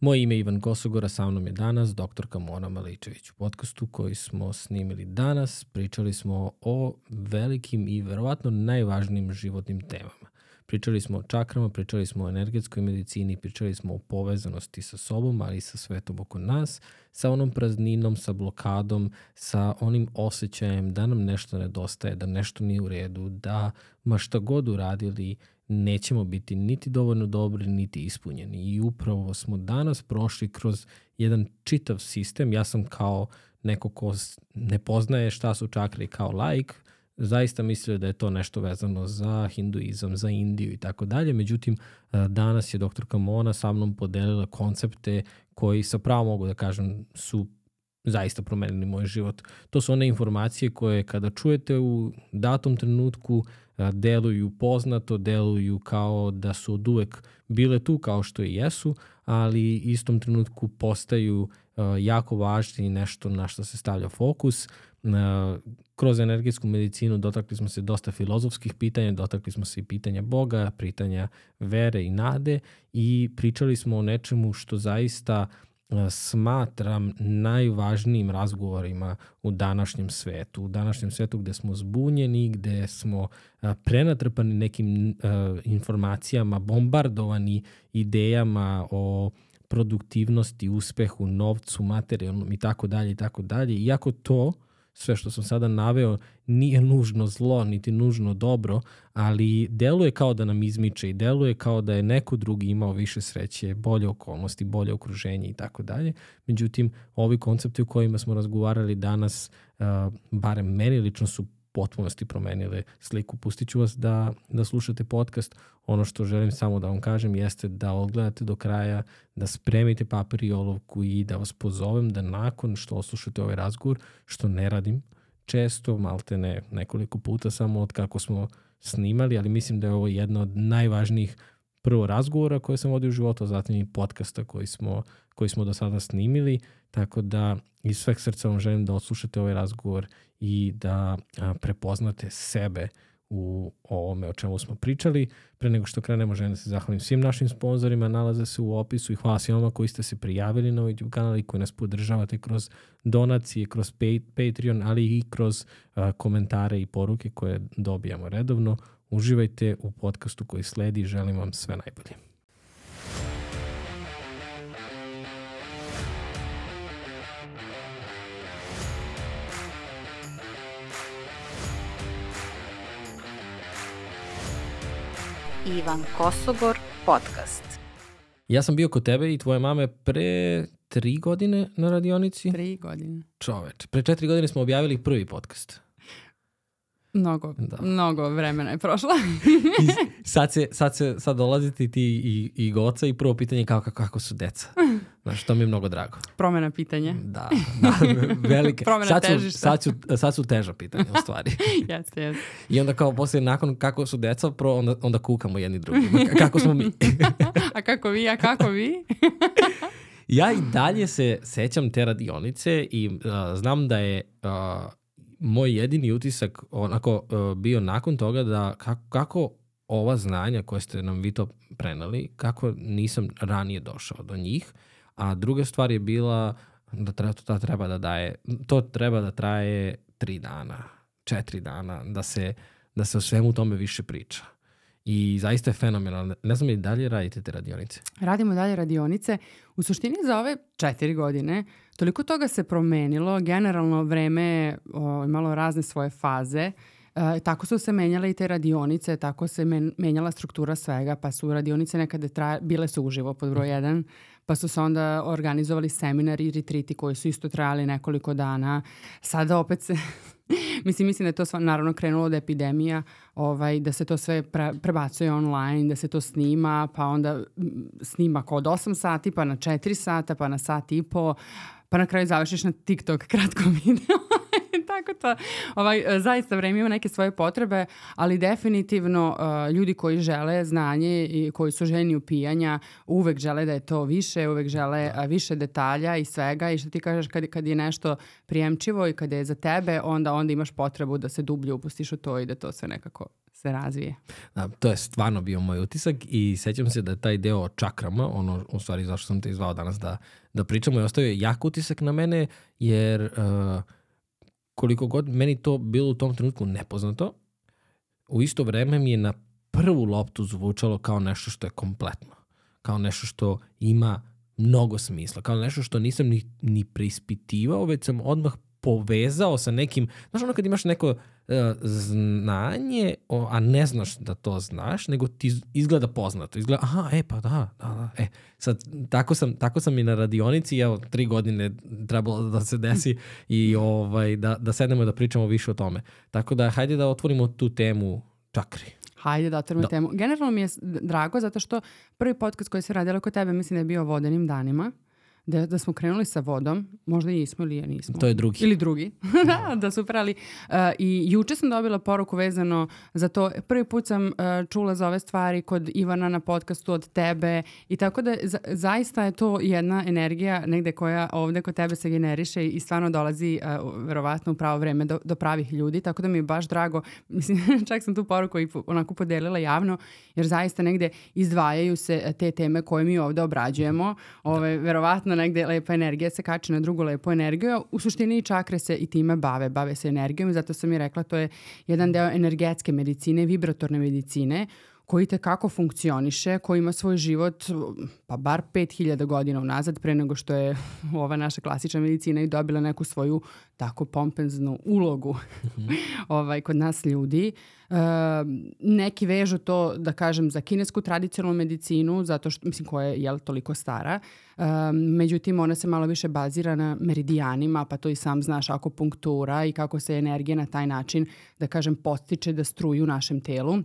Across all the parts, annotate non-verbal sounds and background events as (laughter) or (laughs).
Moje ime je Ivan Kosogora, sa mnom je danas doktorka Mona Maličević. U podcastu koji smo snimili danas pričali smo o velikim i verovatno najvažnijim životnim temama. Pričali smo o čakrama, pričali smo o energetskoj medicini, pričali smo o povezanosti sa sobom, ali i sa svetom oko nas, sa onom prazninom, sa blokadom, sa onim osjećajem da nam nešto nedostaje, da nešto nije u redu, da ma šta god uradili, nećemo biti niti dovoljno dobri, niti ispunjeni. I upravo smo danas prošli kroz jedan čitav sistem. Ja sam kao neko ko ne poznaje šta su čakre kao laik, zaista mislio da je to nešto vezano za hinduizam, za Indiju i tako dalje. Međutim, danas je dr. Kamona sa mnom podelila koncepte koji sa pravo mogu da kažem su zaista promenili moj život. To su one informacije koje kada čujete u datom trenutku deluju poznato, deluju kao da su od uvek bile tu kao što i jesu, ali istom trenutku postaju jako važni nešto na što se stavlja fokus. Kroz energetsku medicinu dotakli smo se dosta filozofskih pitanja, dotakli smo se i pitanja Boga, pitanja vere i nade i pričali smo o nečemu što zaista uh, smatram najvažnijim razgovorima u današnjem svetu. U današnjem svetu gde smo zbunjeni, gde smo prenatrpani nekim informacijama, bombardovani idejama o produktivnosti, uspehu, novcu, materijalnom i tako dalje i tako dalje. Iako to sve što sam sada naveo nije nužno zlo, niti nužno dobro, ali deluje kao da nam izmiče i deluje kao da je neko drugi imao više sreće, bolje okolnosti, bolje okruženje i tako dalje. Međutim, ovi koncepti o kojima smo razgovarali danas, uh, barem meni lično su potpunosti promenile sliku. Pustit ću vas da, da slušate podcast. Ono što želim samo da vam kažem jeste da odgledate do kraja, da spremite papir i olovku i da vas pozovem da nakon što oslušate ovaj razgovor, što ne radim često, malte ne nekoliko puta samo od kako smo snimali, ali mislim da je ovo jedna od najvažnijih prvo razgovora koje sam vodio u životu, a zatim i podcasta koji smo, koji smo do sada snimili, tako da iz sveg srca vam želim da odslušate ovaj razgovor i da a, prepoznate sebe u ovome o čemu smo pričali. Pre nego što krenemo, želim da se zahvalim svim našim sponsorima, nalaze se u opisu i hvala svima koji ste se prijavili na ovaj YouTube kanal i koji nas podržavate kroz donacije, kroz Patreon, ali i kroz a, komentare i poruke koje dobijamo redovno. Uživajte u podcastu koji sledi, želim vam sve najbolje. Ivan Kosogor podcast. Ja sam bio kod tebe i tvoje mame pre tri godine na radionici. Tri godine. Čoveč, pre četiri godine smo objavili prvi podcast. Mnogo, da. mnogo vremena je prošlo. (laughs) I (laughs) sad, se, sad, se, sad dolazite ti i, i Goca i prvo pitanje je kako, kako su deca. (laughs) Znaš, to mi je mnogo drago. Promena pitanja. Da, (laughs) da velike. Promena sad su, težišta. sad, su, sad su teža pitanja, u stvari. (laughs) jeste, jeste. I onda kao poslije, nakon kako su deca, pro, onda, onda kukamo jedni drugi. Kako smo mi. (laughs) a kako vi, a kako vi? ja i dalje se sećam te radionice i uh, znam da je uh, moj jedini utisak onako uh, bio nakon toga da kako, kako ova znanja koje ste nam vi to prenali, kako nisam ranije došao do njih, a druga stvar je bila da treba, to treba da daje, to treba da traje tri dana, četiri dana, da se, da se o svemu tome više priča. I zaista je fenomenalno. Ne znam li dalje radite te radionice? Radimo dalje radionice. U suštini za ove četiri godine toliko toga se promenilo. Generalno vreme o, imalo razne svoje faze. E, tako su se menjale i te radionice, tako se men, menjala struktura svega, pa su radionice nekada traje, bile su uživo pod broj 1, pa su se onda organizovali seminari i retriti koji su isto trajali nekoliko dana. Sada opet se (laughs) mislim, mislim da je to sva, naravno krenulo od epidemija, ovaj, da se to sve pre, prebacuje online, da se to snima, pa onda snima od 8 sati, pa na 4 sata, pa na sat i po, pa na kraju završiš na TikTok kratkom (laughs) video tako to, ovaj, e, zaista vreme ima neke svoje potrebe, ali definitivno uh, ljudi koji žele znanje i koji su željeni upijanja uvek žele da je to više, uvek žele uh, više detalja i svega. I što ti kažeš kad, kad je nešto prijemčivo i kad je za tebe, onda onda imaš potrebu da se dublje upustiš u to i da to sve nekako se razvije. Da, to je stvarno bio moj utisak i sećam se da je taj deo o čakrama, ono u stvari zašto sam te izvao danas da, da pričamo je ostavio jak utisak na mene jer uh, koliko god meni to bilo u tom trenutku nepoznato, u isto vreme mi je na prvu loptu zvučalo kao nešto što je kompletno. Kao nešto što ima mnogo smisla. Kao nešto što nisam ni, ni preispitivao, već sam odmah povezao sa nekim, znaš ono kad imaš neko znanje, o, a ne znaš da to znaš, nego ti izgleda poznato. Izgleda, aha, e pa da, da, da. E, sad, tako sam, tako sam i na radionici, evo, tri godine trebalo da se desi i ovaj, da, da sednemo da pričamo više o tome. Tako da, hajde da otvorimo tu temu čakri. Hajde da otvorimo Da. temu. Generalno mi je drago zato što prvi podcast koji se radila kod tebe mislim da je bio o vodenim danima. Da, da smo krenuli sa vodom, možda i nismo ili je nismo. To je drugi. Ili drugi, (laughs) da, da super, ali uh, i juče sam dobila poruku vezano za to, prvi put sam uh, čula za ove stvari kod Ivana na podcastu od tebe i tako da za, zaista je to jedna energija negde koja ovde kod tebe se generiše i stvarno dolazi uh, verovatno u pravo vreme do, do pravih ljudi, tako da mi je baš drago, (laughs) mislim, čak sam tu poruku i onako podelila javno, jer zaista negde izdvajaju se eh, te teme koje mi ovde obrađujemo, ove, verovatno negde lepa energija se kače na drugu lepu energiju, u suštini i čakre se i time bave, bave se energijom i zato sam i rekla to je jedan deo energetske medicine, vibratorne medicine, koji te kako funkcioniše, koji ima svoj život pa bar 5000 godina unazad pre nego što je (laughs) ova naša klasična medicina i dobila neku svoju tako pompenznu ulogu (laughs) ovaj, kod nas ljudi. E, neki vežu to, da kažem, za kinesku tradicionalnu medicinu, zato što, mislim, koja je jel, toliko stara. E, međutim, ona se malo više bazira na meridijanima, pa to i sam znaš, akupunktura i kako se energija na taj način, da kažem, postiče da struju u našem telu.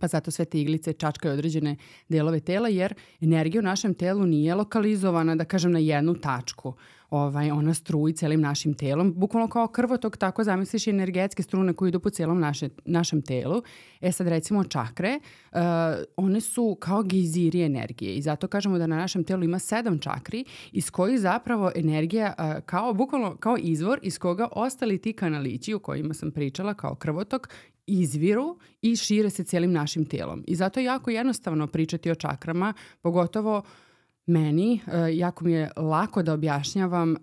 Pa zato sve te iglice čačkaju određene delove tela, jer energija u našem telu nije lokalizovana, da kažem, na jednu tačku. Ovaj, ona struji celim našim telom, bukvalno kao krvotok, tako zamisliš i energetske strune koje idu po celom naše, našem telu. E sad recimo čakre, uh, one su kao gejziri energije i zato kažemo da na našem telu ima sedam čakri iz kojih zapravo energija uh, kao, bukvalno kao izvor iz koga ostali ti kanalići o kojima sam pričala kao krvotok izviru i šire se celim našim telom. I zato je jako jednostavno pričati o čakrama, pogotovo meni, e, jako mi je lako da objašnjavam e,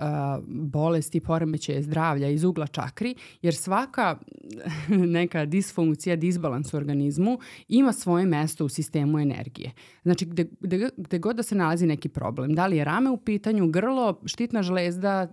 bolesti, poremećaje zdravlja iz ugla čakri, jer svaka (laughs) neka disfunkcija, disbalans u organizmu ima svoje mesto u sistemu energije. Znači, gde, gde, gde god da se nalazi neki problem, da li je rame u pitanju, grlo, štitna žlezda, e,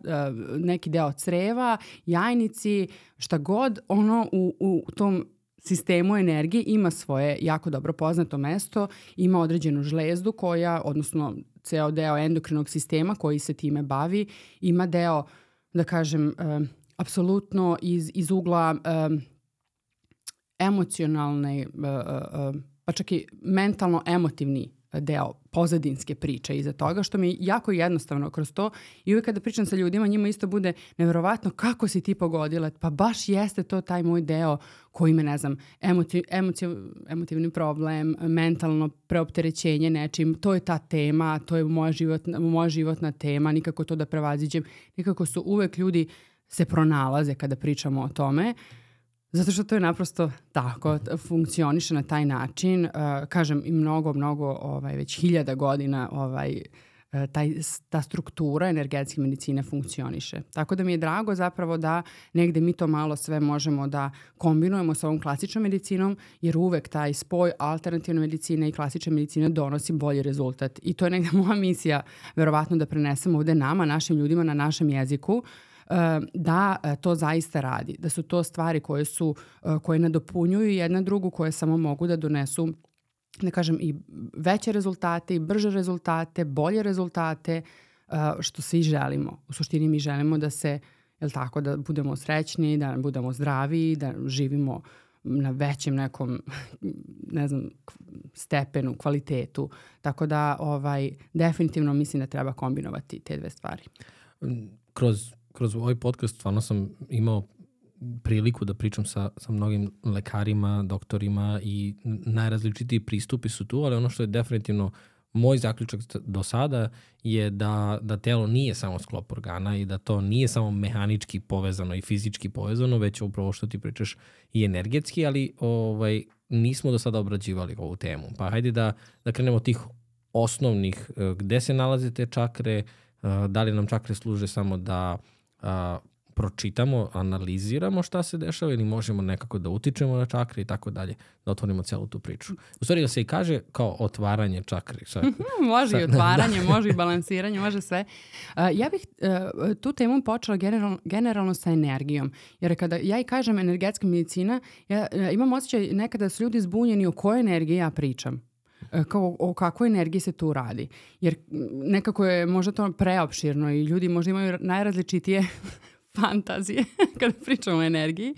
neki deo creva, jajnici, šta god, ono u, u tom sistemu energije ima svoje jako dobro poznato mesto, ima određenu žlezdu koja, odnosno ceo deo endokrinog sistema koji se time bavi, ima deo, da kažem, um, apsolutno iz, iz ugla um, emocionalne, uh, uh, pa čak i mentalno-emotivni deo pozadinske priče iza toga, što mi je jako jednostavno kroz to. I uvijek kada pričam sa ljudima, njima isto bude neverovatno kako si ti pogodila, pa baš jeste to taj moj deo koji me, ne znam, emotiv, emotiv, emotivni problem, mentalno preopterećenje nečim, to je ta tema, to je moja životna, moja životna tema, nikako to da prevaziđem, nikako su uvek ljudi se pronalaze kada pričamo o tome. Zato što to je naprosto tako, funkcioniše na taj način. Uh, kažem, i mnogo, mnogo, ovaj, već hiljada godina ovaj, uh, taj, ta struktura energetske medicine funkcioniše. Tako da mi je drago zapravo da negde mi to malo sve možemo da kombinujemo sa ovom klasičnom medicinom, jer uvek taj spoj alternativne medicine i klasične medicine donosi bolji rezultat. I to je negde moja misija, verovatno da prenesemo ovde nama, našim ljudima na našem jeziku, e, da e, to zaista radi, da su to stvari koje su e, koje nadopunjuju jedna drugu, koje samo mogu da donesu da kažem i veće rezultate i brže rezultate, bolje rezultate e, što svi želimo. U suštini mi želimo da se jel tako da budemo srećni, da budemo zdravi, da živimo na većem nekom ne znam stepenu, kvalitetu. Tako da ovaj definitivno mislim da treba kombinovati te dve stvari. kroz, kroz ovaj podcast stvarno sam imao priliku da pričam sa, sa mnogim lekarima, doktorima i najrazličitiji pristupi su tu, ali ono što je definitivno moj zaključak do sada je da, da telo nije samo sklop organa i da to nije samo mehanički povezano i fizički povezano, već upravo što ti pričaš i energetski, ali ovaj, nismo do sada obrađivali ovu temu. Pa hajde da, da krenemo tih osnovnih, uh, gde se nalaze te čakre, uh, da li nam čakre služe samo da uh, pročitamo, analiziramo šta se dešava ili možemo nekako da utičemo na čakre i tako dalje, da otvorimo celu tu priču. U stvari da se i kaže kao otvaranje čakri. Sa, može sa, i (laughs) otvaranje, da. može i balansiranje, može sve. Uh, ja bih uh, tu temu počela generalno, generalno sa energijom. Jer kada ja i kažem energetska medicina, ja uh, imam osjećaj nekada su ljudi zbunjeni o kojoj energiji ja pričam kao o kakvoj energiji se tu radi. Jer nekako je možda to preopširno i ljudi možda imaju najrazličitije (laughs) fantazije (laughs) kada pričamo o energiji,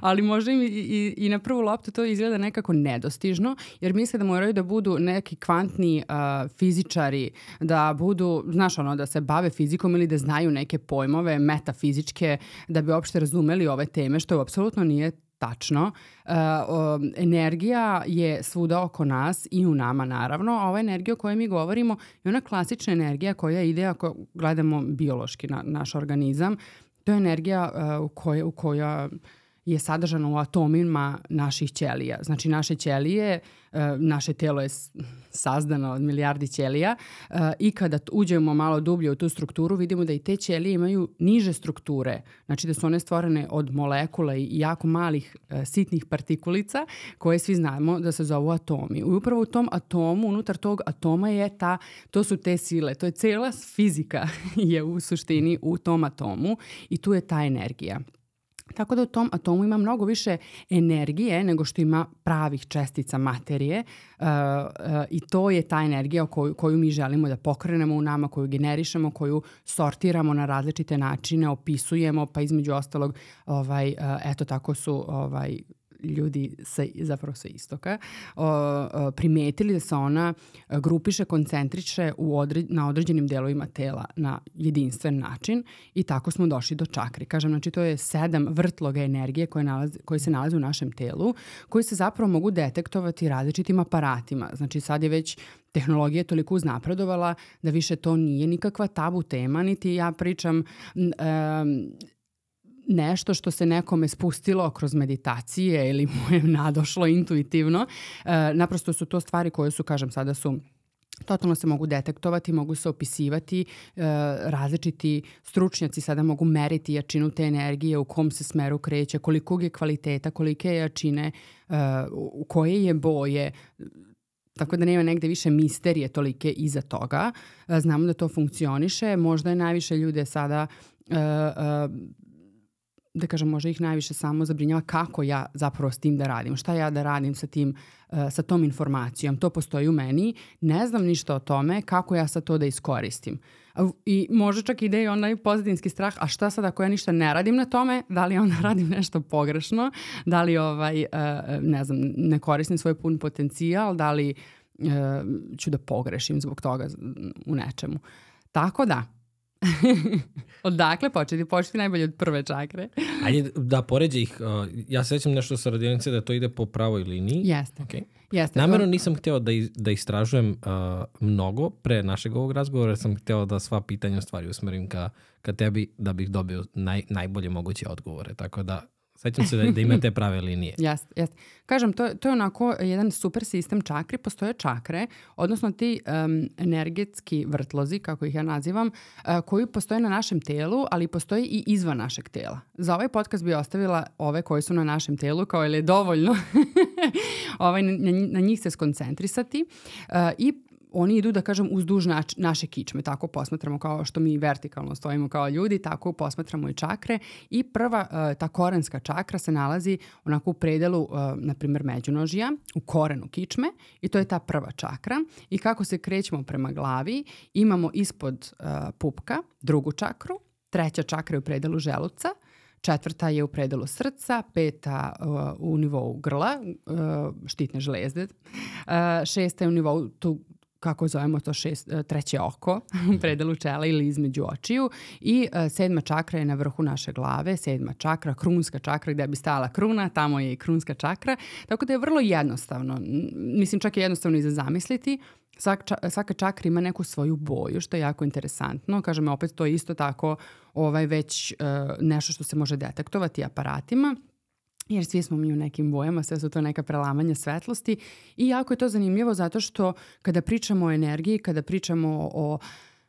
ali možda im i, i, i na prvu loptu to izgleda nekako nedostižno, jer misle da moraju da budu neki kvantni uh, fizičari, da budu, znaš ono, da se bave fizikom ili da znaju neke pojmove metafizičke, da bi uopšte razumeli ove teme, što apsolutno nije tačno. Uh, o, energija je svuda oko nas i u nama naravno. A ova energija o kojoj mi govorimo je ona klasična energija koja ide ako gledamo biološki na naš organizam. To je energija uh, u, koje, u koja je sadržana u atomima naših ćelija. Znači naše ćelije, uh, naše telo je sazdano od milijardi ćelija uh, i kada uđemo malo dublje u tu strukturu vidimo da i te ćelije imaju niže strukture. Znači da su one stvorene od molekula i jako malih sitnih partikulica koje svi znamo da se zovu atomi. I upravo u tom atomu, unutar tog atoma je ta, to su te sile, to je cela fizika (laughs) je u suštini u tom atomu i tu je ta energija. Tako da u tom atomu ima mnogo više energije nego što ima pravih čestica materije uh, uh, i to je ta energija koju, koju mi želimo da pokrenemo u nama, koju generišemo, koju sortiramo na različite načine, opisujemo, pa između ostalog, ovaj, uh, eto tako su ovaj, ljudi sa, zapravo sa istoka o, o, primetili da se ona grupiše, koncentriše u odre, na određenim delovima tela na jedinstven način i tako smo došli do čakri. Kažem, znači to je sedam vrtloga energije koje, nalazi, koje se nalaze u našem telu, koji se zapravo mogu detektovati različitim aparatima. Znači sad je već tehnologija toliko uznapredovala da više to nije nikakva tabu tema, niti ja pričam um, nešto što se nekome spustilo kroz meditacije ili (laughs) mu je nadošlo intuitivno. E, naprosto su to stvari koje su, kažem, sada su totalno se mogu detektovati, mogu se opisivati, e, različiti stručnjaci sada mogu meriti jačinu te energije, u kom se smeru kreće, koliko je kvaliteta, kolike je jačine, e, u koje je boje, Tako da nema negde više misterije tolike iza toga. E, znamo da to funkcioniše. Možda je najviše ljude sada uh, uh, da kažem, možda ih najviše samo zabrinjava kako ja zapravo s tim da radim, šta ja da radim sa tim, uh, sa tom informacijom. To postoji u meni, ne znam ništa o tome, kako ja sad to da iskoristim. I može čak ide i onaj pozitivski strah, a šta sad ako ja ništa ne radim na tome, da li onda (laughs) radim nešto pogrešno, da li ovaj, uh, ne znam, ne koristim svoj pun potencijal, da li ću da pogrešim zbog toga u nečemu. Tako da, (laughs) Odakle početi? Početi najbolje od prve čakre. Ajde da poređe ih. Uh, ja sećam nešto sa radionice da to ide po pravoj liniji. Jeste. Okay. Jeste. Namerno nisam hteo da, da istražujem uh, mnogo pre našeg ovog razgovora, jer sam hteo da sva pitanja stvari usmerim ka, ka tebi da bih dobio naj, najbolje moguće odgovore. Tako da Sećam se da, da ima te prave linije. (laughs) Jeste, jeste. Kažem, to, to je onako jedan super sistem čakri. Postoje čakre, odnosno ti um, energetski vrtlozi, kako ih ja nazivam, uh, koji postoje na našem telu, ali postoje i izvan našeg tela. Za ovaj podcast bi ostavila ove koji su na našem telu, kao je dovoljno (laughs) ovaj, na, na njih se skoncentrisati uh, i oni idu, da kažem, uzduž nač, naše kičme. Tako posmatramo kao što mi vertikalno stojimo kao ljudi, tako posmatramo i čakre. I prva, uh, ta korenska čakra se nalazi onako u predelu, uh, na primjer, međunožija, u korenu kičme i to je ta prva čakra. I kako se krećemo prema glavi, imamo ispod uh, pupka drugu čakru, treća čakra je u predelu želuca, četvrta je u predelu srca, peta uh, u nivou grla, uh, štitne žlezde, uh, šesta je u nivou tu kako zovemo to šest, e, treće oko, (laughs) predelu čela ili između očiju i uh, sedma čakra je na vrhu naše glave, sedma čakra, krunska čakra gde bi stala kruna, tamo je i krunska čakra, tako da je vrlo jednostavno, mislim čak je jednostavno i za zamisliti, Svaka, čakra ima neku svoju boju, što je jako interesantno. Kažem, opet to je isto tako ovaj, već uh, nešto što se može detektovati aparatima. Jer svi smo mi u nekim bojama, sve su to neka prelamanja svetlosti. I jako je to zanimljivo zato što kada pričamo o energiji, kada pričamo o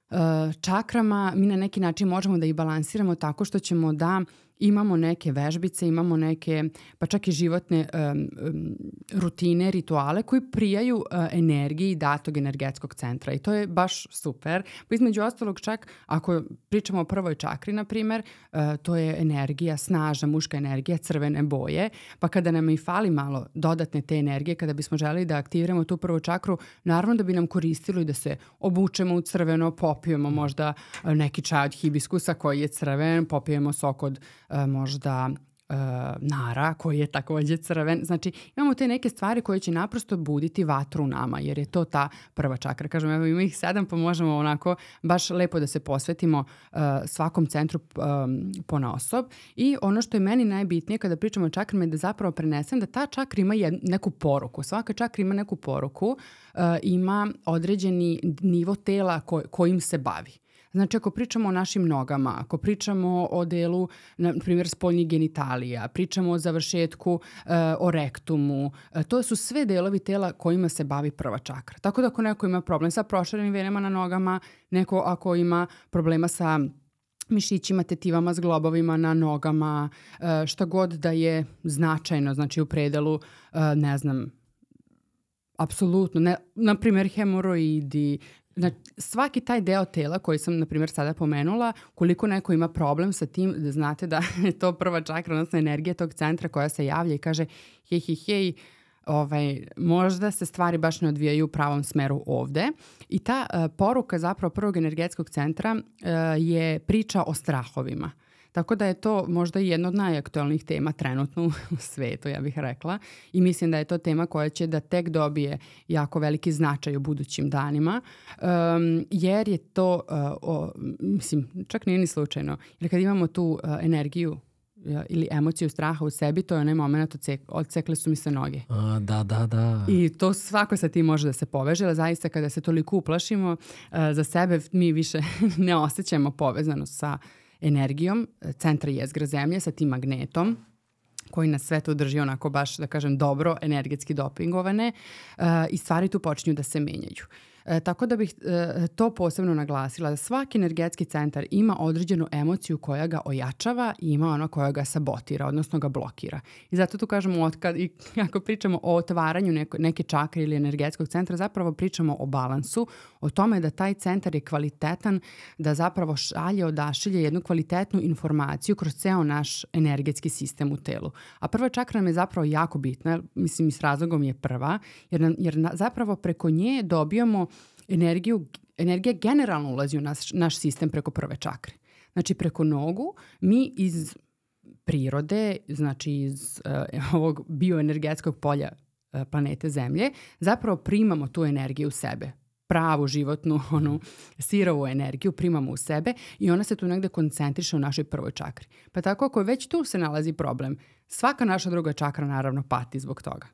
uh, čakrama, mi na neki način možemo da ih balansiramo tako što ćemo da imamo neke vežbice, imamo neke, pa čak i životne um, um, rutine, rituale koji prijaju uh, energiji datog energetskog centra i to je baš super. Pa između ostalog čak ako pričamo o prvoj čakri, na primer, uh, to je energija, snažna muška energija, crvene boje, pa kada nam i fali malo dodatne te energije, kada bismo želeli da aktiviramo tu prvu čakru, naravno da bi nam koristilo i da se obučemo u crveno, popijemo možda neki čaj od hibiskusa koji je crven, popijemo sok od možda e, nara koji je takođe crven. Znači imamo te neke stvari koje će naprosto buditi vatru u nama jer je to ta prva čakra. Kažem, evo ima ih sedam pa možemo onako baš lepo da se posvetimo uh, svakom centru um, pona osob. I ono što je meni najbitnije kada pričamo o čakrama je da zapravo prenesem da ta čakra ima neku poruku. Svaka čakra ima neku poruku, uh, ima određeni nivo tela ko, kojim se bavi. Znači, ako pričamo o našim nogama, ako pričamo o delu, na primjer, spoljnih genitalija, pričamo o završetku, e, o rektumu, e, to su sve delovi tela kojima se bavi prva čakra. Tako da ako neko ima problem sa proširenim venama na nogama, neko ako ima problema sa mišićima, tetivama, zglobovima na nogama, e, šta god da je značajno, znači u predelu, e, ne znam, apsolutno, ne, na primjer hemoroidi, Znači, svaki taj deo tela koji sam, na primjer, sada pomenula, koliko neko ima problem sa tim, da znate da (laughs) je to prva čakra, odnosno energija tog centra koja se javlja i kaže hej, hej, hej, ovaj, možda se stvari baš ne odvijaju u pravom smeru ovde. I ta uh, poruka zapravo prvog energetskog centra uh, je priča o strahovima. Uh, Tako da je to možda jedna od najaktualnih tema trenutno u (laughs) svetu, ja bih rekla. I mislim da je to tema koja će da tek dobije jako veliki značaj u budućim danima, um, jer je to, uh, o, mislim, čak nije ni slučajno, jer kad imamo tu uh, energiju ili emociju straha u sebi, to je onaj moment odsek, odsekle su mi se noge. A, da, da, da. I to svako sa tim može da se poveže, ali zaista kada se toliko uplašimo uh, za sebe, mi više (laughs) ne osjećamo povezanost sa energijom centra jezgra zemlje sa tim magnetom koji nas sve to drži onako baš, da kažem, dobro energetski dopingovane uh, i stvari tu počinju da se menjaju. E, tako da bih e, to posebno naglasila, da svaki energetski centar ima određenu emociju koja ga ojačava i ima ono koja ga sabotira, odnosno ga blokira. I zato tu kažemo, otkad, i ako pričamo o otvaranju neko, neke čakre ili energetskog centra, zapravo pričamo o balansu, o tome da taj centar je kvalitetan, da zapravo šalje, odašilje jednu kvalitetnu informaciju kroz ceo naš energetski sistem u telu. A prva čakra nam je zapravo jako bitna, mislim i s razlogom je prva, jer, nam, jer na, zapravo preko nje dobijamo energiju, energija generalno ulazi u naš, naš sistem preko prve čakre. Znači preko nogu mi iz prirode, znači iz uh, (laughs) ovog bioenergetskog polja uh, planete Zemlje, zapravo primamo tu energiju u sebe pravu životnu, onu sirovu energiju primamo u sebe i ona se tu negde koncentriše u našoj prvoj čakri. Pa tako ako već tu se nalazi problem, svaka naša druga čakra naravno pati zbog toga.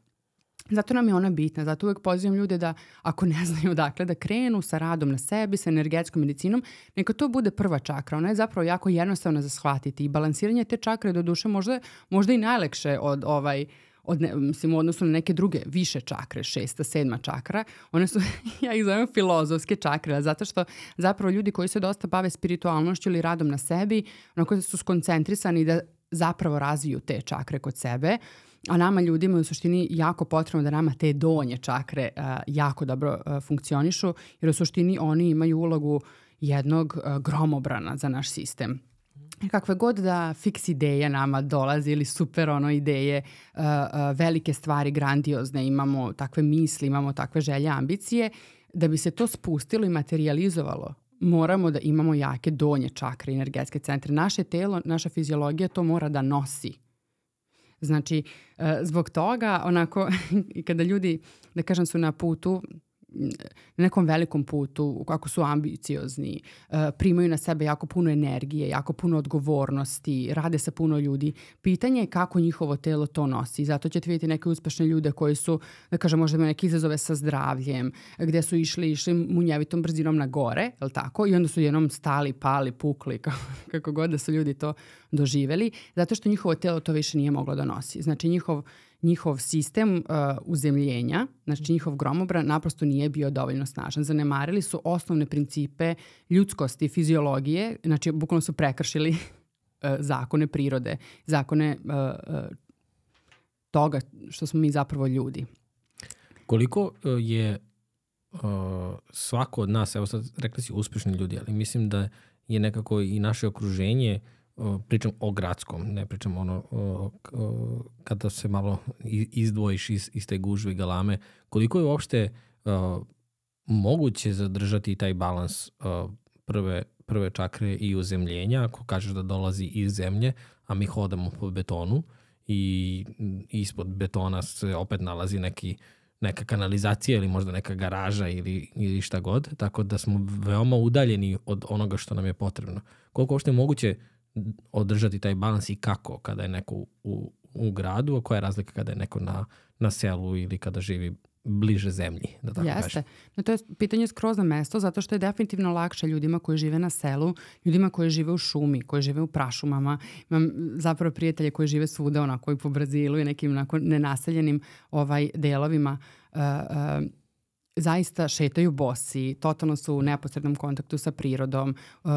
Zato nam je ona bitna, zato uvek pozivam ljude da ako ne (laughs) znaju odakle da krenu sa radom na sebi, sa energetskom medicinom, neka to bude prva čakra. Ona je zapravo jako jednostavna za shvatiti i balansiranje te čakre do duše možda, možda i najlekše od ovaj od ne, mislim, u odnosu na neke druge više čakre, šesta, sedma čakra, one su, (laughs) ja ih zovem filozofske čakre, zato što zapravo ljudi koji se dosta bave spiritualnošću ili radom na sebi, onako su skoncentrisani da zapravo razviju te čakre kod sebe, a nama ljudima u suštini jako potrebno da nama te donje čakre uh, jako dobro uh, funkcionišu, jer u suštini oni imaju ulogu jednog gromobrana za naš sistem kakve god da fiks ideja nama dolazi ili super ono ideje, uh, uh, velike stvari, grandiozne, imamo takve misli, imamo takve želje, ambicije, da bi se to spustilo i materializovalo, moramo da imamo jake donje čakre, energetske centre. Naše telo, naša fiziologija to mora da nosi. Znači, uh, zbog toga, onako, (laughs) kada ljudi, da kažem, su na putu na nekom velikom putu, kako su ambiciozni, e, primaju na sebe jako puno energije, jako puno odgovornosti, rade sa puno ljudi. Pitanje je kako njihovo telo to nosi. Zato ćete vidjeti neke uspešne ljude koji su, da kažem, možda imaju neke izazove sa zdravljem, gde su išli, išli munjevitom brzinom na gore, je tako? I onda su jednom stali, pali, pukli, (laughs) kako god da su ljudi to doživeli, zato što njihovo telo to više nije moglo da nosi. Znači njihov njihov sistem uh, uzemljenja, znači njihov gromobran naprosto nije bio dovoljno snažan. Zanemarili su osnovne principe ljudskosti, fiziologije, znači bukvalno su prekršili (laughs) uh, zakone prirode, zakone uh, uh, toga što smo mi zapravo ljudi. Koliko uh, je uh, svako od nas, evo sad rekli si uspešni ljudi, ali mislim da je nekako i naše okruženje uh, pričam o gradskom, ne pričam ono kada se malo izdvojiš iz, iz te gužve i galame, koliko je uopšte moguće zadržati taj balans prve, prve čakre i uzemljenja, ako kažeš da dolazi iz zemlje, a mi hodamo po betonu i ispod betona se opet nalazi neki neka kanalizacija ili možda neka garaža ili, ili šta god, tako da smo veoma udaljeni od onoga što nam je potrebno. Koliko uopšte je moguće održati taj balans i kako kada je neko u, u gradu, a koja je razlika kada je neko na, na selu ili kada živi bliže zemlji, da tako Jeste. kažem. No, to je pitanje skroz na mesto, zato što je definitivno lakše ljudima koji žive na selu, ljudima koji žive u šumi, koji žive u prašumama. Imam zapravo prijatelje koji žive svuda, onako i po Brazilu i nekim onako nenaseljenim ovaj, delovima. Uh, uh, zaista šetaju bosi, totalno su u neposrednom kontaktu sa prirodom, uh,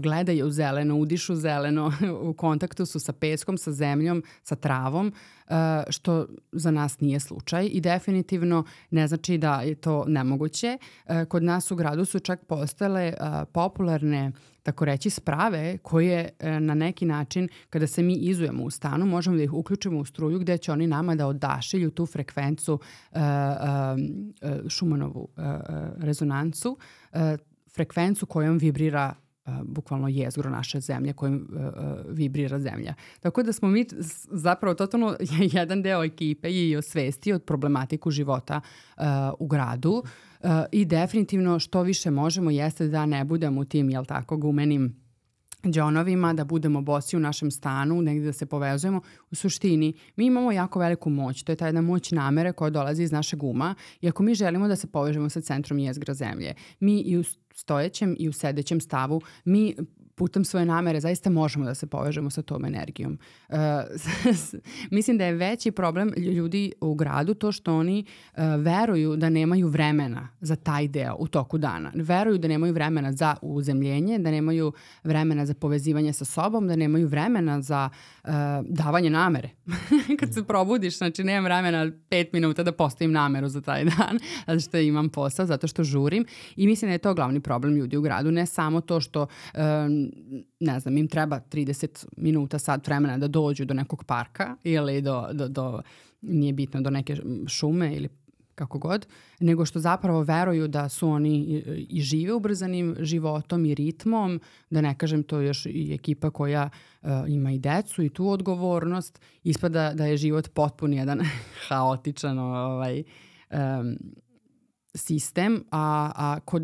gledaju zeleno, udišu zeleno, (laughs) u kontaktu su sa peskom, sa zemljom, sa travom, uh, što za nas nije slučaj i definitivno ne znači da je to nemoguće. Uh, kod nas u gradu su čak postale popularne tako reći, sprave koje e, na neki način, kada se mi izujemo u stanu, možemo da ih uključimo u struju gde će oni nama da odašilju tu frekvencu uh, uh, Šumanovu rezonancu, frekvencu kojom vibrira bukvalno jezgro naše zemlje kojim vibrira zemlja. Tako da smo mi zapravo totalno (laughs) jedan deo ekipe i osvestio od problematiku života u gradu. Uh, i definitivno što više možemo jeste da ne budemo u tim, jel tako, gumenim džonovima, da budemo bosi u našem stanu, negde da se povezujemo. U suštini, mi imamo jako veliku moć. To je ta jedna moć namere koja dolazi iz našeg uma. I ako mi želimo da se povežemo sa centrom jezgra zemlje, mi i u stojećem i u sedećem stavu, mi putem svoje namere zaista možemo da se povežemo sa tom energijom. Uh, (laughs) mislim da je veći problem ljudi u gradu to što oni uh, veruju da nemaju vremena za taj deo u toku dana. Veruju da nemaju vremena za uzemljenje, da nemaju vremena za povezivanje sa sobom, da nemaju vremena za uh, davanje namere. (laughs) Kad se probudiš, znači nemam vremena pet minuta da postavim nameru za taj dan, (laughs) zato što imam posao, zato što žurim i mislim da je to glavni problem ljudi u gradu, ne samo to što ne znam, im treba 30 minuta, sat vremena da dođu do nekog parka ili do, do, do nije bitno, do neke šume ili kako god, nego što zapravo veruju da su oni i žive ubrzanim životom i ritmom, da ne kažem to još i ekipa koja uh, ima i decu i tu odgovornost, ispada da je život potpun jedan (laughs) haotičan ovaj, um, sistem, a, a kod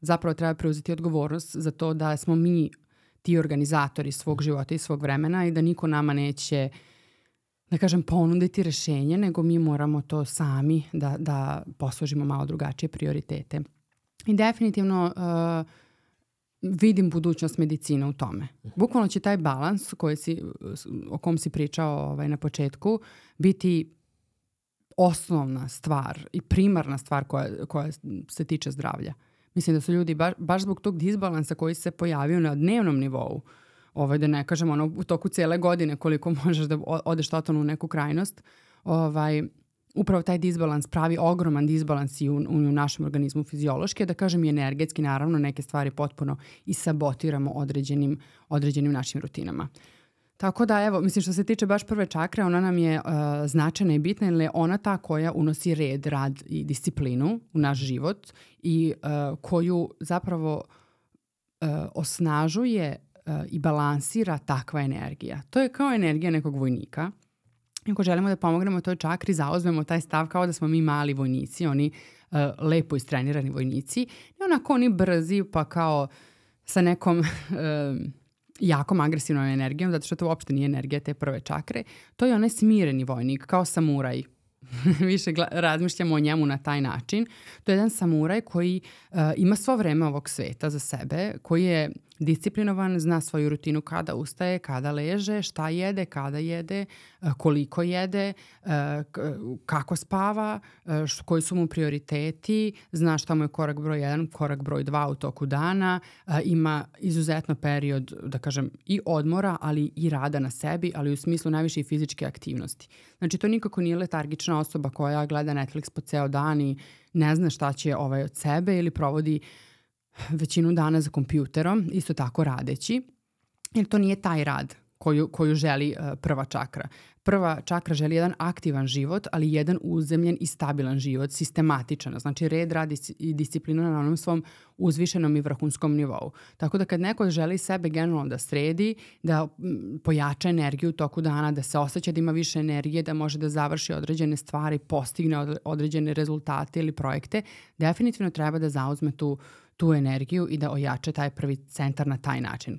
zapravo treba preuzeti odgovornost za to da smo mi ti organizatori svog života i svog vremena i da niko nama neće da kažem ponuditi rešenje, nego mi moramo to sami da, da posložimo malo drugačije prioritete. I definitivno uh, vidim budućnost medicine u tome. Bukvalno će taj balans koji si, o kom si pričao ovaj, na početku biti osnovna stvar i primarna stvar koja, koja se tiče zdravlja. Mislim da su ljudi baš, baš zbog tog disbalansa koji se pojavio na dnevnom nivou, ovaj, da ne kažem ono, u toku cele godine koliko (laughs) možeš da odeš totalno u neku krajnost, ovaj, upravo taj disbalans pravi ogroman disbalans i u, u našem organizmu fiziološki, da kažem i energetski, naravno neke stvari potpuno i sabotiramo određenim, određenim našim rutinama. Tako da, evo, mislim što se tiče baš prve čakre, ona nam je uh, značajna i bitna jer je ona ta koja unosi red, rad i disciplinu u naš život i uh, koju zapravo uh, osnažuje uh, i balansira takva energija. To je kao energija nekog vojnika. Ako želimo da pomognemo toj čakri, zauzmemo taj stav kao da smo mi mali vojnici, oni uh, lepo istrenirani vojnici. I onako oni brzi pa kao sa nekom (laughs) uh, jakom agresivnom energijom, zato što to uopšte nije energija te prve čakre. To je onaj smireni vojnik, kao samuraj (laughs) više razmišljamo o njemu na taj način. To je jedan samuraj koji uh, ima svo vreme ovog sveta za sebe, koji je disciplinovan, zna svoju rutinu kada ustaje, kada leže, šta jede, kada jede, uh, koliko jede, uh, kako spava, uh, koji su mu prioriteti, zna šta mu je korak broj 1, korak broj 2 u toku dana, uh, ima izuzetno period, da kažem, i odmora, ali i rada na sebi, ali u smislu najviše i fizičke aktivnosti. Znači, to nikako nije letargična osoba koja gleda Netflix po ceo dan i ne zna šta će ovaj od sebe ili provodi većinu dana za kompjuterom, isto tako radeći, jer to nije taj rad koju, koju želi uh, prva čakra. Prva čakra želi jedan aktivan život, ali jedan uzemljen i stabilan život, sistematičan. Znači red, rad i disciplina na onom svom uzvišenom i vrhunskom nivou. Tako da kad neko želi sebe generalno da sredi, da pojača energiju u toku dana, da se osjeća da ima više energije, da može da završi određene stvari, postigne određene rezultate ili projekte, definitivno treba da zauzme tu, tu energiju i da ojače taj prvi centar na taj način.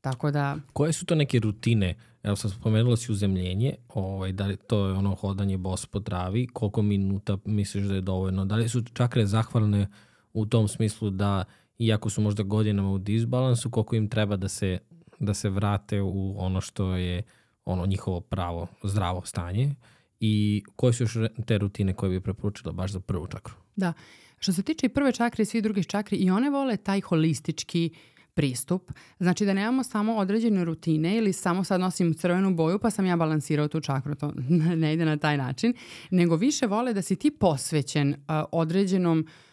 Tako da... Koje su to neke rutine? Evo sam spomenula si uzemljenje, ovaj, da li to je ono hodanje bos po travi, koliko minuta misliš da je dovoljno? Da li su čakre zahvalne u tom smislu da iako su možda godinama u disbalansu, koliko im treba da se, da se vrate u ono što je ono njihovo pravo, zdravo stanje i koje su još te rutine koje bi preporučila baš za prvu čakru? Da, što se tiče i prve čakre i svih drugih čakri i one vole taj holistički pristup. Znači da nemamo samo određene rutine ili samo sad nosim crvenu boju pa sam ja balansirao tu čakru, to (laughs) ne ide na taj način, nego više vole da si ti posvećen uh, određenom uh,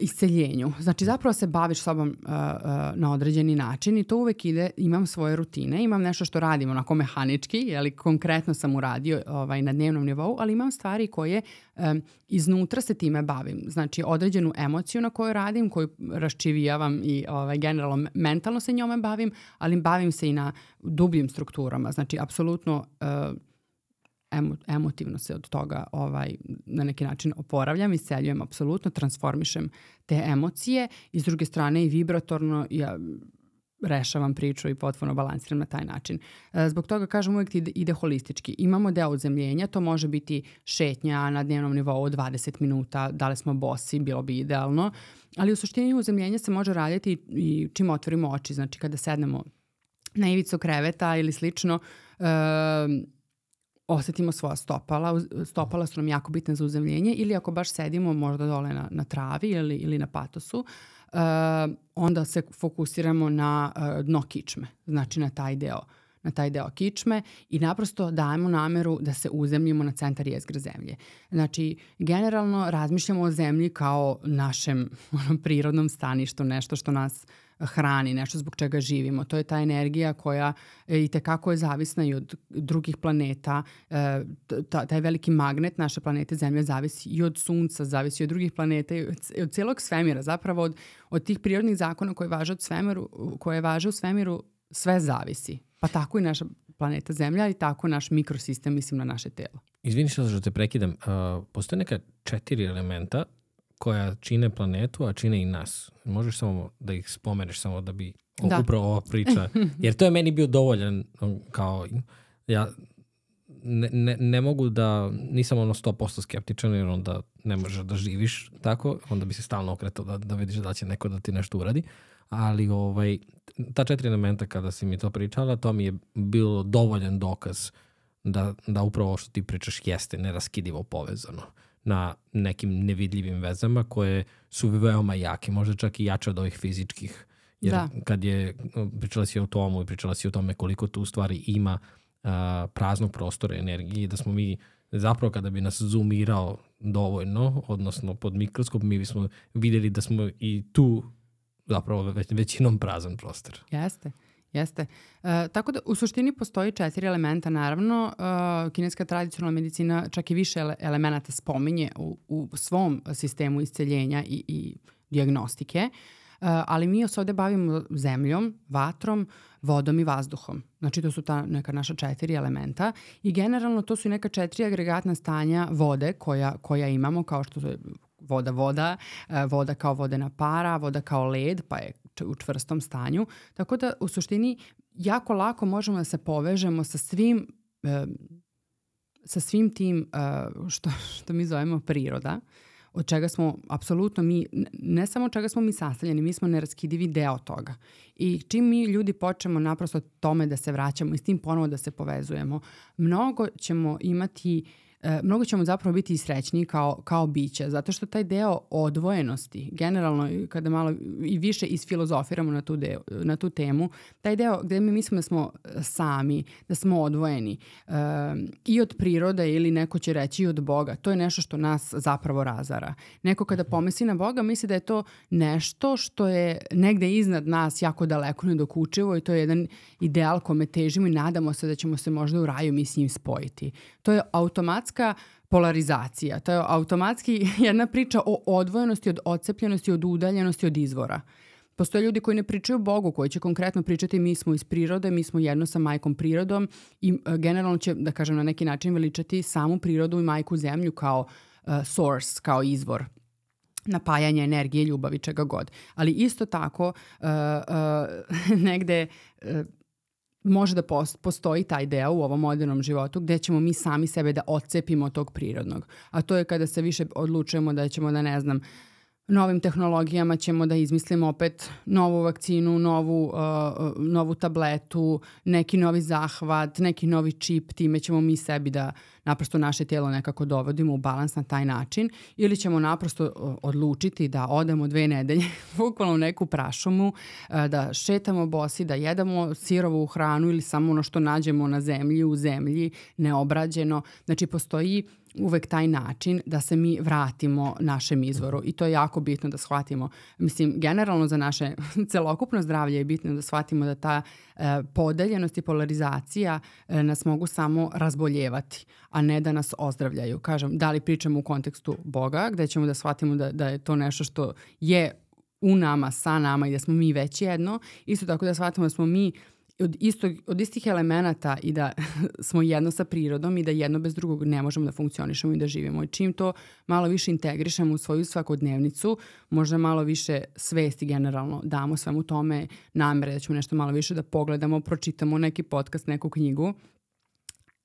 isceljenju. Znači zapravo se baviš sobom uh, uh, na određeni način i to uvek ide, imam svoje rutine, imam nešto što radim onako mehanički, ali konkretno sam uradio ovaj, na dnevnom nivou, ali imam stvari koje um, iznutra se time bavim. Znači određenu emociju na kojoj radim, koju raščivijavam i ovaj, generalno mentalno se njome bavim, ali bavim se i na dubljim strukturama. Znači apsolutno uh, emo, emotivno se od toga ovaj, na neki način oporavljam, isceljujem apsolutno, transformišem te emocije i s druge strane i vibratorno ja rešavam priču i potpuno balansiram na taj način. E, zbog toga kažem uvek ide, ide holistički. Imamo deo uzemljenja, to može biti šetnja na dnevnom nivou 20 minuta, da li smo bosi, bilo bi idealno, ali u suštini uzemljenja se može raditi i čim otvorimo oči, znači kada sednemo na ivicu kreveta ili slično, uh, osetimo svoja stopala. Stopala su nam jako bitne za uzemljenje ili ako baš sedimo možda dole na, na travi ili, ili na patosu, uh, onda se fokusiramo na uh, dno kičme, znači na taj deo na taj deo kičme i naprosto dajemo nameru da se uzemljimo na centar jezgre zemlje. Znači, generalno razmišljamo o zemlji kao našem (laughs) prirodnom staništu, nešto što nas uh, hrani, nešto zbog čega živimo. To je ta energija koja e, i tekako je zavisna i od drugih planeta. E, ta, taj veliki magnet naše planete Zemlje zavisi i od sunca, zavisi i od drugih planeta i od, od celog svemira. Zapravo od, od tih prirodnih zakona koje važe, od svemiru, koje važe u svemiru sve zavisi. Pa tako i naša planeta Zemlja i tako naš mikrosistem, mislim na naše telo. Izvini što te prekidam. Uh, postoje neka četiri elementa koja čine planetu, a čine i nas. Možeš samo da ih spomeneš samo da bi da. upravo ova priča, (laughs) jer to je meni bio dovoljan kao ja ne, ne, ne mogu da, nisam ono 100% skeptičan jer onda ne možeš da živiš tako, onda bi se stalno okretao da, da vidiš da će neko da ti nešto uradi, ali ovaj, ta četiri elementa kada si mi to pričala, to mi je bilo dovoljan dokaz da, da upravo što ti pričaš jeste neraskidivo povezano. Uh, na nekim nevidljivim vezama koje su veoma jake, možda čak i jače od ovih fizičkih. Jer da. kad je, pričala si o tomu i pričala si o tome koliko tu stvari ima a, praznog prostora energije, da smo mi zapravo kada bi nas zoomirao dovoljno, odnosno pod mikroskop, mi bismo videli da smo i tu zapravo već, većinom prazan prostor. Jeste. Jeste. E, tako da u suštini postoji četiri elementa naravno. E, kineska tradicionalna medicina čak i više ele elemenata spominje u, u svom sistemu isceljenja i, i diagnostike. E, ali mi se ovde bavimo zemljom, vatrom, vodom i vazduhom. Znači to su ta neka naša četiri elementa i generalno to su neka četiri agregatna stanja vode koja, koja imamo kao što je voda, voda, e, voda kao vodena para, voda kao led, pa je u čvrstom stanju. Tako da u suštini jako lako možemo da se povežemo sa svim e, sa svim tim što, što mi zovemo priroda, od čega smo apsolutno mi, ne samo od čega smo mi sastavljeni, mi smo neraskidivi deo toga. I čim mi ljudi počnemo naprosto tome da se vraćamo i s tim ponovo da se povezujemo, mnogo ćemo imati uh, e, mnogo ćemo zapravo biti srećniji kao, kao biće, zato što taj deo odvojenosti, generalno kada malo i više isfilozofiramo na tu, deo, na tu temu, taj deo gde mi mislimo da smo sami, da smo odvojeni e, i od prirode ili neko će reći i od Boga, to je nešto što nas zapravo razara. Neko kada mhm. pomisli na Boga misli da je to nešto što je negde iznad nas jako daleko nedokučivo i to je jedan ideal kome težimo i nadamo se da ćemo se možda u raju mi s njim spojiti. To je automatski automatska polarizacija. To je automatski (laughs) jedna priča o odvojenosti, od odcepljenosti, od udaljenosti od izvora. Postoje ljudi koji ne pričaju Bogu, koji će konkretno pričati mi smo iz prirode, mi smo jedno sa majkom prirodom i e, generalno će, da kažem, na neki način veličati samu prirodu i majku zemlju kao uh, source, kao izvor napajanja energije, ljubavi, čega god. Ali isto tako uh, (laughs) uh, negde uh, može da postoji taj deo u ovom modernom životu gde ćemo mi sami sebe da odcepimo od tog prirodnog. A to je kada se više odlučujemo da ćemo da ne znam novim tehnologijama ćemo da izmislimo opet novu vakcinu, novu, uh, uh, novu tabletu, neki novi zahvat, neki novi čip, time ćemo mi sebi da naprosto naše tijelo nekako dovodimo u balans na taj način ili ćemo naprosto uh, odlučiti da odemo dve nedelje (laughs) bukvalno u neku prašumu, uh, da šetamo bosi, da jedemo sirovu hranu ili samo ono što nađemo na zemlji, u zemlji, neobrađeno. Znači postoji uvek taj način da se mi vratimo našem izvoru i to je jako bitno da shvatimo. Mislim, generalno za naše (laughs) celokupno zdravlje je bitno da shvatimo da ta e, podeljenost i polarizacija e, nas mogu samo razboljevati, a ne da nas ozdravljaju. Kažem, da li pričamo u kontekstu Boga, gde ćemo da shvatimo da, da je to nešto što je u nama, sa nama i da smo mi već jedno, isto tako da shvatimo da smo mi od, istog, od istih elemenata i da (laughs) smo jedno sa prirodom i da jedno bez drugog ne možemo da funkcionišemo i da živimo. I čim to malo više integrišemo u svoju svakodnevnicu, možda malo više svesti generalno damo svemu tome namere da ćemo nešto malo više da pogledamo, pročitamo neki podcast, neku knjigu,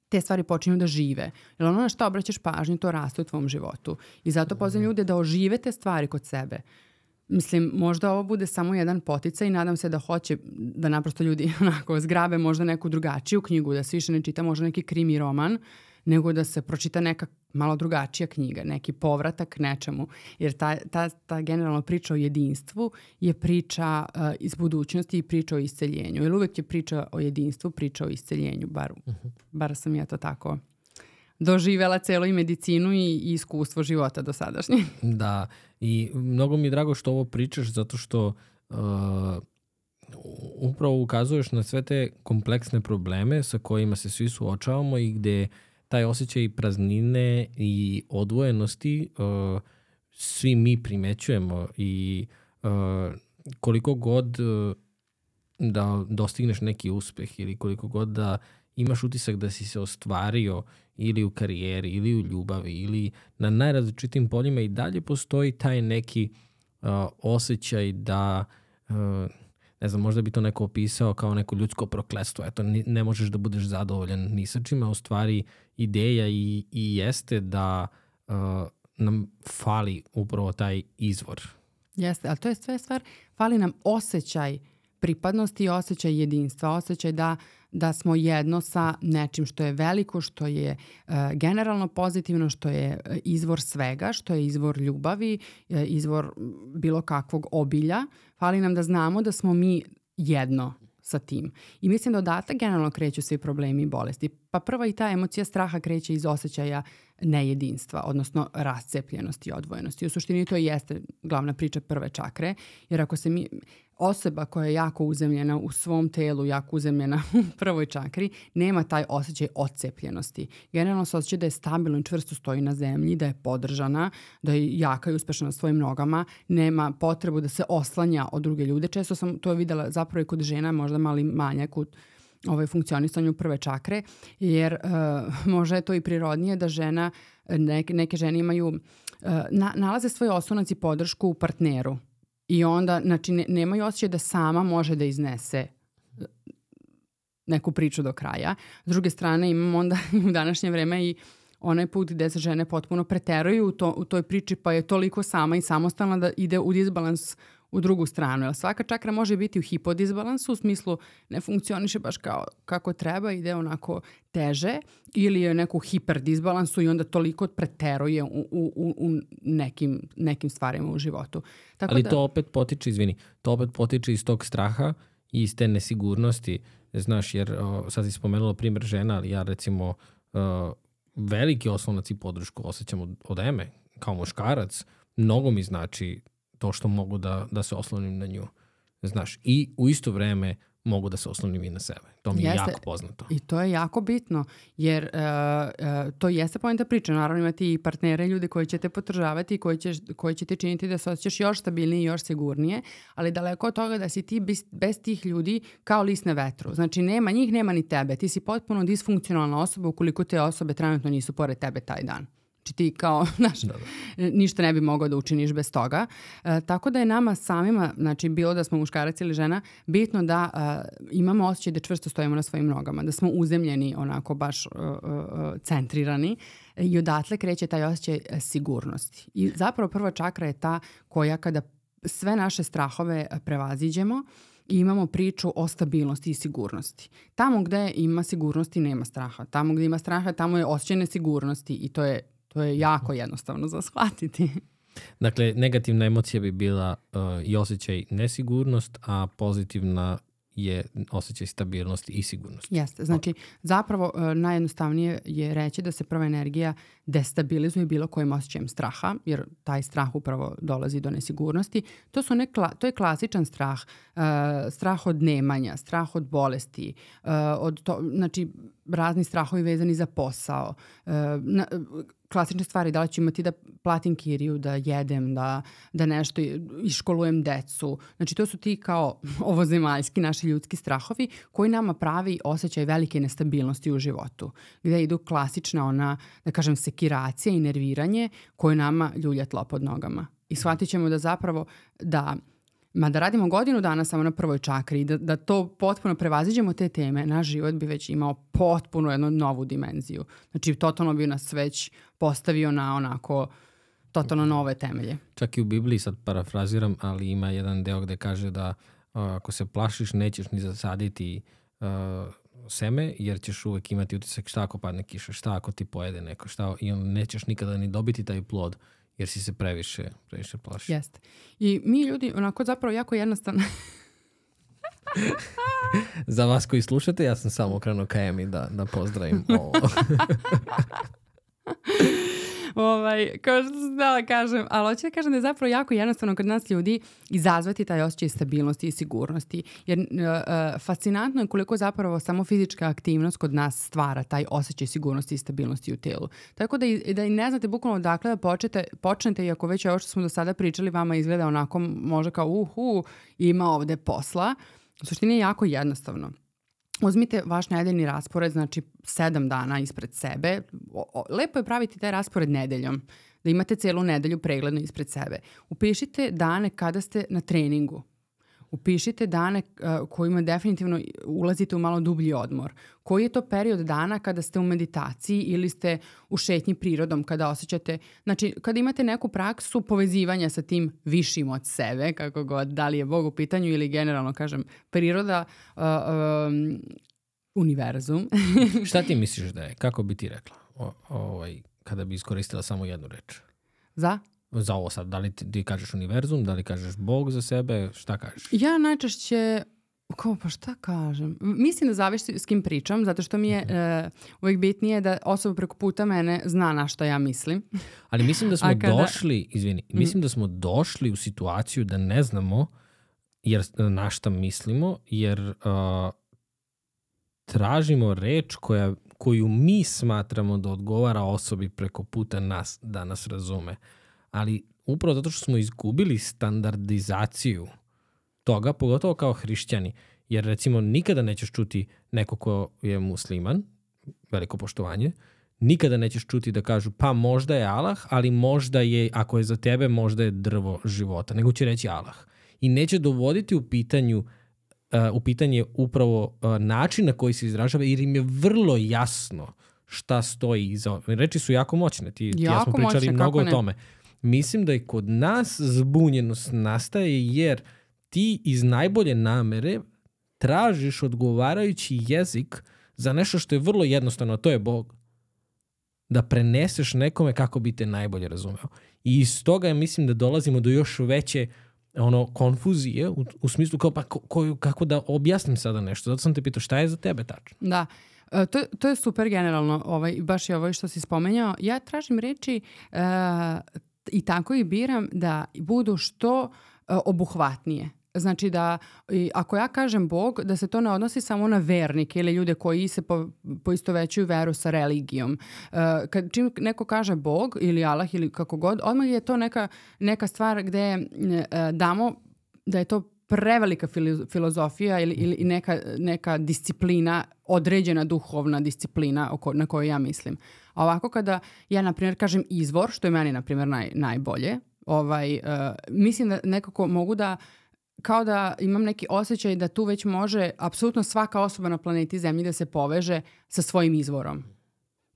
te stvari počinju da žive. Jer ono na što obraćaš pažnju, to raste u tvom životu. I zato pozivam ljude da ožive te stvari kod sebe. Mislim, možda ovo bude samo jedan poticaj i nadam se da hoće da naprosto ljudi (laughs) onako zgrabe možda neku drugačiju knjigu, da se više ne čita možda neki krimi roman, nego da se pročita neka malo drugačija knjiga, neki povratak nečemu. Jer ta, ta, ta generalna priča o jedinstvu je priča uh, iz budućnosti i priča o isceljenju. Jer uvek je priča o jedinstvu, priča o isceljenju, bar, uh mhm. -huh. bar sam ja to tako doživela celo i medicinu i, i iskustvo života do sadašnje. (laughs) Da, i mnogo mi je drago što ovo pričaš zato što uh, upravo ukazuješ na sve te kompleksne probleme sa kojima se svi suočavamo i gde taj osjećaj praznine i odvojenosti uh, svi mi primećujemo i uh, koliko god uh, da dostigneš neki uspeh ili koliko god da imaš utisak da si se ostvario ili u karijeri, ili u ljubavi, ili na najrazličitim poljima i dalje postoji taj neki uh, osjećaj da uh, ne znam, možda bi to neko opisao kao neko ljudsko proklestvo. Eto, ne možeš da budeš zadovoljan ni sa čime, u stvari ideja i, i jeste da uh, nam fali upravo taj izvor. Jeste, ali to je sve stvar, fali nam osjećaj pripadnosti i osjećaj jedinstva, osjećaj da uh, da smo jedno sa nečim što je veliko, što je uh, generalno pozitivno, što je e, izvor svega, što je izvor ljubavi, uh, izvor bilo kakvog obilja. Fali nam da znamo da smo mi jedno sa tim. I mislim da odatak generalno kreću svi problemi i bolesti. Pa prva i ta emocija straha kreće iz osjećaja nejedinstva, odnosno rascepljenosti i odvojenosti. U suštini to jeste glavna priča prve čakre, jer ako se mi, osoba koja je jako uzemljena u svom telu, jako uzemljena (laughs) u prvoj čakri, nema taj osjećaj odcepljenosti. Generalno se osjeća da je stabilno i čvrsto stoji na zemlji, da je podržana, da je jaka i uspešna na svojim nogama, nema potrebu da se oslanja od druge ljude. Često sam to videla zapravo i kod žena, možda mali manjak u ovaj, funkcionisanju prve čakre, jer uh, možda je to i prirodnije da žena, neke, neke žene imaju na, nalaze svoj osnovac i podršku u partneru. I onda, znači, ne, nemaju osjećaj da sama može da iznese e, neku priču do kraja. S druge strane, imamo onda (laughs) u današnje vreme i onaj put gde se žene potpuno preteruju u, to, u toj priči pa je toliko sama i samostalna da ide u disbalans u drugu stranu. Jer svaka čakra može biti u hipodisbalansu, u smislu ne funkcioniše baš kao kako treba, ide onako teže ili je neku hiperdisbalansu i onda toliko preteruje u, u, u nekim, nekim stvarima u životu. Tako Ali da... to opet potiče, izvini, to opet potiče iz tog straha i iz te nesigurnosti, znaš, jer o, sad si spomenula primjer žena, ali ja recimo o, veliki oslonac i podršku osjećam od, od Eme, kao muškarac, mnogo mi znači to što mogu da, da se oslonim na nju. Znaš, i u isto vreme mogu da se oslonim i na sebe. To mi je jeste, jako poznato. I to je jako bitno, jer uh, uh, to jeste pojenta priča. Naravno imati i partnere, ljude koji će te potržavati, koji će, koji će te činiti da se osjećaš još stabilnije i još sigurnije, ali daleko od toga da si ti bez, bez tih ljudi kao list na vetru. Znači nema njih, nema ni tebe. Ti si potpuno disfunkcionalna osoba ukoliko te osobe trenutno nisu pored tebe taj dan. Znači ti kao, (laughs) znaš, da, da. ništa ne bi mogao da učiniš bez toga. E, tako da je nama samima, znači bilo da smo muškarac ili žena, bitno da e, imamo osjećaj da čvrsto stojimo na svojim nogama, da smo uzemljeni onako baš e, e, e centrirani i odatle kreće taj osjećaj e, sigurnosti. I zapravo prva čakra je ta koja kada sve naše strahove e, prevaziđemo, i imamo priču o stabilnosti i sigurnosti. Tamo gde ima sigurnosti nema straha. Tamo gde ima straha, tamo je osjećaj nesigurnosti i to je To je jako jednostavno za shvatiti. Dakle, negativna emocija bi bila uh, i osjećaj nesigurnost, a pozitivna je osjećaj stabilnosti i sigurnosti. Jeste, znači zapravo uh, najjednostavnije je reći da se prva energija destabilizuje bilo kojim osjećajem straha, jer taj strah upravo dolazi do nesigurnosti. To, su ne, to je klasičan strah, uh, strah od nemanja, strah od bolesti, uh, od to, znači razni strahovi vezani za posao, uh, na, klasične stvari, da li ću imati da platim kiriju, da jedem, da, da nešto iškolujem decu. Znači to su ti kao (laughs) ovozemaljski naši ljudski strahovi koji nama pravi osjećaj velike nestabilnosti u životu. Gde idu klasična ona, da kažem, sekiracija i nerviranje koje nama ljulja tlo pod nogama. I shvatit ćemo da zapravo da Ma da radimo godinu dana samo na prvoj čakri i da, da to potpuno prevaziđemo te teme, naš život bi već imao potpuno jednu novu dimenziju. Znači, totalno bi nas već postavio na onako totalno nove temelje. Čak i u Bibliji, sad parafraziram, ali ima jedan deo gde kaže da uh, ako se plašiš, nećeš ni zasaditi uh, seme, jer ćeš uvek imati utisak šta ako padne kiša, šta ako ti pojede neko, šta, i on nećeš nikada ni dobiti taj plod jer si se previše, previše plaši. Jeste. I mi ljudi, onako zapravo jako jednostavno... (laughs) Za vas koji slušate, ja sam samo okrenuo ka Emi da, da pozdravim ovo. (laughs) ovaj, kao što sam da kažem, ali hoću da kažem da je zapravo jako jednostavno kod nas ljudi izazvati taj osjećaj stabilnosti i sigurnosti. Jer uh, fascinantno je koliko zapravo samo fizička aktivnost kod nas stvara taj osjećaj sigurnosti i stabilnosti u telu. Tako da i, da i ne znate bukvalno odakle da počete, počnete i ako već ovo što smo do sada pričali vama izgleda onako može kao uhu, ima ovde posla. U suštini je jako jednostavno. Uzmite vaš nedeljni raspored, znači sedam dana ispred sebe. O, o, lepo je praviti taj raspored nedeljom, da imate celu nedelju pregledno ispred sebe. Upišite dane kada ste na treningu, Upišite dane uh, kojima definitivno ulazite u malo dublji odmor. Koji je to period dana kada ste u meditaciji ili ste u šetnji prirodom, kada osjećate, znači kada imate neku praksu povezivanja sa tim višim od sebe, kako god, da li je Bog u pitanju ili generalno, kažem, priroda, uh, um, univerzum. (laughs) Šta ti misliš da je? Kako bi ti rekla? O, ovaj, kada bi iskoristila samo jednu reč? Za? Za ovo sad? Da li ti, ti kažeš univerzum, da li kažeš Bog za sebe, šta kažeš? Ja najčešće Kao, pa šta kažem? Mislim da zavisi s kim pričam, zato što mi je uh, uvijek bitnije da osoba preko puta mene zna na što ja mislim. Ali mislim da (laughs) smo kada... došli, izvini, mhm. mislim da smo došli u situaciju da ne znamo jer, na šta mislimo, jer uh, tražimo reč koja, koju mi smatramo da odgovara osobi preko puta nas da nas razume. Uh, ali upravo zato što smo izgubili standardizaciju toga, pogotovo kao hrišćani, jer recimo nikada nećeš čuti neko ko je musliman, veliko poštovanje, nikada nećeš čuti da kažu pa možda je Allah, ali možda je, ako je za tebe, možda je drvo života, nego će reći Allah. I neće dovoditi u pitanju uh, u pitanje upravo uh, način na koji se izražava, jer im je vrlo jasno šta stoji iza. Reči su jako moćne, ti, jako ti ja smo pričali moćne, mnogo o tome. Mislim da je kod nas zbunjenost nastaje jer ti iz najbolje namere tražiš odgovarajući jezik za nešto što je vrlo jednostavno, to je Bog. Da preneseš nekome kako bi te najbolje razumeo. I iz toga mislim da dolazimo do još veće ono konfuzije u, u smislu kao pa ko, ko, kako da objasnim sada nešto. Zato sam te pitao šta je za tebe tačno. Da. E, to, to je super generalno, ovaj, baš je ovo što si spomenjao. Ja tražim reči uh, i tako i biram da budu što uh, obuhvatnije. Znači da ako ja kažem Bog, da se to ne odnosi samo na vernike ili ljude koji se po, poistovećuju veru sa religijom. Uh, kad čim neko kaže Bog ili Allah ili kako god, odmah je to neka, neka stvar gde uh, damo da je to prevelika filozofija ili, ili neka, neka disciplina, određena duhovna disciplina oko, na koju ja mislim. A ovako kada ja, na primjer, kažem izvor, što je meni, na primjer, naj, najbolje, ovaj, uh, mislim da nekako mogu da kao da imam neki osjećaj da tu već može apsolutno svaka osoba na planeti Zemlji da se poveže sa svojim izvorom.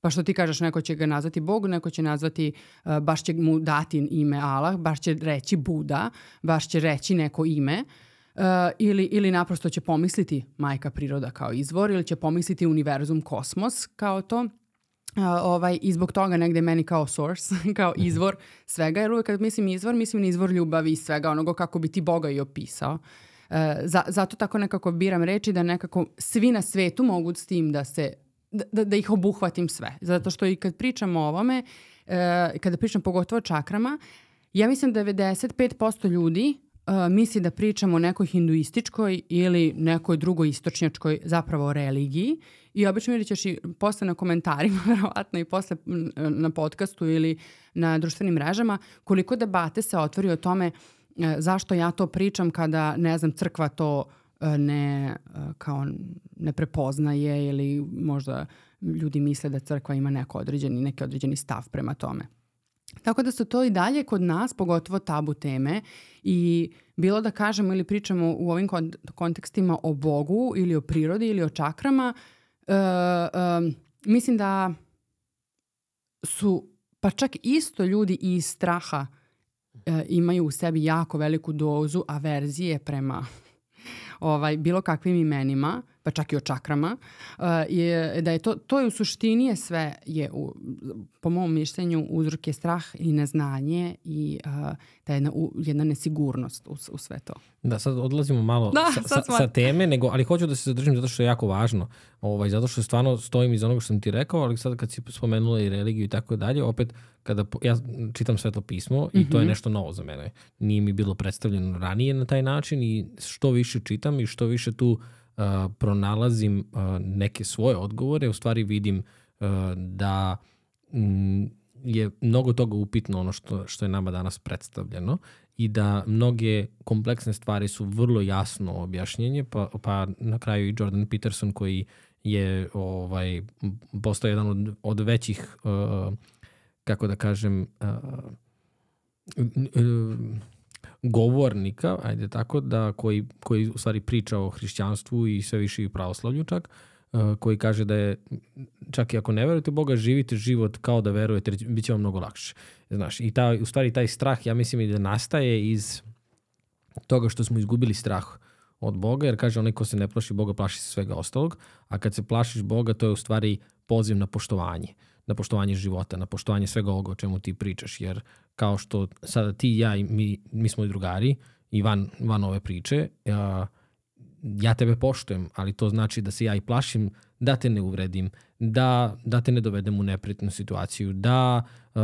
Pa što ti kažeš, neko će ga nazvati Bog, neko će nazvati, uh, baš će mu dati ime Allah, baš će reći Buda, baš će reći neko ime. Uh, ili, ili naprosto će pomisliti majka priroda kao izvor ili će pomisliti univerzum, kosmos kao to ovaj, i zbog toga negde meni kao source, (laughs) kao mhm. izvor svega, jer uvek kad mislim izvor, mislim na izvor ljubavi i svega onoga kako bi ti Boga i opisao. E, za, zato tako nekako biram reči da nekako svi na svetu mogu s tim da se da, da, da ih obuhvatim sve. Zato što i kad pričamo o ovome, e, kada pričam pogotovo o čakrama, ja mislim da 95% ljudi uh, misli da pričamo o nekoj hinduističkoj ili nekoj drugoj istočnjačkoj zapravo religiji i obično vidjet ćeš i posle na komentarima, (laughs) verovatno i posle na podcastu ili na društvenim mrežama, koliko debate se otvori o tome uh, zašto ja to pričam kada, ne znam, crkva to ne, kao ne prepoznaje ili možda ljudi misle da crkva ima neko određeni, neki određeni stav prema tome. Tako da su to i dalje kod nas, pogotovo tabu teme i bilo da kažemo ili pričamo u ovim kontekstima o Bogu ili o prirodi ili o čakrama, uh, uh, mislim da su pa čak isto ljudi iz straha uh, imaju u sebi jako veliku dozu averzije prema ovaj, bilo kakvim imenima, pa čak i o čakrama, uh, je, da je to, to je u suštini je sve, je u, po mom mišljenju uzrok je strah i neznanje i uh, ta jedna, u, jedna nesigurnost u, u sve to. Da, sad odlazimo malo da, sa, sa, sa teme, nego, ali hoću da se zadržim zato što je jako važno, ovaj, zato što stvarno stojim iz onoga što sam ti rekao, ali sad kad si spomenula i religiju i tako dalje, opet kada ja čitam svetlo pismo mm -hmm. i to je mhm. nešto novo za mene. Nije mi bilo predstavljeno ranije na taj način i što više čitam i što više tu pronalazim neke svoje odgovore, u stvari vidim da mm, je mnogo toga upitno ono što, što je nama danas predstavljeno i da mnoge kompleksne stvari su vrlo jasno objašnjenje, pa, pa na kraju i Jordan Peterson koji je ovaj postao jedan od, od većih uh, kako da kažem uh, uh, govornika, ajde tako, da koji, koji u stvari priča o hrišćanstvu i sve više i pravoslavlju čak, uh, koji kaže da je, čak i ako ne verujete Boga, živite život kao da verujete, bit će vam mnogo lakše. Znaš, i ta, u stvari taj strah, ja mislim da nastaje iz toga što smo izgubili strah od Boga, jer kaže onaj ko se ne plaši Boga, plaši se svega ostalog, a kad se plašiš Boga, to je u stvari poziv na poštovanje. Uh, na poštovanje života, na poštovanje svega ovoga o čemu ti pričaš, jer kao što sada ti i ja, i mi, mi smo i drugari i van, van ove priče, ja, ja tebe poštujem, ali to znači da se ja i plašim da te ne uvredim, da, da te ne dovedem u neprijatnu situaciju, da uh,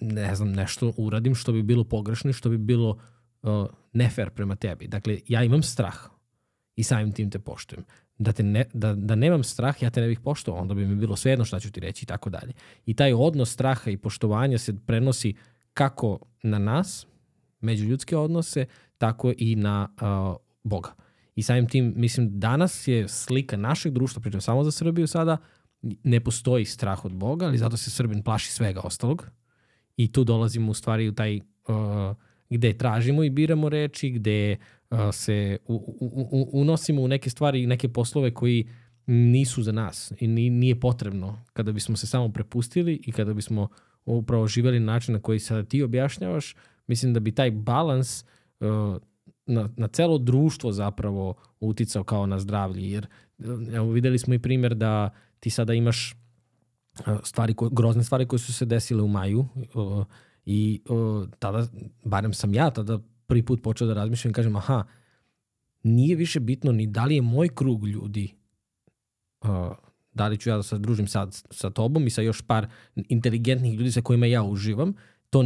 ne znam, nešto uradim što bi bilo pogrešno i što bi bilo uh, nefer prema tebi. Dakle, ja imam strah i samim tim te poštujem da, te ne, da, da nemam strah, ja te ne bih poštovao, onda bi mi bilo svejedno šta ću ti reći i tako dalje. I taj odnos straha i poštovanja se prenosi kako na nas, međuljudske odnose, tako i na uh, Boga. I samim tim, mislim, danas je slika našeg društva, pričam samo za Srbiju sada, ne postoji strah od Boga, ali zato se Srbin plaši svega ostalog. I tu dolazimo u stvari u taj uh, gde tražimo i biramo reči, gde uh, se u, u, u, unosimo u neke stvari i neke poslove koji nisu za nas i nije potrebno kada bismo se samo prepustili i kada bismo upravo živeli na način na koji sada ti objašnjavaš, mislim da bi taj balans na, na celo društvo zapravo uticao kao na zdravlje, jer evo, videli smo i primjer da ti sada imaš stvari, ko, grozne stvari koje su se desile u maju i tada, barem sam ja tada prvi put počeo da razmišljam i kažem aha, nije više bitno ni da li je moj krug ljudi uh, da li ću ja da se družim sad sa tobom i sa još par inteligentnih ljudi sa kojima ja uživam, to,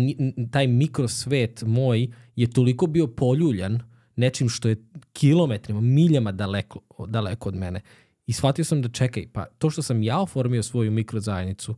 taj mikrosvet moj je toliko bio poljuljan nečim što je kilometrima, miljama daleko, daleko od mene. I shvatio sam da čekaj, pa to što sam ja oformio svoju mikrozajednicu,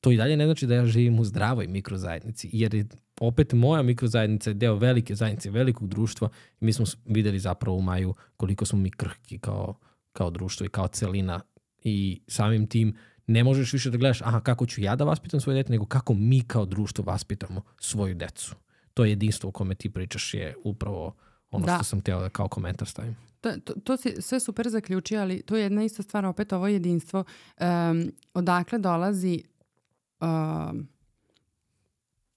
to i dalje ne znači da ja živim u zdravoj mikrozajednici, jer je opet moja mikrozajednica je deo velike zajednice, velikog društva i mi smo videli zapravo u maju koliko smo mi krhki kao, kao društvo i kao celina i samim tim ne možeš više da gledaš aha kako ću ja da vaspitam svoje dete, nego kako mi kao društvo vaspitamo svoju decu. To jedinstvo o kome ti pričaš je upravo ono da. što sam htjela da kao komentar stavim. To, to, to si sve super zaključio, ali to je jedna ista stvar, opet ovo jedinstvo. Um, odakle dolazi um,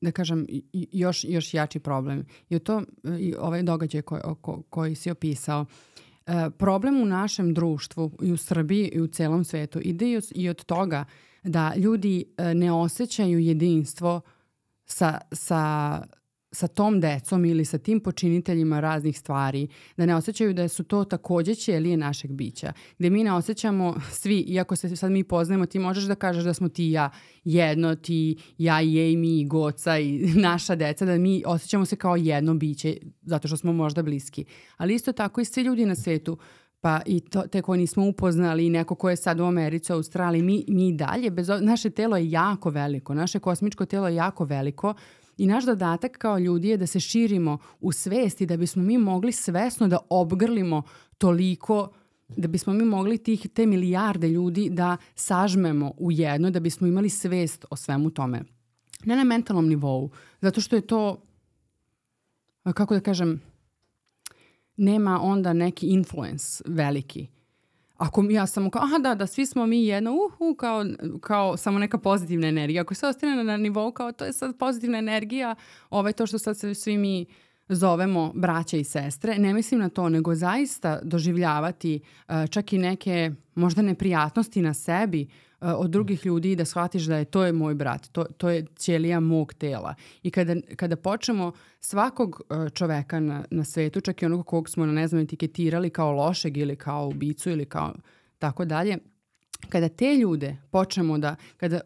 da kažem, još, još jači problem. I to, i ovaj događaj koji, ko, koji si opisao, e, problem u našem društvu i u Srbiji i u celom svetu ide i od toga da ljudi e, ne osjećaju jedinstvo sa, sa sa tom decom ili sa tim počiniteljima raznih stvari, da ne osjećaju da su to takođe ćelije našeg bića, gde mi ne osjećamo svi, iako se sad mi poznajemo, ti možeš da kažeš da smo ti ja jedno, ti, ja i Amy i Goca i (laughs) naša deca, da mi osjećamo se kao jedno biće, zato što smo možda bliski. Ali isto tako i svi ljudi na svetu, pa i to, te koje nismo upoznali i neko ko je sad u Americi, u Australiji, mi, mi dalje, bez, naše telo je jako veliko, naše kosmičko telo je jako veliko, I naš dodatak kao ljudi je da se širimo u svesti da bismo mi mogli svesno da obgrlimo toliko da bismo mi mogli tih te milijarde ljudi da sažmemo u jedno, da bismo imali svest o svemu tome. Ne na mentalnom nivou, zato što je to, kako da kažem, nema onda neki influence veliki ako ja samo kao, aha da, da, svi smo mi jedno, uhu, kao, kao samo neka pozitivna energija. Ako se ostane na nivou kao to je sad pozitivna energija, ovaj, to što sad se svi mi zovemo braća i sestre, ne mislim na to, nego zaista doživljavati uh, čak i neke možda neprijatnosti na sebi od drugih ljudi i da shvatiš da je to je moj brat, to, to je ćelija mog tela. I kada, kada počnemo svakog uh, čoveka na, na svetu, čak i onog kog smo, ne znam, etiketirali kao lošeg ili kao ubicu ili kao tako dalje, kada te ljude počnemo da, kada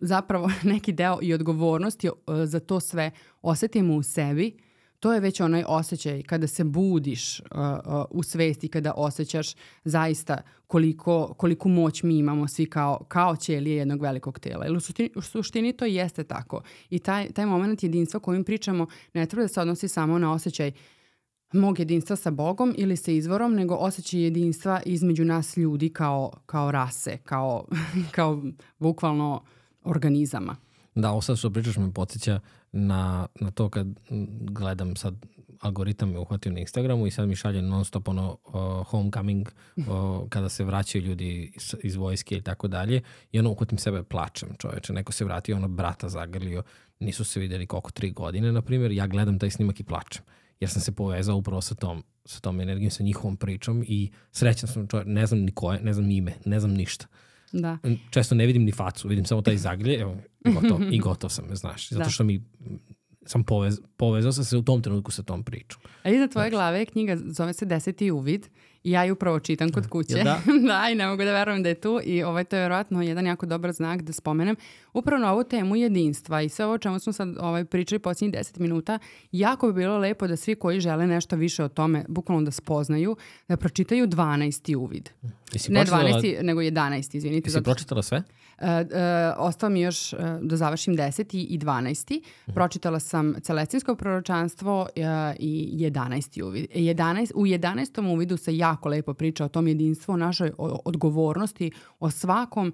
zapravo (laughs) neki deo i odgovornosti za to sve osetimo u sebi, to je već onaj osjećaj kada se budiš uh, uh, u svesti, kada osjećaš zaista koliko, koliku moć mi imamo svi kao, kao ćelije jednog velikog tela. Jer u suštini, u suštini to jeste tako. I taj, taj moment jedinstva kojim pričamo ne treba da se odnosi samo na osjećaj mog jedinstva sa Bogom ili sa izvorom, nego osjećaj jedinstva između nas ljudi kao, kao rase, kao, (laughs) kao bukvalno organizama. Da, ovo sad što pričaš me podsjeća na, na to kad gledam sad algoritam me uhvatio na Instagramu i sad mi šalje non stop ono uh, homecoming uh, kada se vraćaju ljudi iz, iz vojske i tako dalje i ono uhvatim sebe plačem čoveče, neko se vratio ono brata zagrlio, nisu se videli koliko tri godine na primjer, ja gledam taj snimak i plačem jer sam se povezao upravo sa tom, sa tom energijom, sa njihovom pričom i srećan sam čovjek, ne znam ni koje, ne znam ime, ne znam ništa. Da. Često ne vidim ni facu, vidim samo taj zagrlje, evo, gotov, i gotov (laughs) sam, znaš. Zato da. što mi sam povez, povezao sam se u tom trenutku sa tom pričom. A iza tvoje znači. glave je knjiga, zove se Deseti uvid ja ju upravo čitam kod kuće. da? (laughs) da, i ne mogu da verujem da je tu i ovaj, to je vjerojatno jedan jako dobar znak da spomenem. Upravo na ovu temu jedinstva i sve ovo čemu smo sad ovaj, pričali posljednjih 10 minuta, jako bi bilo lepo da svi koji žele nešto više o tome, bukvalno da spoznaju, da pročitaju 12. uvid. Ne 12. nego 11. izvinite. Jesi zato... pročitala sve? Uh, uh, ostao mi još uh, da završim 10. i 12. Uh -huh. Pročitala sam Celecinsko proročanstvo i 11. uvid. 11, u 11. uvidu se jako lepo priča o tom jedinstvu, o našoj odgovornosti, o svakom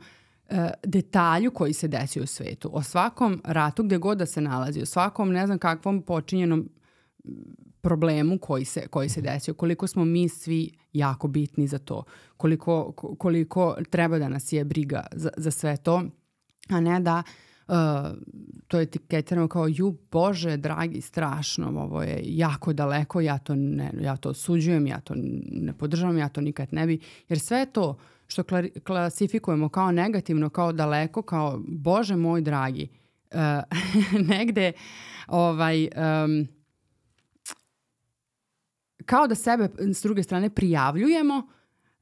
e, detalju koji se desio u svetu, o svakom ratu gde god da se nalazi, o svakom ne znam kakvom počinjenom problemu koji se, koji se desio, koliko smo mi svi jako bitni za to, koliko, koliko treba da nas je briga za, za sve to, a ne da uh, to etiketiramo kao ju bože dragi strašno ovo je jako daleko ja to ne ja to osuđujem ja to ne podržavam ja to nikad ne bi jer sve to što klasifikujemo kao negativno kao daleko kao bože moj dragi uh, (laughs) negde ovaj um, kao da sebe s druge strane prijavljujemo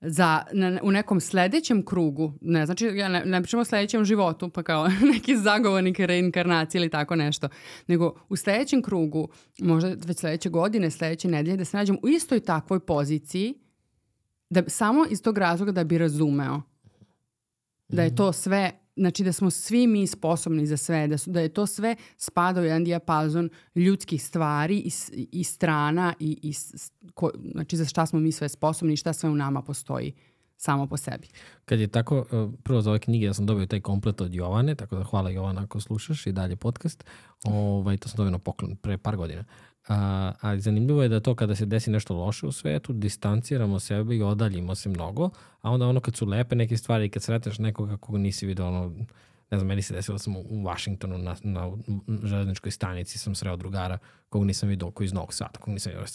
za, na, u nekom sledećem krugu, ne znači, ja ne, ne pričamo o sledećem životu, pa kao (laughs) neki zagovornik reinkarnacije ili tako nešto, nego u sledećem krugu, možda već sledeće godine, sledeće nedelje, da se nađem u istoj takvoj poziciji, da samo iz tog razloga da bi razumeo da je to sve znači da smo svi mi sposobni za sve, da, su, da je to sve spada u jedan dijapazon ljudskih stvari i, i strana i, i ko, znači za šta smo mi sve sposobni i šta sve u nama postoji samo po sebi. Kad je tako, e, prvo za ove knjige ja sam dobio taj komplet od Jovane, tako da hvala Jovana ako slušaš i dalje podcast. Ovaj, to sam dobio na poklon pre par godina. A, ali zanimljivo je da to kada se desi nešto loše u svetu, distanciramo sebe i odaljimo se mnogo, a onda ono kad su lepe neke stvari i kad sreteš nekoga koga nisi vidio, ono, ne znam, meni se desilo da sam u Washingtonu na, na železničkoj stanici sam sreo drugara kog nisam vidio koji iz Novog Svata, kog nisam vidio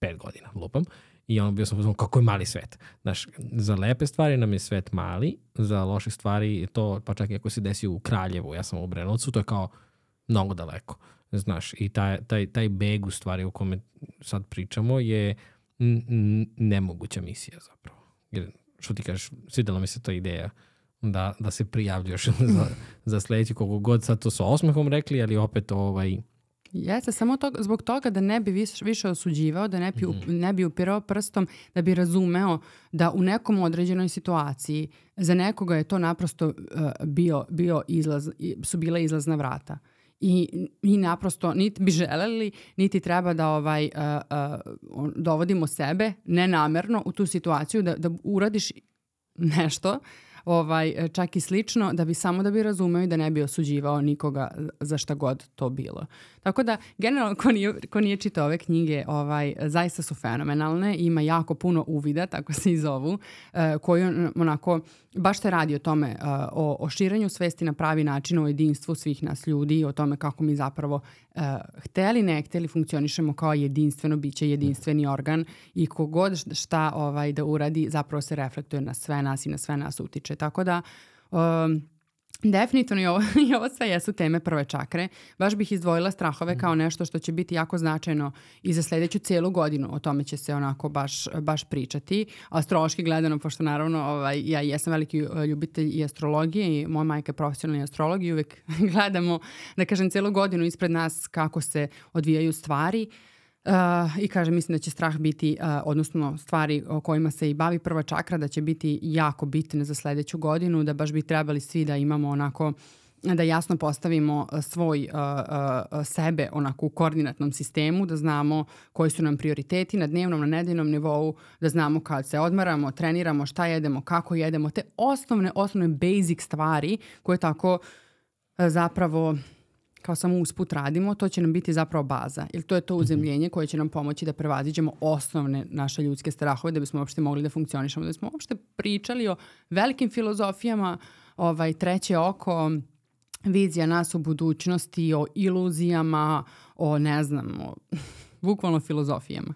pet godina, lupam. I ono bio sam uzmano kako je mali svet. Znaš, za lepe stvari nam je svet mali, za loše stvari to, pa čak i ako se desi u Kraljevu, ja sam u Brenovcu, to je kao mnogo daleko. Znaš, i taj, taj, taj beg u stvari o kome sad pričamo je nemoguća misija zapravo. Jer, što ti kažeš, svidela mi se ta ideja da, da se prijavljaš (laughs) za, za sledeći koliko god sad to sa osmehom rekli, ali opet ovaj, Jeste, samo to, zbog toga da ne bi više, više osuđivao, da ne bi, mm. ne bi upirao prstom, da bi razumeo da u nekom određenoj situaciji za nekoga je to naprosto uh, bio, bio izlaz, su bile izlazna vrata. I, i naprosto niti bi želeli, niti treba da ovaj, uh, uh, dovodimo sebe nenamerno u tu situaciju da, da uradiš nešto ovaj, čak i slično, da bi samo da bi razumeo i da ne bi osuđivao nikoga za šta god to bilo. Tako da, generalno, ko nije, ko nije čitao ove knjige, ovaj, zaista su fenomenalne, ima jako puno uvida, tako se i zovu, eh, koji onako, baš te radi o tome, eh, o, o širenju svesti na pravi način, o jedinstvu svih nas ljudi, o tome kako mi zapravo uh, hteli ne hteli funkcionišemo kao jedinstveno biće, jedinstveni organ i kogod šta ovaj, da uradi zapravo se reflektuje na sve nas i na sve nas utiče. Tako da um, Definitivno i ovo, (laughs) i ovo sve jesu teme prve čakre. Baš bih izdvojila strahove mhm. kao nešto što će biti jako značajno i za sledeću celu godinu. O tome će se onako baš, baš pričati. Astrološki gledano, pošto naravno ovaj, ja jesam veliki uh, ljubitelj i astrologije i moja majka je profesionalni astrolog i uvek (laughs) gledamo, da kažem, celu godinu ispred nas kako se odvijaju stvari. Uh, Uh, I kaže, mislim da će strah biti, uh, odnosno stvari o kojima se i bavi prva čakra, da će biti jako bitne za sledeću godinu, da baš bi trebali svi da imamo onako da jasno postavimo svoj uh, uh, sebe onako u koordinatnom sistemu, da znamo koji su nam prioriteti na dnevnom, na nedeljnom nivou, da znamo kad se odmaramo, treniramo, šta jedemo, kako jedemo, te osnovne, osnovne basic stvari koje tako uh, zapravo kao samo usput radimo, to će nam biti zapravo baza. Jer to je to mhm. uzemljenje koje će nam pomoći da prevaziđemo osnovne naše ljudske strahove da bismo uopšte mogli da funkcionišemo, da bismo uopšte pričali o velikim filozofijama, ovaj, treće oko, vizija nas u budućnosti, o iluzijama, o ne znam, o (laughs) bukvalno filozofijama.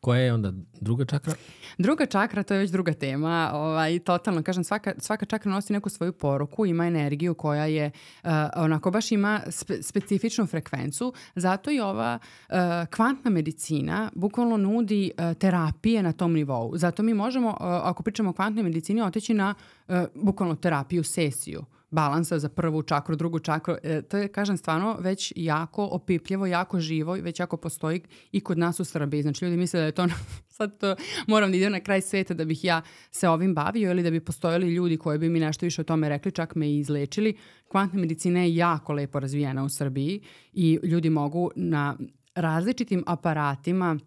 Koja je onda druga čakra? Druga čakra, to je već druga tema. Ovaj, totalno, kažem, svaka, svaka čakra nosi neku svoju poruku, ima energiju koja je, uh, onako baš ima spe, specifičnu frekvencu. Zato i ova uh, kvantna medicina bukvalno nudi uh, terapije na tom nivou. Zato mi možemo, uh, ako pričamo o kvantnoj medicini, otići na uh, bukvalno terapiju, sesiju balansa za prvu čakru, drugu čakru. E, to je, kažem, stvarno već jako opipljivo, jako živo, već jako postoji i kod nas u Srbiji. Znači, ljudi misle da je to, (laughs) sad to moram da idem na kraj sveta da bih ja se ovim bavio ili da bi postojali ljudi koji bi mi nešto više o tome rekli, čak me i izlečili. Kvantna medicina je jako lepo razvijena u Srbiji i ljudi mogu na različitim aparatima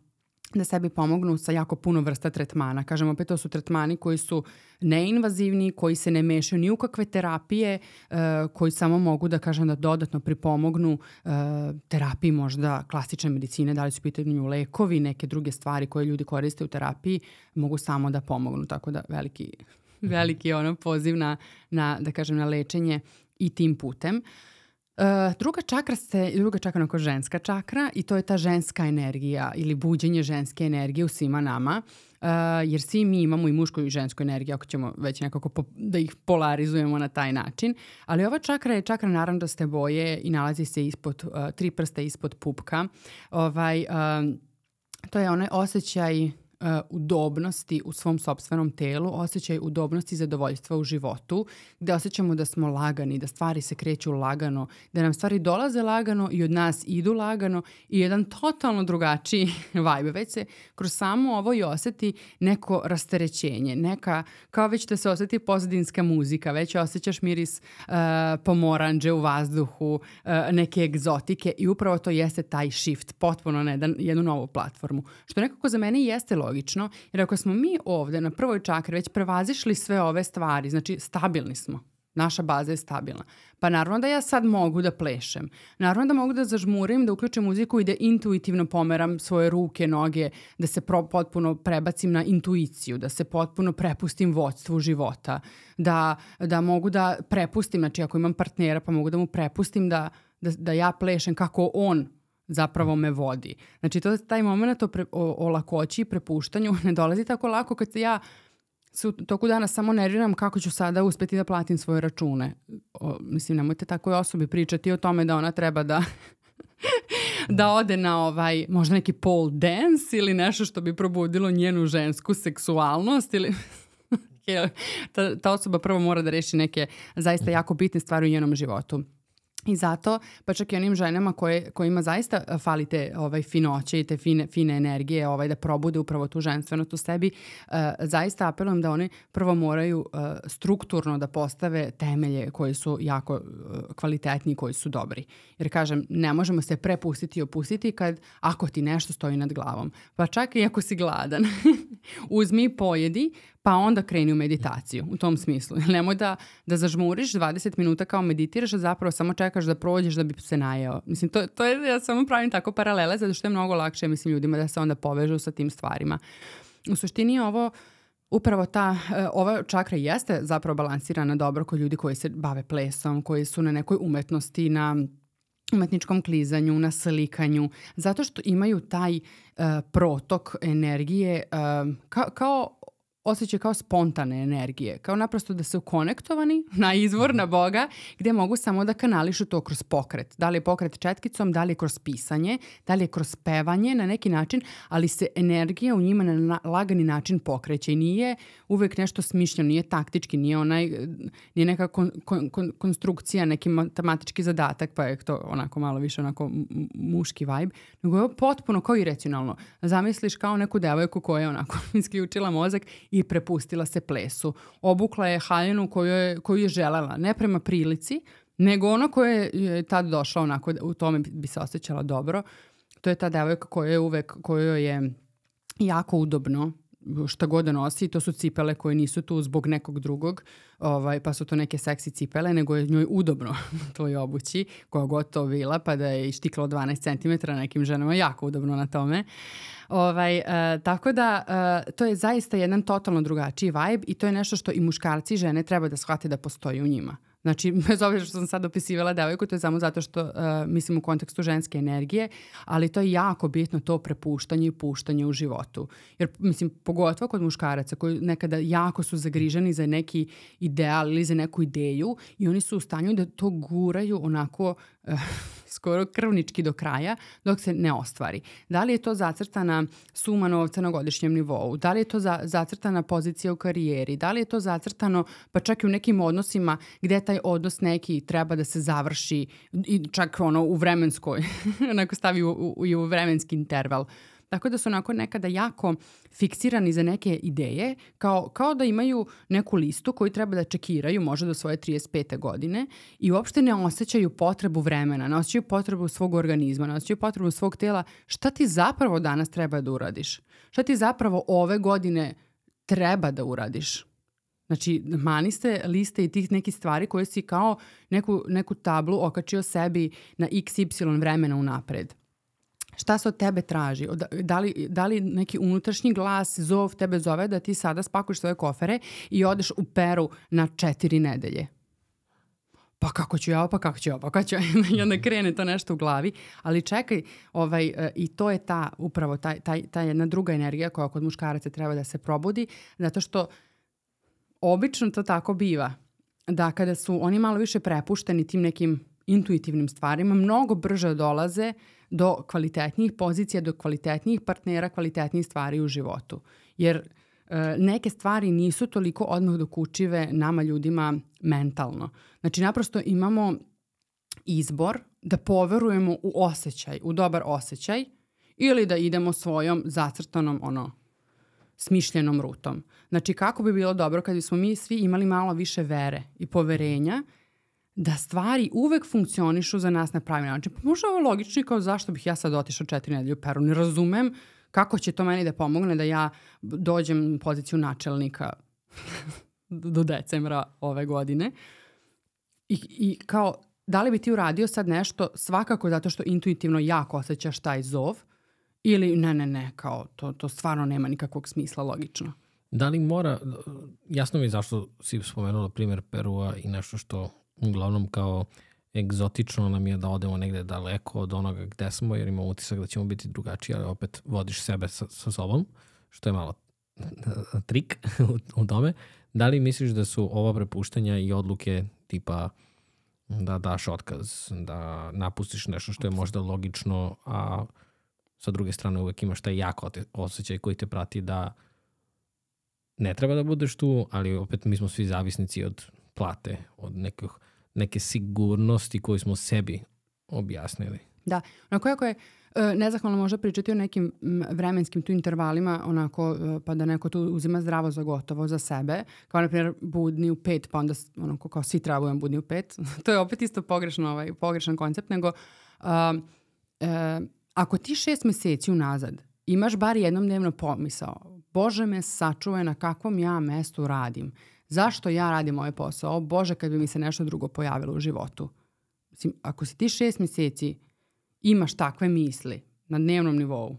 da sebi pomognu sa jako puno vrsta tretmana. Kažem, opet to su tretmani koji su neinvazivni, koji se ne mešaju ni u kakve terapije, uh, koji samo mogu da kažem da dodatno pripomognu uh, terapiji možda klasične medicine, da li su pitanju lekovi, neke druge stvari koje ljudi koriste u terapiji, mogu samo da pomognu. Tako da veliki, veliki ono poziv na, na, da kažem, na lečenje i tim putem. Uh, Uh, druga čakra ste, druga čakra onako ženska čakra i to je ta ženska energija ili buđenje ženske energije u svima nama. Uh, jer svi mi imamo i mušku i žensku energiju ako ćemo već nekako po, da ih polarizujemo na taj način. Ali ova čakra je čakra naranđaste boje i nalazi se ispod, uh, tri prsta ispod pupka. Ovaj, uh, to je onaj osjećaj udobnosti u svom sobstvenom telu, osjećaj udobnosti i zadovoljstva u životu, gde osjećamo da smo lagani, da stvari se kreću lagano, da nam stvari dolaze lagano i od nas idu lagano i jedan totalno drugačiji (laughs) vibe. Već se kroz samo ovo i oseti neko rasterećenje, neka, kao već da se oseti pozadinska muzika, već osjećaš miris uh, pomoranđe u vazduhu, uh, neke egzotike i upravo to jeste taj shift, potpuno na jedan, jednu novu platformu. Što nekako za mene jeste logično logično, jer ako smo mi ovde na prvoj čakri već prevazišli sve ove stvari, znači stabilni smo, naša baza je stabilna. Pa naravno da ja sad mogu da plešem. Naravno da mogu da zažmurim, da uključim muziku i da intuitivno pomeram svoje ruke, noge, da se pro, potpuno prebacim na intuiciju, da se potpuno prepustim vodstvu života, da, da mogu da prepustim, znači ako imam partnera pa mogu da mu prepustim da, da, da ja plešem kako on zapravo me vodi. Znači, to, taj moment o, pre, o, o lakoći i prepuštanju (laughs) ne dolazi tako lako kad se ja se u toku dana samo nerviram kako ću sada uspeti da platim svoje račune. O, mislim, nemojte takoj osobi pričati o tome da ona treba (laughs) da da ode na ovaj, možda neki pole dance ili nešto što bi probudilo njenu žensku seksualnost ili (laughs) ta, ta osoba prvo mora da reši neke zaista jako bitne stvari u njenom životu. I zato, pa čak i onim ženama koje, kojima zaista fali te ovaj, finoće i te fine, fine energije ovaj, da probude upravo tu ženstvenost u sebi, uh, zaista apelujem da one prvo moraju uh, strukturno da postave temelje koji su jako uh, kvalitetni, koji su dobri. Jer kažem, ne možemo se prepustiti i opustiti kad ako ti nešto stoji nad glavom. Pa čak i ako si gladan, (laughs) uzmi i pojedi, pa onda kreni u meditaciju u tom smislu. Nemoj da, da zažmuriš 20 minuta kao meditiraš, a zapravo samo čekaš da prođeš da bi se najeo. Mislim, to, to je, ja samo pravim tako paralele, zato što je mnogo lakše, mislim, ljudima da se onda povežu sa tim stvarima. U suštini ovo upravo ta, e, ova čakra jeste zapravo balansirana dobro kod ljudi koji se bave plesom, koji su na nekoj umetnosti, na umetničkom klizanju, na slikanju, zato što imaju taj uh, protok energije uh, ka, kao osjećaj kao spontane energije, kao naprosto da su konektovani (laughs) na izvor, na Boga, gde mogu samo da kanališu to kroz pokret. Da li je pokret četkicom, da li je kroz pisanje, da li je kroz pevanje na neki način, ali se energija u njima na lagani način pokreće i nije uvek nešto smišljeno, nije taktički, nije onaj, nije neka kon, kon, kon, konstrukcija, neki matematički zadatak, pa je to onako malo više onako muški vibe, nego je potpuno kao iracionalno. Zamisliš kao neku devojku koja je onako (laughs) isključila mozak i prepustila se plesu. Obukla je haljinu koju je, koju je želela, ne prema prilici, nego ona koja je tad došla onako, u tome bi se osjećala dobro. To je ta devojka koja je uvek, kojoj je jako udobno šta god da nosi, to su cipele koje nisu tu zbog nekog drugog, ovaj, pa su to neke seksi cipele, nego je njoj udobno (laughs) toj obući, koja god to vila, pa da je ištiklo 12 cm nekim ženama, jako udobno na tome. Ovaj, uh, tako da uh, to je zaista jedan totalno drugačiji vibe i to je nešto što i muškarci i žene treba da shvate da postoji u njima. Znači, (laughs) bez obzira što sam sad opisivala devojku, to je samo zato što uh, mislim u kontekstu ženske energije, ali to je jako bitno to prepuštanje i puštanje u životu. Jer, mislim, pogotovo kod muškaraca koji nekada jako su zagriženi za neki ideal ili za neku ideju i oni su u stanju da to guraju onako uh, (laughs) skoro krvnički do kraja dok se ne ostvari. Da li je to zacrtana suma novca na godišnjem nivou? Da li je to za, zacrtana pozicija u karijeri? Da li je to zacrtano pa čak i u nekim odnosima gde taj odnos neki treba da se završi i čak ono u vremenskoj, (laughs) onako stavi u, u, u vremenski interval Tako da su onako nekada jako fiksirani za neke ideje, kao, kao da imaju neku listu koju treba da čekiraju, možda do svoje 35. godine i uopšte ne osjećaju potrebu vremena, ne osjećaju potrebu svog organizma, ne osjećaju potrebu svog tela. Šta ti zapravo danas treba da uradiš? Šta ti zapravo ove godine treba da uradiš? Znači, maniste liste i tih nekih stvari koje si kao neku, neku tablu okačio sebi na xy vremena unapred. Šta se od tebe traži? Da li, da li neki unutrašnji glas, zov tebe zove da ti sada spakuješ svoje kofere i odeš u Peru na četiri nedelje? pa kako ću ja, pa kako ću ja, pa kako ću ja, (laughs) i onda krene to nešto u glavi, ali čekaj, ovaj, e, i to je ta, upravo taj, taj, ta jedna druga energija koja kod muškaraca treba da se probudi, zato što obično to tako biva, da kada su oni malo više prepušteni tim nekim intuitivnim stvarima, mnogo brže dolaze do kvalitetnijih pozicija, do kvalitetnijih partnera, kvalitetnijih stvari u životu. Jer e, neke stvari nisu toliko odmah dokučive nama ljudima mentalno. Znači, naprosto imamo izbor da poverujemo u osjećaj, u dobar osjećaj ili da idemo svojom zacrtanom ono smišljenom rutom. Znači, kako bi bilo dobro kad bismo mi svi imali malo više vere i poverenja da stvari uvek funkcionišu za nas na pravi način. Pa možda ovo logično kao zašto bih ja sad otišao četiri nedelje u Peru. Ne razumem kako će to meni da pomogne da ja dođem u poziciju načelnika (laughs) do decembra ove godine. I, I kao, da li bi ti uradio sad nešto svakako zato što intuitivno jako osjećaš taj zov ili ne, ne, ne, kao to, to stvarno nema nikakvog smisla logično. Da li mora, jasno mi je zašto si spomenula primjer Perua i nešto što uglavnom kao egzotično nam je da odemo negde daleko od onoga gde smo, jer imamo utisak da ćemo biti drugačiji, ali opet vodiš sebe sa, sa sobom, što je malo trik u, u tome. Da li misliš da su ova prepuštanja i odluke tipa da daš otkaz, da napustiš nešto što je možda logično, a sa druge strane uvek imaš taj jak osjećaj koji te prati da ne treba da budeš tu, ali opet mi smo svi zavisnici od plate, od nekih, neke sigurnosti koju smo sebi objasnili. Da, onako jako je e, nezahvalno možda pričati o nekim vremenskim tu intervalima, onako, e, pa da neko tu uzima zdravo za gotovo za sebe, kao na primjer budni u pet, pa onda onako kao svi treba budem budni u pet. (laughs) to je opet isto pogrešno, ovaj, pogrešan koncept, nego uh, uh, ako ti šest meseci unazad imaš bar jednom dnevno pomisao, Bože me sačuvaj na kakvom ja mestu radim, zašto ja radim ovaj posao, Bože kad bi mi se nešto drugo pojavilo u životu. Mislim, ako si ti šest meseci imaš takve misli na dnevnom nivou,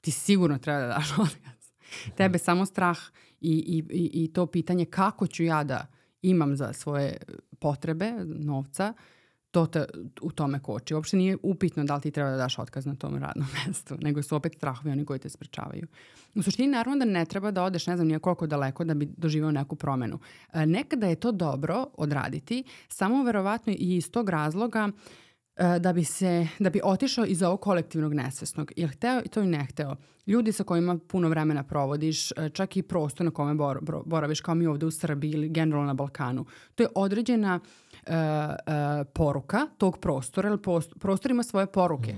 ti sigurno treba da daš (laughs) odgaz. Tebe samo strah i, i, i to pitanje kako ću ja da imam za svoje potrebe novca, uh, to te u tome koči. Uopšte nije upitno da li ti treba da daš otkaz na tom radnom (laughs) mestu, nego su opet strahovi oni koji te sprečavaju. U suštini naravno da ne treba da odeš ne znam nije koliko daleko da bi doživao neku promenu. E, nekada je to dobro odraditi, samo verovatno i iz tog razloga e, da bi se da bi otišao iz ovog kolektivnog nesvesnog. Jel hteo i to i ne hteo. Ljudi sa kojima puno vremena provodiš, e, čak i prostor na kome bor, boraviš kao mi ovde u Srbiji ili generalno na Balkanu. To je određena poruka tog prostora, jer prostor ima svoje poruke.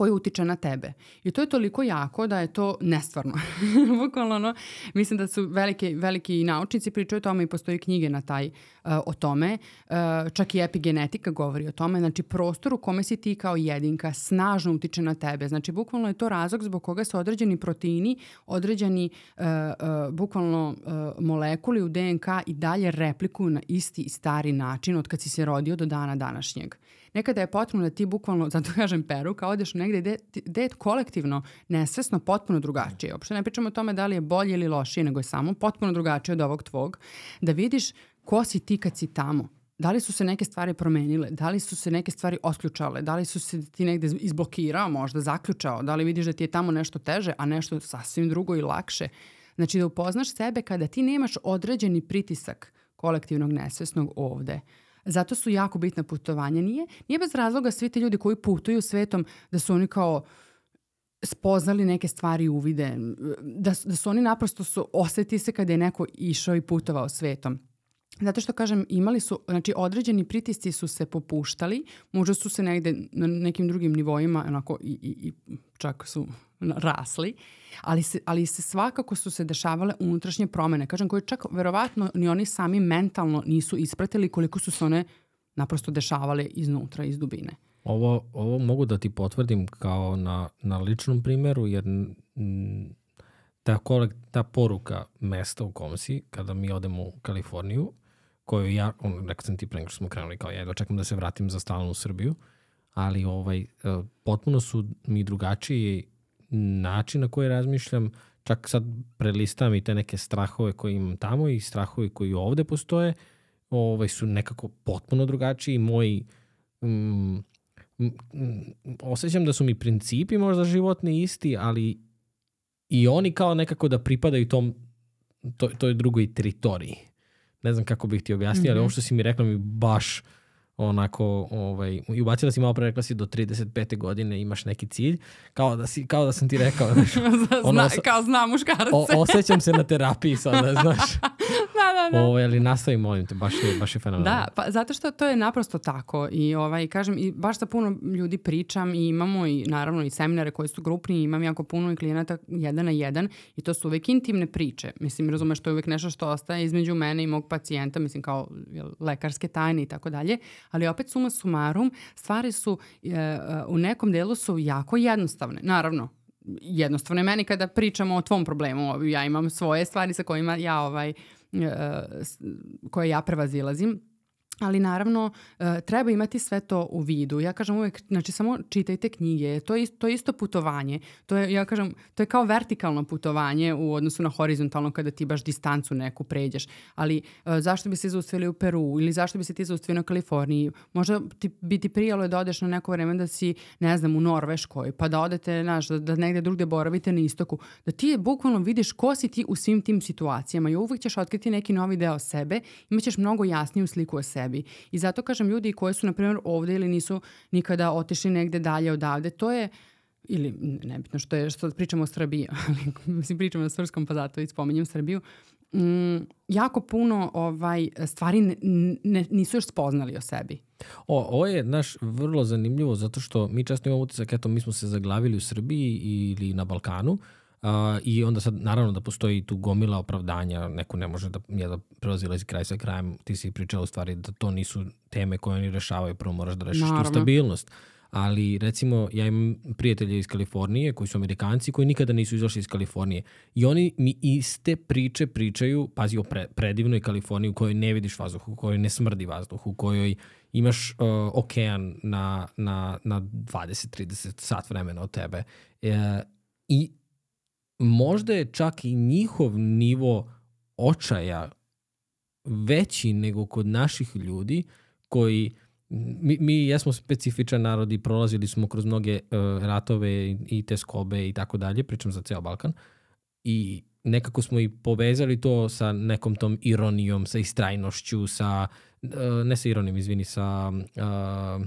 Koji utiče na tebe. I to je toliko jako da je to nestvarno. (laughs) Bukvalno ono, mislim da su velike, veliki naučnici pričaju o tome i postoji knjige na taj, uh, o tome. Uh, čak i epigenetika govori o tome. Znači prostor u kome si ti kao jedinka snažno utiče na tebe. Znači bukvalno je to razlog zbog koga se određeni proteini, određeni uh, uh, bukvalno uh, molekuli u DNK i dalje replikuju na isti i stari način od kad si se rodio do dana današnjeg nekada je potrebno da ti bukvalno, (laughs) zato kažem peru, kao odeš negde gde, je kolektivno nesvesno potpuno drugačije. Uopšte ne pričamo o tome da li je bolje ili lošije, nego je samo potpuno drugačije od ovog tvog. Da vidiš ko si ti kad si tamo. Da li su se neke stvari promenile? Da li su se neke stvari otključale? Da li su se ti negde izblokirao, možda zaključao? Da li vidiš da ti je tamo nešto teže, a nešto sasvim drugo i lakše? Znači da upoznaš sebe kada ti nemaš određeni pritisak kolektivnog nesvesnog ovde. Zato su jako bitna putovanja. Nije, nije bez razloga svi ti ljudi koji putuju svetom da su oni kao spoznali neke stvari uvide, da, da su oni naprosto su, oseti se kada je neko išao i putovao svetom. Zato što, kažem, imali su, znači određeni pritisci su se popuštali, možda su se negde na nekim drugim nivoima onako i, i, i čak su rasli, ali se, ali se svakako su se dešavale unutrašnje promene, kažem, koje čak verovatno ni oni sami mentalno nisu ispratili koliko su se one naprosto dešavale iznutra, iz dubine. Ovo, ovo mogu da ti potvrdim kao na, na ličnom primeru, jer ta, kolek, ta poruka mesta u kom si, kada mi odemo u Kaliforniju, koju ja, on, rekao sam ti pre nego što smo krenuli, kao ja čekam da se vratim za stalno u Srbiju, ali ovaj, e, potpuno su mi drugačiji način na koji razmišljam, čak sad prelistam i te neke strahove koje imam tamo i strahove koji ovde postoje, ovaj, su nekako potpuno drugačiji. Moji mm, mm, osjećam da su mi principi možda životni isti, ali i oni kao nekako da pripadaju tom to, toj drugoj teritoriji. Ne znam kako bih ti objasnio, mm -hmm. ali mhm. ovo što si mi rekla mi baš onako, ovaj, i ubacila si malo pre, rekla si do 35. godine imaš neki cilj, kao da, si, kao da sam ti rekao. Znaš, (laughs) ono, Zna, kao zna muškarce. o, osjećam se na terapiji sada, (laughs) znaš. Da, da, da. Ovaj, ali nastavi, molim te, baš je, baš je fenomenalno. Da, pa zato što to je naprosto tako i ovaj, kažem, i baš sa puno ljudi pričam i imamo i naravno i seminare koji su grupni i imam jako puno i klijenata jedan na jedan i to su uvek intimne priče. Mislim, razumeš, to je uvek nešto što ostaje između mene i mog pacijenta, mislim kao jel, lekarske tajne i tako dalje, ali opet suma sumarum, stvari su e, e u nekom delu su jako jednostavne. Naravno, jednostavno je meni kada pričamo o tvom problemu. Ja imam svoje stvari sa kojima ja ovaj, koje ja prevazilazim Ali naravno e, treba imati sve to u vidu. Ja kažem uvek, znači samo čitajte knjige, to je, to je isto putovanje. To je, ja kažem, to je kao vertikalno putovanje u odnosu na horizontalno kada ti baš distancu neku pređeš. Ali e, zašto bi se zaustavili u Peru ili zašto bi se ti zaustavili na Kaliforniji? Možda ti, bi ti prijalo da odeš na neko vreme da si, ne znam, u Norveškoj, pa da odete, znaš, da, da negde drugde boravite na istoku. Da ti bukvalno vidiš ko si ti u svim tim situacijama i uvek ćeš otkriti neki novi deo sebe, imaćeš mnogo jasniju sliku o sebi sebi. I zato kažem ljudi koji su, na primjer, ovde ili nisu nikada otišli negde dalje odavde, to je ili nebitno što je, što pričamo o Srbiji, (laughs) ali mislim pričamo o Srpskom pa zato i spominjem Srbiju, mm, jako puno ovaj, stvari ne, ne, nisu još spoznali o sebi. O, ovo je naš vrlo zanimljivo zato što mi često imamo utisak, eto, mi smo se zaglavili u Srbiji ili na Balkanu, Uh, I onda sad, naravno da postoji tu gomila opravdanja, neko ne može da, je da prevazilazi kraj sa krajem, ti si pričala u stvari da to nisu teme koje oni rešavaju, prvo moraš da rešiš naravno. tu stabilnost. Ali recimo ja imam prijatelje iz Kalifornije koji su Amerikanci koji nikada nisu izašli iz Kalifornije i oni mi iste priče pričaju, pazi o pre, predivnoj Kaliforniji u kojoj ne vidiš vazduh, u kojoj ne smrdi vazduh, u kojoj imaš uh, okean na, na, na 20-30 sat vremena od tebe. E, I možda je čak i njihov nivo očaja veći nego kod naših ljudi koji mi, mi jesmo specifičan narod i prolazili smo kroz mnoge uh, ratove i te skobe i tako dalje, pričam za ceo Balkan i nekako smo i povezali to sa nekom tom ironijom, sa istrajnošću, sa, uh, ne sa ironijom, izvini, sa uh,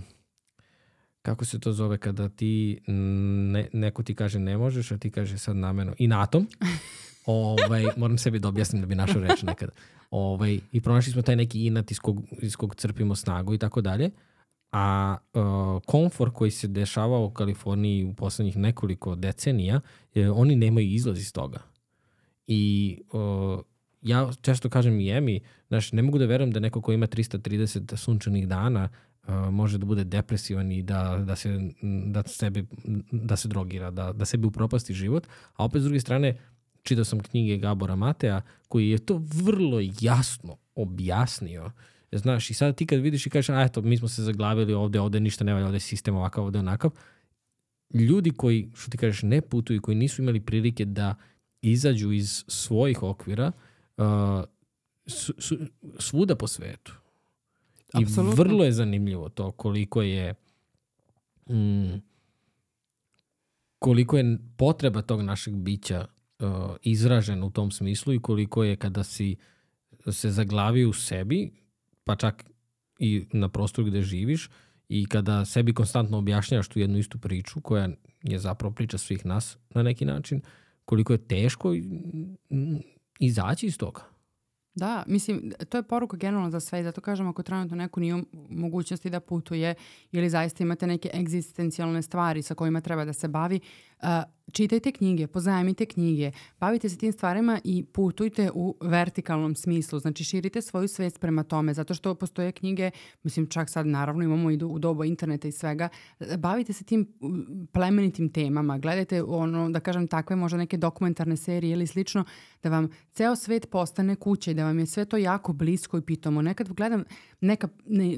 kako se to zove kada ti ne, neko ti kaže ne možeš, a ti kaže sad nameno inatom. (laughs) ovaj, moram sebi da objasnim da bi našao reč nekada. Ovaj, I pronašli smo taj neki inat iz kog, iz kog crpimo snagu i tako dalje. A uh, komfor koji se dešavao u Kaliforniji u poslednjih nekoliko decenija, je, oni nemaju izlaz iz toga. I uh, ja često kažem i Emi, znaš, ne mogu da verujem da neko ko ima 330 sunčanih dana može da bude depresivan i da, da, se, da, sebi, da se drogira, da, da sebi upropasti život, a opet s druge strane čitao sam knjige Gabora Matea koji je to vrlo jasno objasnio. Znaš, i sad ti kad vidiš i kažeš, a eto, mi smo se zaglavili ovde, ovde ništa ne valja, ovde je sistem ovakav, ovde onakav, ljudi koji, što ti kažeš, ne putuju, koji nisu imali prilike da izađu iz svojih okvira, uh, su, su, svuda po svetu I Absolutno. vrlo je zanimljivo to koliko je mm, koliko je potreba tog našeg bića uh, izražena u tom smislu i koliko je kada si se zaglavi u sebi, pa čak i na prostoru gde živiš i kada sebi konstantno objašnjavaš tu jednu istu priču koja je zapravo priča svih nas na neki način, koliko je teško mm, izaći iz toga. Da, mislim, to je poruka generalno za sve i zato kažem ako trenutno neko nije mogućnosti da putuje ili zaista imate neke egzistencijalne stvari sa kojima treba da se bavi, Uh, čitajte knjige, pozajmite knjige, bavite se tim stvarima i putujte u vertikalnom smislu. Znači širite svoju svest prema tome, zato što postoje knjige, mislim čak sad naravno imamo i u dobu interneta i svega, bavite se tim plemenitim temama, gledajte ono, da kažem takve možda neke dokumentarne serije ili slično, da vam ceo svet postane kuća i da vam je sve to jako blisko i pitamo. Nekad gledam neka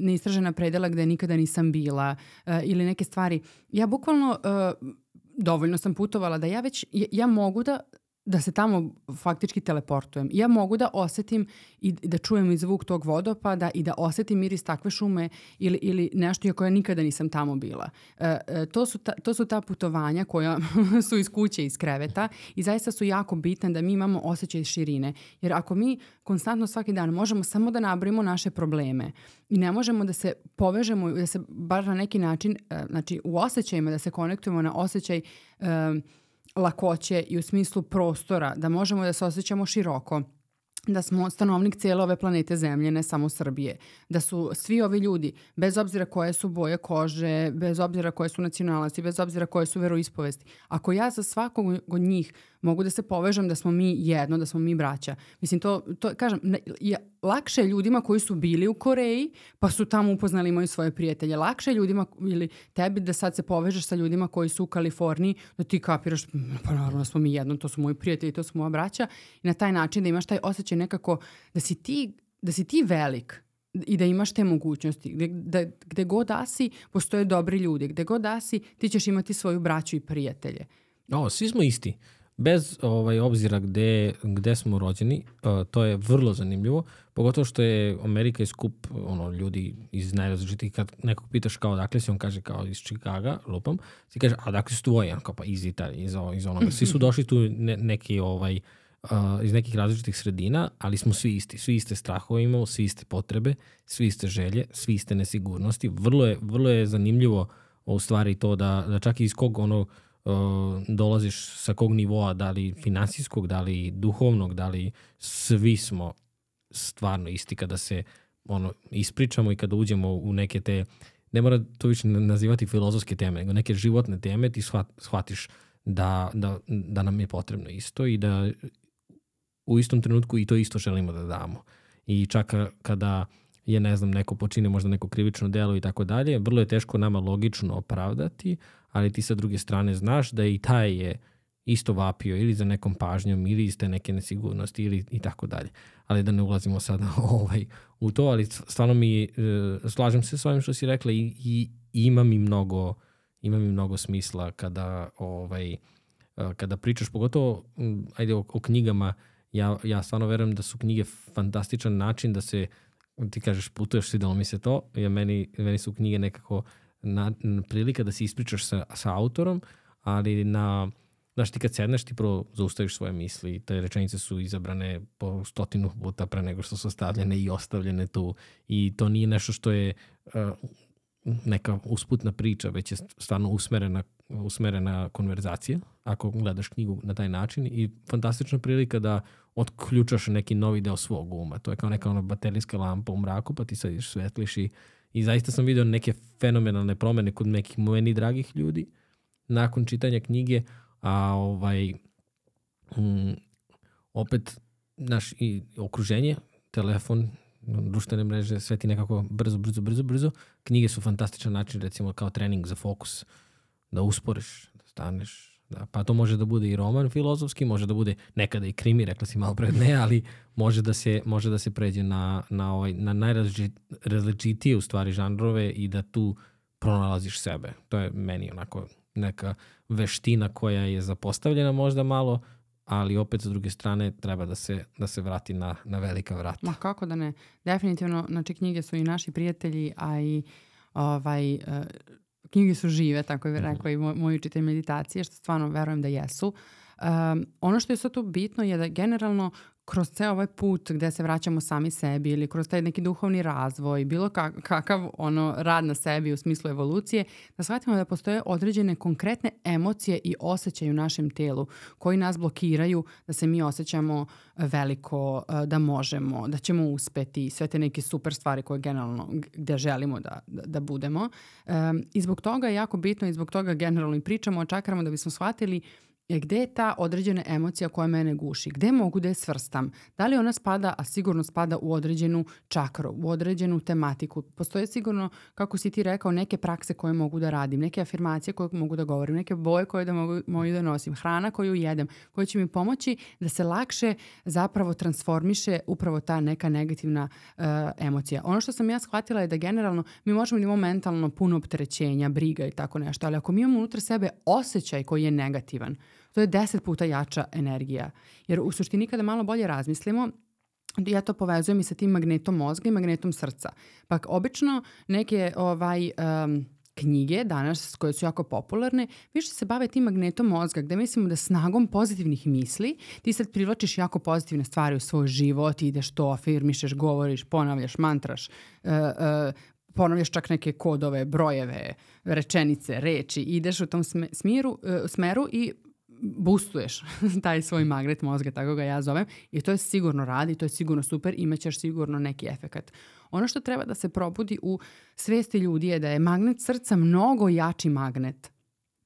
neistražena predela gde nikada nisam bila uh, ili neke stvari. Ja bukvalno uh, dovoljno sam putovala da ja već, ja, ja mogu da da se tamo faktički teleportujem. Ja mogu da osetim i da čujem i zvuk tog vodopada i da osetim miris takve šume ili, ili nešto iako ja nikada nisam tamo bila. E, e, to, su ta, to su ta putovanja koja (laughs) su iz kuće, iz kreveta i zaista su jako bitne da mi imamo osjećaj širine. Jer ako mi konstantno svaki dan možemo samo da nabrimo naše probleme i ne možemo da se povežemo, da se bar na neki način, e, znači u osjećajima da se konektujemo na osjećaj e, lakoće i u smislu prostora, da možemo da se osjećamo široko, da smo stanovnik cijele ove planete Zemlje, ne samo Srbije. Da su svi ovi ljudi, bez obzira koje su boje kože, bez obzira koje su nacionalnosti, bez obzira koje su veroispovesti, ako ja za svakog od njih mogu da se povežem da smo mi jedno, da smo mi braća. Mislim, to, to kažem, ja, lakše je ljudima koji su bili u Koreji, pa su tamo upoznali moji svoje prijatelje. Lakše je ljudima ili tebi da sad se povežeš sa ljudima koji su u Kaliforniji, da ti kapiraš, pa naravno da smo mi jedno, to su moji prijatelji, to su moja braća. I na taj način da imaš taj osjećaj nekako da si ti, da si ti velik, i da imaš te mogućnosti. Gde, da, gde god da si, postoje dobri ljudi. Gde god da si, ti ćeš imati svoju braću i prijatelje. O, svi smo isti. Bez ovaj obzira gde, gde smo rođeni, uh, to je vrlo zanimljivo, pogotovo što je Amerika i skup ono, ljudi iz najrazličitih, kad nekog pitaš kao odakle si, on kaže kao iz Chicaga, lupam, ti kaže, a odakle su tvoji, kao pa iz Italije, iz, iz onoga. Svi su došli tu ne, neki ovaj, uh, iz nekih različitih sredina, ali smo svi isti. Svi iste strahove imamo, svi iste potrebe, svi iste želje, svi iste nesigurnosti. Vrlo je, vrlo je zanimljivo u stvari to da, da čak iz kog ono uh, dolaziš sa kog nivoa, da li finansijskog, da li duhovnog, da li svi smo stvarno isti kada se ono, ispričamo i kada uđemo u neke te, ne mora to više nazivati filozofske teme, nego neke životne teme, ti shvat, shvatiš da, da, da nam je potrebno isto i da u istom trenutku i to isto želimo da damo. I čak kada je, ne znam, neko počine možda neko krivično delo i tako dalje, vrlo je teško nama logično opravdati, ali ti sa druge strane znaš da i taj je isto vapio ili za nekom pažnjom ili iz te neke nesigurnosti ili i tako dalje. Ali da ne ulazimo sada (laughs) ovaj, u to, ali stvarno mi, e, slažem se s ovim što si rekla i, i ima mi mnogo, ima mi mnogo smisla kada, ovaj, e, kada pričaš, pogotovo ajde, o, o knjigama, ja, ja stvarno verujem da su knjige fantastičan način da se, ti kažeš, putuješ, svidelo mi se to, ja meni, meni su knjige nekako na, na prilika da se ispričaš sa, sa autorom, ali na, znaš, ti kad sedneš ti prvo zaustaviš svoje misli, te rečenice su izabrane po stotinu puta pre nego što su stavljene i ostavljene tu. I to nije nešto što je uh, neka usputna priča, već je stvarno usmerena, usmerena konverzacija, ako gledaš knjigu na taj način i fantastična prilika da otključaš neki novi deo svog uma. To je kao neka ona baterijska lampa u mraku, pa ti sad svetliš i I zaista sam video neke fenomenalne promene kod nekih meni dragih ljudi nakon čitanja knjige, a ovaj um, opet naš i okruženje, telefon, društvene mreže, sve ti nekako brzo, brzo, brzo, brzo. Knjige su fantastičan način, recimo kao trening za fokus, da usporiš, da staneš, Da, pa to može da bude i roman filozofski, može da bude nekada i krimi, rekla si malo pred ne, ali može da se, može da se pređe na, na, ovaj, na najrazličitije u stvari žanrove i da tu pronalaziš sebe. To je meni onako neka veština koja je zapostavljena možda malo, ali opet s druge strane treba da se, da se vrati na, na velika vrata. Ma kako da ne. Definitivno, znači knjige su i naši prijatelji, a i ovaj, uh, knjige su žive, tako je mhm. rekao i moj, moj učitelj meditacije, što stvarno verujem da jesu. Um, ono što je sad tu bitno je da generalno kroz ceo ovaj put gde se vraćamo sami sebi ili kroz taj neki duhovni razvoj, bilo kakav ono rad na sebi u smislu evolucije, da shvatimo da postoje određene konkretne emocije i osjećaje u našem telu koji nas blokiraju da se mi osjećamo veliko, e, da možemo, da ćemo uspeti, sve te neke super stvari koje generalno gde želimo da, da, da budemo. Um, I zbog toga je jako bitno i zbog toga generalno i pričamo o čakrama da bismo shvatili je gde je ta određena emocija koja mene guši, gde mogu da je svrstam, da li ona spada, a sigurno spada u određenu čakru, u određenu tematiku. Postoje sigurno, kako si ti rekao, neke prakse koje mogu da radim, neke afirmacije koje mogu da govorim, neke boje koje da mogu, mogu da nosim, hrana koju jedem, koja će mi pomoći da se lakše zapravo transformiše upravo ta neka negativna uh, emocija. Ono što sam ja shvatila je da generalno mi možemo da imamo mentalno puno opterećenja, briga i tako nešto, ali ako mi imamo unutra sebe osjećaj koji je negativan, to je deset puta jača energija. Jer u suštini kada malo bolje razmislimo, ja to povezujem i sa tim magnetom mozga i magnetom srca. Pa obično neke ovaj, um, knjige danas koje su jako popularne, više se bave tim magnetom mozga gde mislimo da snagom pozitivnih misli ti sad privlačiš jako pozitivne stvari u svoj život, ideš to, afirmišeš, govoriš, ponavljaš, mantraš, uh, uh, ponavljaš čak neke kodove, brojeve, rečenice, reči, ideš u tom smjeru, uh, smeru i boostuješ (laughs) taj svoj magnet mozga, tako ga ja zovem, i to je sigurno radi, to je sigurno super, imaćeš sigurno neki efekat. Ono što treba da se probudi u svesti ljudi je da je magnet srca mnogo jači magnet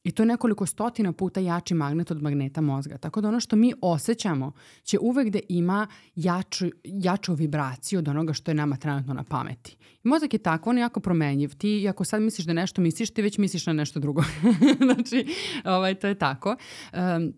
I to je nekoliko stotina puta jači magnet od magneta mozga. Tako da ono što mi osjećamo će uvek da ima jaču, jaču vibraciju od onoga što je nama trenutno na pameti. I mozak je tako, on je jako promenjiv. Ti ako sad misliš da nešto misliš, ti već misliš na nešto drugo. (laughs) znači, ovaj, to je tako. Um,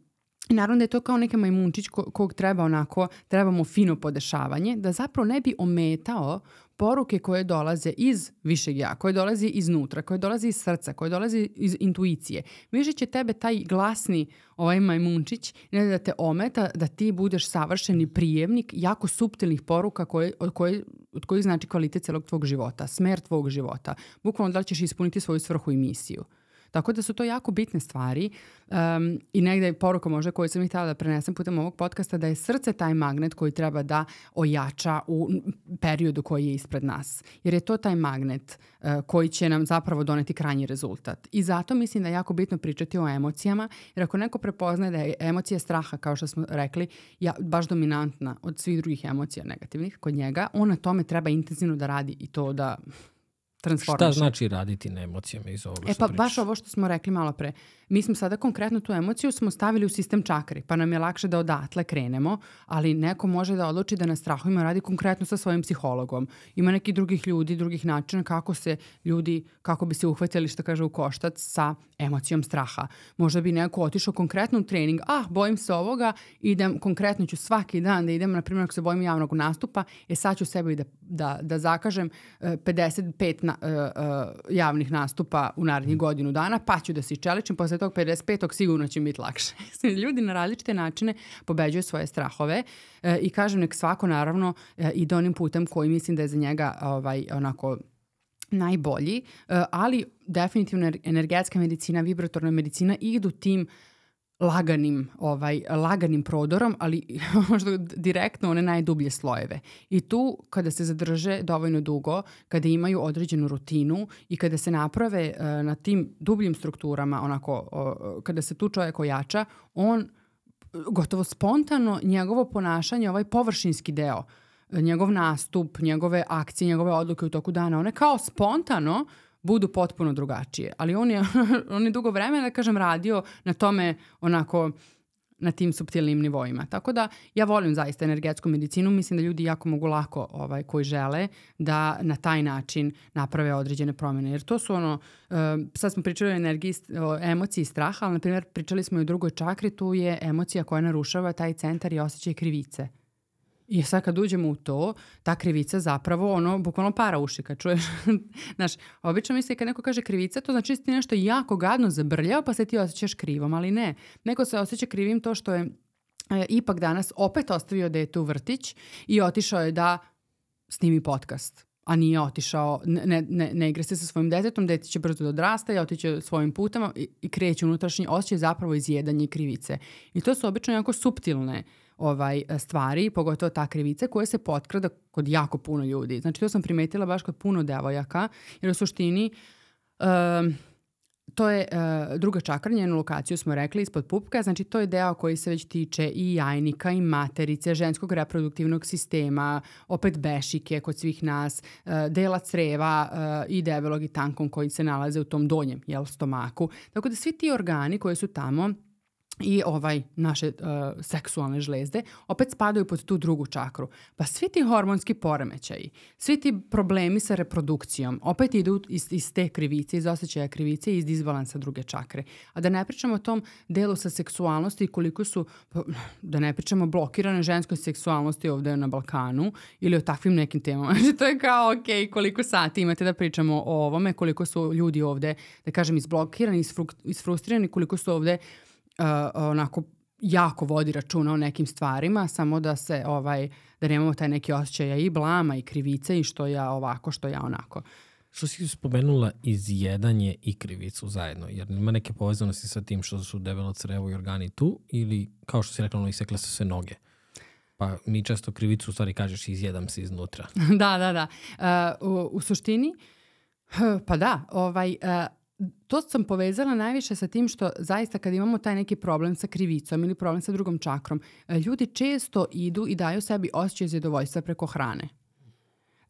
Naravno da je to kao neka majmunčić kog treba onako, trebamo fino podešavanje, da zapravo ne bi ometao poruke koje dolaze iz višeg ja, koje dolaze iznutra, koje dolaze iz srca, koje dolaze iz intuicije. Više će tebe taj glasni ovaj majmunčić ne da te ometa, da ti budeš savršeni prijemnik jako subtilnih poruka koje, od, koje, od kojih znači kvalitet celog tvog života, smer tvog života. Bukvalno da li ćeš ispuniti svoju svrhu i misiju. Tako da su to jako bitne stvari um, i negde je poruka možda koju sam ih htjela da prenesem putem ovog podcasta da je srce taj magnet koji treba da ojača u periodu koji je ispred nas. Jer je to taj magnet uh, koji će nam zapravo doneti krajnji rezultat. I zato mislim da je jako bitno pričati o emocijama, jer ako neko prepoznaje da je emocija straha, kao što smo rekli, ja, baš dominantna od svih drugih emocija negativnih kod njega, on na tome treba intenzivno da radi i to da transformiše. Šta znači raditi na emocijama iz ovoga e, što E pa baš ovo što smo rekli malo pre. Mi smo sada konkretno tu emociju smo stavili u sistem čakri, pa nam je lakše da odatle krenemo, ali neko može da odluči da na strahovima radi konkretno sa svojim psihologom. Ima neki drugih ljudi, drugih načina kako se ljudi, kako bi se uhvatili, što kaže, u koštac sa emocijom straha. Možda bi neko otišao konkretno u trening, ah, bojim se ovoga, idem, konkretno ću svaki dan da idem, na primjer, ako se bojim javnog nastupa, e sad ću sebi da, da, da zakažem 55 na, uh, uh, javnih nastupa u narednih godinu dana, pa ću da se čeličim, posle 55. sigurno će biti lakše. (laughs) Ljudi na različite načine pobeđuju svoje strahove e, i kažem nek svako naravno e, ide onim putem koji mislim da je za njega ovaj, onako najbolji, e, ali definitivno energetska medicina, vibratorna medicina idu tim laganim, ovaj, laganim prodorom, ali (laughs) možda direktno one najdublje slojeve. I tu kada se zadrže dovoljno dugo, kada imaju određenu rutinu i kada se naprave uh, na tim dubljim strukturama, onako, uh, kada se tu čovjek ojača, on gotovo spontano njegovo ponašanje, ovaj površinski deo, njegov nastup, njegove akcije, njegove odluke u toku dana, one kao spontano budu potpuno drugačije. Ali on je, (laughs) on je dugo vremena, da kažem, radio na tome onako na tim subtilnim nivoima. Tako da ja volim zaista energetsku medicinu, mislim da ljudi jako mogu lako ovaj, koji žele da na taj način naprave određene promene. Jer to su ono, uh, sad smo pričali o energiji, o emociji straha, ali na primjer pričali smo i o drugoj čakri, tu je emocija koja narušava taj centar i osjećaj krivice. I sad kad uđemo u to, ta krivica zapravo ono, bukvalno para uši kad čuješ. (laughs) Znaš, obično misli kad neko kaže krivica, to znači da ti nešto jako gadno zabrljao pa se ti osjećaš krivom, ali ne. Neko se osjeća krivim to što je e, ipak danas opet ostavio dete u vrtić i otišao je da snimi podcast a nije otišao, ne, ne, ne igra se sa svojim detetom, dete će brzo da odrasta i otiće svojim putama i, i kreće unutrašnji osjećaj zapravo izjedanje krivice. I to su obično jako suptilne ovaj stvari, pogotovo ta krivica koja se potkrada kod jako puno ljudi. Znači to sam primetila baš kod puno devojaka, jer u suštini um, to je uh, druga čakra, njenu lokaciju smo rekli ispod pupka, znači to je deo koji se već tiče i jajnika i materice, ženskog reproduktivnog sistema, opet bešike kod svih nas, uh, dela creva uh, i debelog i tankom koji se nalaze u tom donjem jel, stomaku. Tako da svi ti organi koji su tamo i ovaj naše uh, seksualne žlezde opet spadaju pod tu drugu čakru. Pa svi ti hormonski poremećaji, svi ti problemi sa reprodukcijom opet idu iz, iz te krivice, iz osjećaja krivice i iz disbalansa druge čakre. A da ne pričamo o tom delu sa seksualnosti i koliko su, pa, da ne pričamo blokirane ženskoj seksualnosti ovde na Balkanu ili o takvim nekim temama. (laughs) Znači to je kao, ok, koliko sati imate da pričamo o ovome, koliko su ljudi ovde, da kažem, izblokirani, isfrustrirani, koliko su ovde uh, uh, onako jako vodi računa o nekim stvarima, samo da se ovaj da nemamo taj neki osjećaj i blama i krivice i što ja ovako, što ja onako. Što si spomenula izjedanje i krivicu zajedno, jer ima neke povezanosti sa tim što su debelo crevo i organi tu ili kao što si rekla, ono isekle su se noge. Pa mi često krivicu u stvari kažeš izjedam se iznutra. (laughs) da, da, da. Uh, u, u suštini, pa da, ovaj, uh, to sam povezala najviše sa tim što zaista kad imamo taj neki problem sa krivicom ili problem sa drugom čakrom, e, ljudi često idu i daju sebi osjećaj zadovoljstva preko hrane.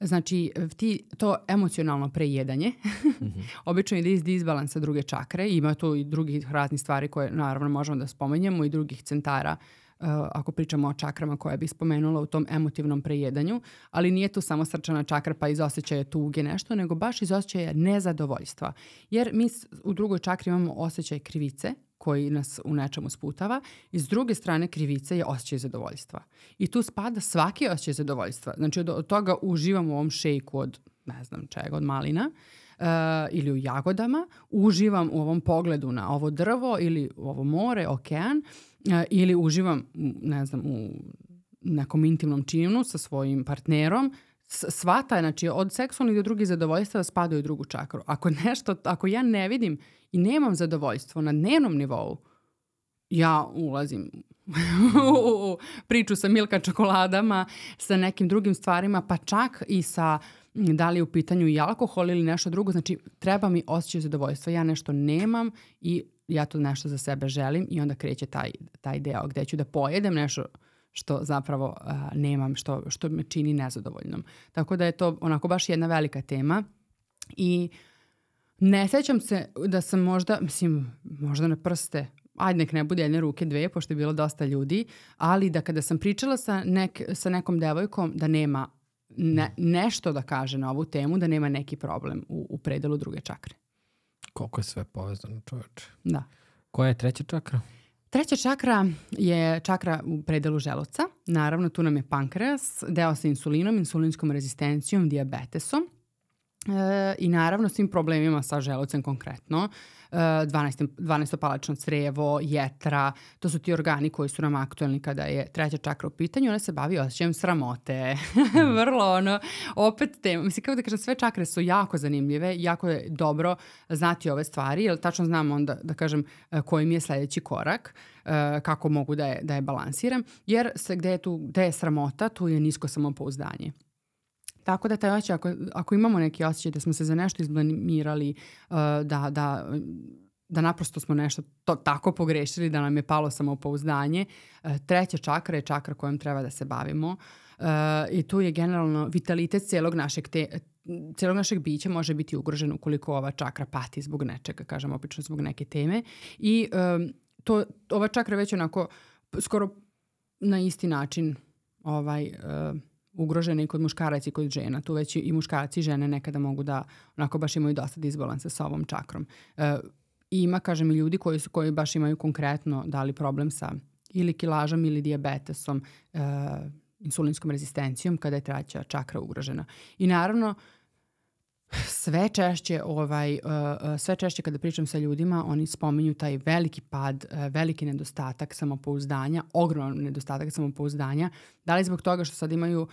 Znači, ti, to emocionalno prejedanje mm -hmm. (laughs) obično ide iz disbalansa druge čakre. Ima tu i drugih raznih stvari koje naravno možemo da spomenjemo i drugih centara Uh, ako pričamo o čakrama koje bih spomenula u tom emotivnom prejedanju, ali nije tu samo srčana čakra pa iz osjećaja tuge nešto, nego baš iz osjećaja nezadovoljstva. Jer mi u drugoj čakri imamo osjećaj krivice, koji nas u nečemu sputava i s druge strane krivice je osjećaj zadovoljstva. I tu spada svaki osjećaj zadovoljstva. Znači od, od toga uživam u ovom šejku od ne znam čega, od malina, uh, ili u jagodama, uživam u ovom pogledu na ovo drvo ili u ovo more, okean, ili uživam, ne znam, u nekom intimnom činu sa svojim partnerom, sva ta, znači od seksualnih do drugih zadovoljstva spadaju u drugu čakru. Ako nešto, ako ja ne vidim i nemam zadovoljstvo na dnevnom nivou, ja ulazim (laughs) u priču sa milka čokoladama, sa nekim drugim stvarima, pa čak i sa da li je u pitanju i alkohol ili nešto drugo. Znači, treba mi osjećaj zadovoljstva. Ja nešto nemam i ja to nešto za sebe želim i onda kreće taj, taj deo gde ću da pojedem nešto što zapravo uh, nemam, što, što me čini nezadovoljnom. Tako da je to onako baš jedna velika tema i ne sećam se da sam možda, mislim, možda na prste, ajde nek ne bude jedne ruke, dve, pošto je bilo dosta ljudi, ali da kada sam pričala sa, nek, sa nekom devojkom da nema ne, nešto da kaže na ovu temu, da nema neki problem u, u predelu druge čakre. Koliko je sve povezano, čoveče. Da. Koja je treća čakra? Treća čakra je čakra u predelu želuca. Naravno, tu nam je pankreas, deo sa insulinom, insulinskom rezistencijom, diabetesom e, i naravno svim problemima sa želucem konkretno. 12. 12. palačno crevo, jetra, to su ti organi koji su nam aktuelni kada je treća čakra u pitanju, ona se bavi osjećajem sramote. (laughs) Mm. Vrlo ono, opet tema, mislim kao da kažem, sve čakre su jako zanimljive, jako je dobro znati ove stvari, jer tačno znam onda da kažem e, koji mi je sledeći korak, e, kako mogu da je, da je balansiram, jer se gde je tu, gde je sramota, tu je nisko samopouzdanje. Tako da taj osjećaj, ako, ako imamo neki osjećaj da smo se za nešto izblamirali, uh, da, da, da naprosto smo nešto to, tako pogrešili da nam je palo samopouzdanje, uh, treća čakra je čakra kojom treba da se bavimo uh, i tu je generalno vitalitet celog našeg te, celog našeg bića može biti ugrožen ukoliko ova čakra pati zbog nečega, kažem obično zbog neke teme. I um, to, ova čakra već onako skoro na isti način ovaj, uh, ugrožene i kod muškaraca i kod žena. Tu već i muškarci i žene nekada mogu da onako baš imaju dosta disbalansa sa ovom čakrom. E, ima, kažem, i ljudi koji, su, koji baš imaju konkretno dali problem sa ili kilažom ili diabetesom, e, insulinskom rezistencijom kada je treća čakra ugrožena. I naravno, sve češće ovaj uh, uh, sve češće kada pričam sa ljudima oni spominju taj veliki pad, uh, veliki nedostatak samopouzdanja, ogroman nedostatak samopouzdanja, da li zbog toga što sad imaju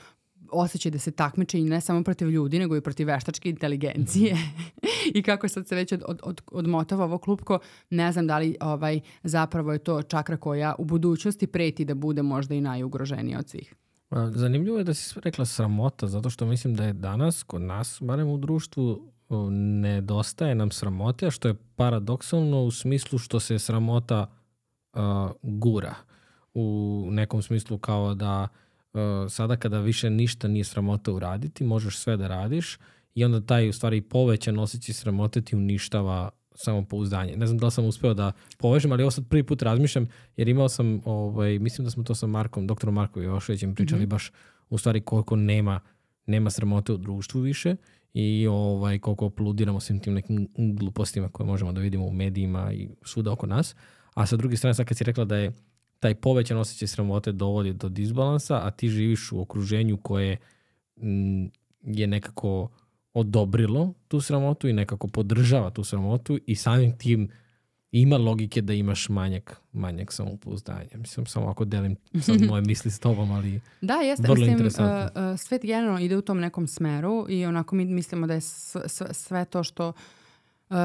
osjećaj da se takmiče i ne samo protiv ljudi, nego i protiv veštačke inteligencije. (laughs) I kako sad se već od, od, od, odmotava ovo klupko, ne znam da li ovaj, zapravo je to čakra koja u budućnosti preti da bude možda i najugroženija od svih. Zanimljivo je da si rekla sramota, zato što mislim da je danas kod nas, barem u društvu, nedostaje nam sramote, što je paradoksalno u smislu što se sramota uh, gura. U nekom smislu kao da uh, sada kada više ništa nije sramota uraditi, možeš sve da radiš i onda taj u stvari povećan osjećaj sramote ti uništava samopouzdanje. Ne znam da li sam uspeo da povežem, ali ovo sad prvi put razmišljam, jer imao sam, ovaj, mislim da smo to sa Markom, doktorom Markom Joševićem pričali mm -hmm. baš u stvari koliko nema, nema sramote u društvu više i ovaj, koliko opludiramo svim tim nekim glupostima koje možemo da vidimo u medijima i svuda oko nas. A sa druge strane, sad kad si rekla da je taj povećan osjećaj sramote dovodi do disbalansa, a ti živiš u okruženju koje m, je nekako odobrilo tu sramotu i nekako podržava tu sramotu i samim tim ima logike da imaš manjak, manjak samopouzdanja. Mislim, samo ako delim sad (laughs) moje misli s tobom, ali da, jeste, vrlo mislim, interesantno. Uh, uh, svet generalno ide u tom nekom smeru i onako mi mislimo da je sve, sve to što uh,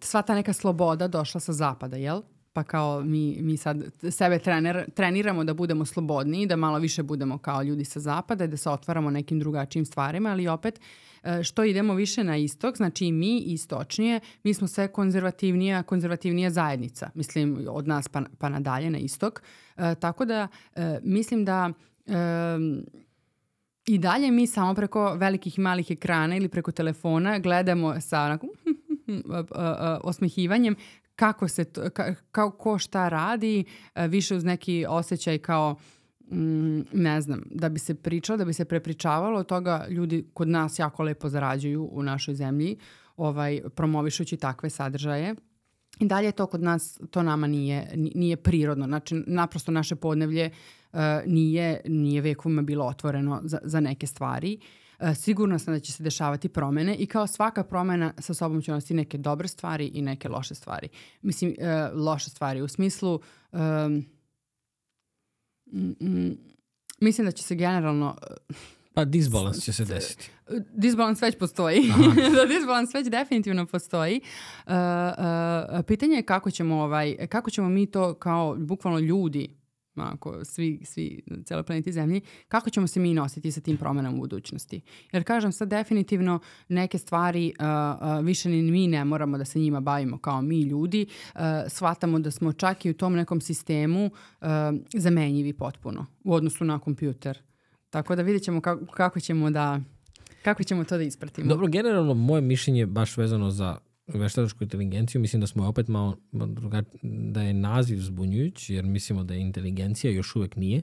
sva ta neka sloboda došla sa zapada, jel? Pa kao mi, mi sad sebe trener, treniramo da budemo slobodniji, da malo više budemo kao ljudi sa zapada i da se otvaramo nekim drugačijim stvarima, ali opet e, što idemo više na istok, znači i mi istočnije, mi smo sve konzervativnija, konzervativnija zajednica, mislim od nas pa, pa nadalje na istok. E, tako da e, mislim da e, i dalje mi samo preko velikih i malih ekrana ili preko telefona gledamo sa onako (laughs) osmehivanjem kako se, to, ka, kao ko šta radi, e, više uz neki osjećaj kao mm, ne znam, da bi se pričalo, da bi se prepričavalo od toga ljudi kod nas jako lepo zarađuju u našoj zemlji, ovaj, promovišući takve sadržaje. I dalje to kod nas, to nama nije, nije prirodno. Znači, naprosto naše podnevlje uh, nije, nije vekovima bilo otvoreno za, za neke stvari. Uh, E, sigurno sam da će se dešavati promene i kao svaka promena sa sobom će nositi neke dobre stvari i neke loše stvari. Mislim, uh, loše stvari u smislu um, mm, mislim da će se generalno Pa disbalans će se desiti. Disbalans već postoji. (laughs) da disbalans već definitivno postoji. Uh, uh, pitanje je kako ćemo, ovaj, kako ćemo mi to kao bukvalno ljudi ako svi, svi na celoj planeti Zemlji, kako ćemo se mi nositi sa tim promenom u budućnosti. Jer kažem sad definitivno neke stvari uh, uh, više ni mi ne moramo da se njima bavimo kao mi ljudi, uh, shvatamo da smo čak i u tom nekom sistemu uh, zamenjivi potpuno u odnosu na kompjuter. Tako da vidjet ćemo kako, kako ćemo da kako ćemo to da ispratimo. Dobro, generalno moje mišljenje baš vezano za veštačku inteligenciju, mislim da smo opet malo, da je naziv zbunjujuć, jer mislimo da je inteligencija, još uvek nije,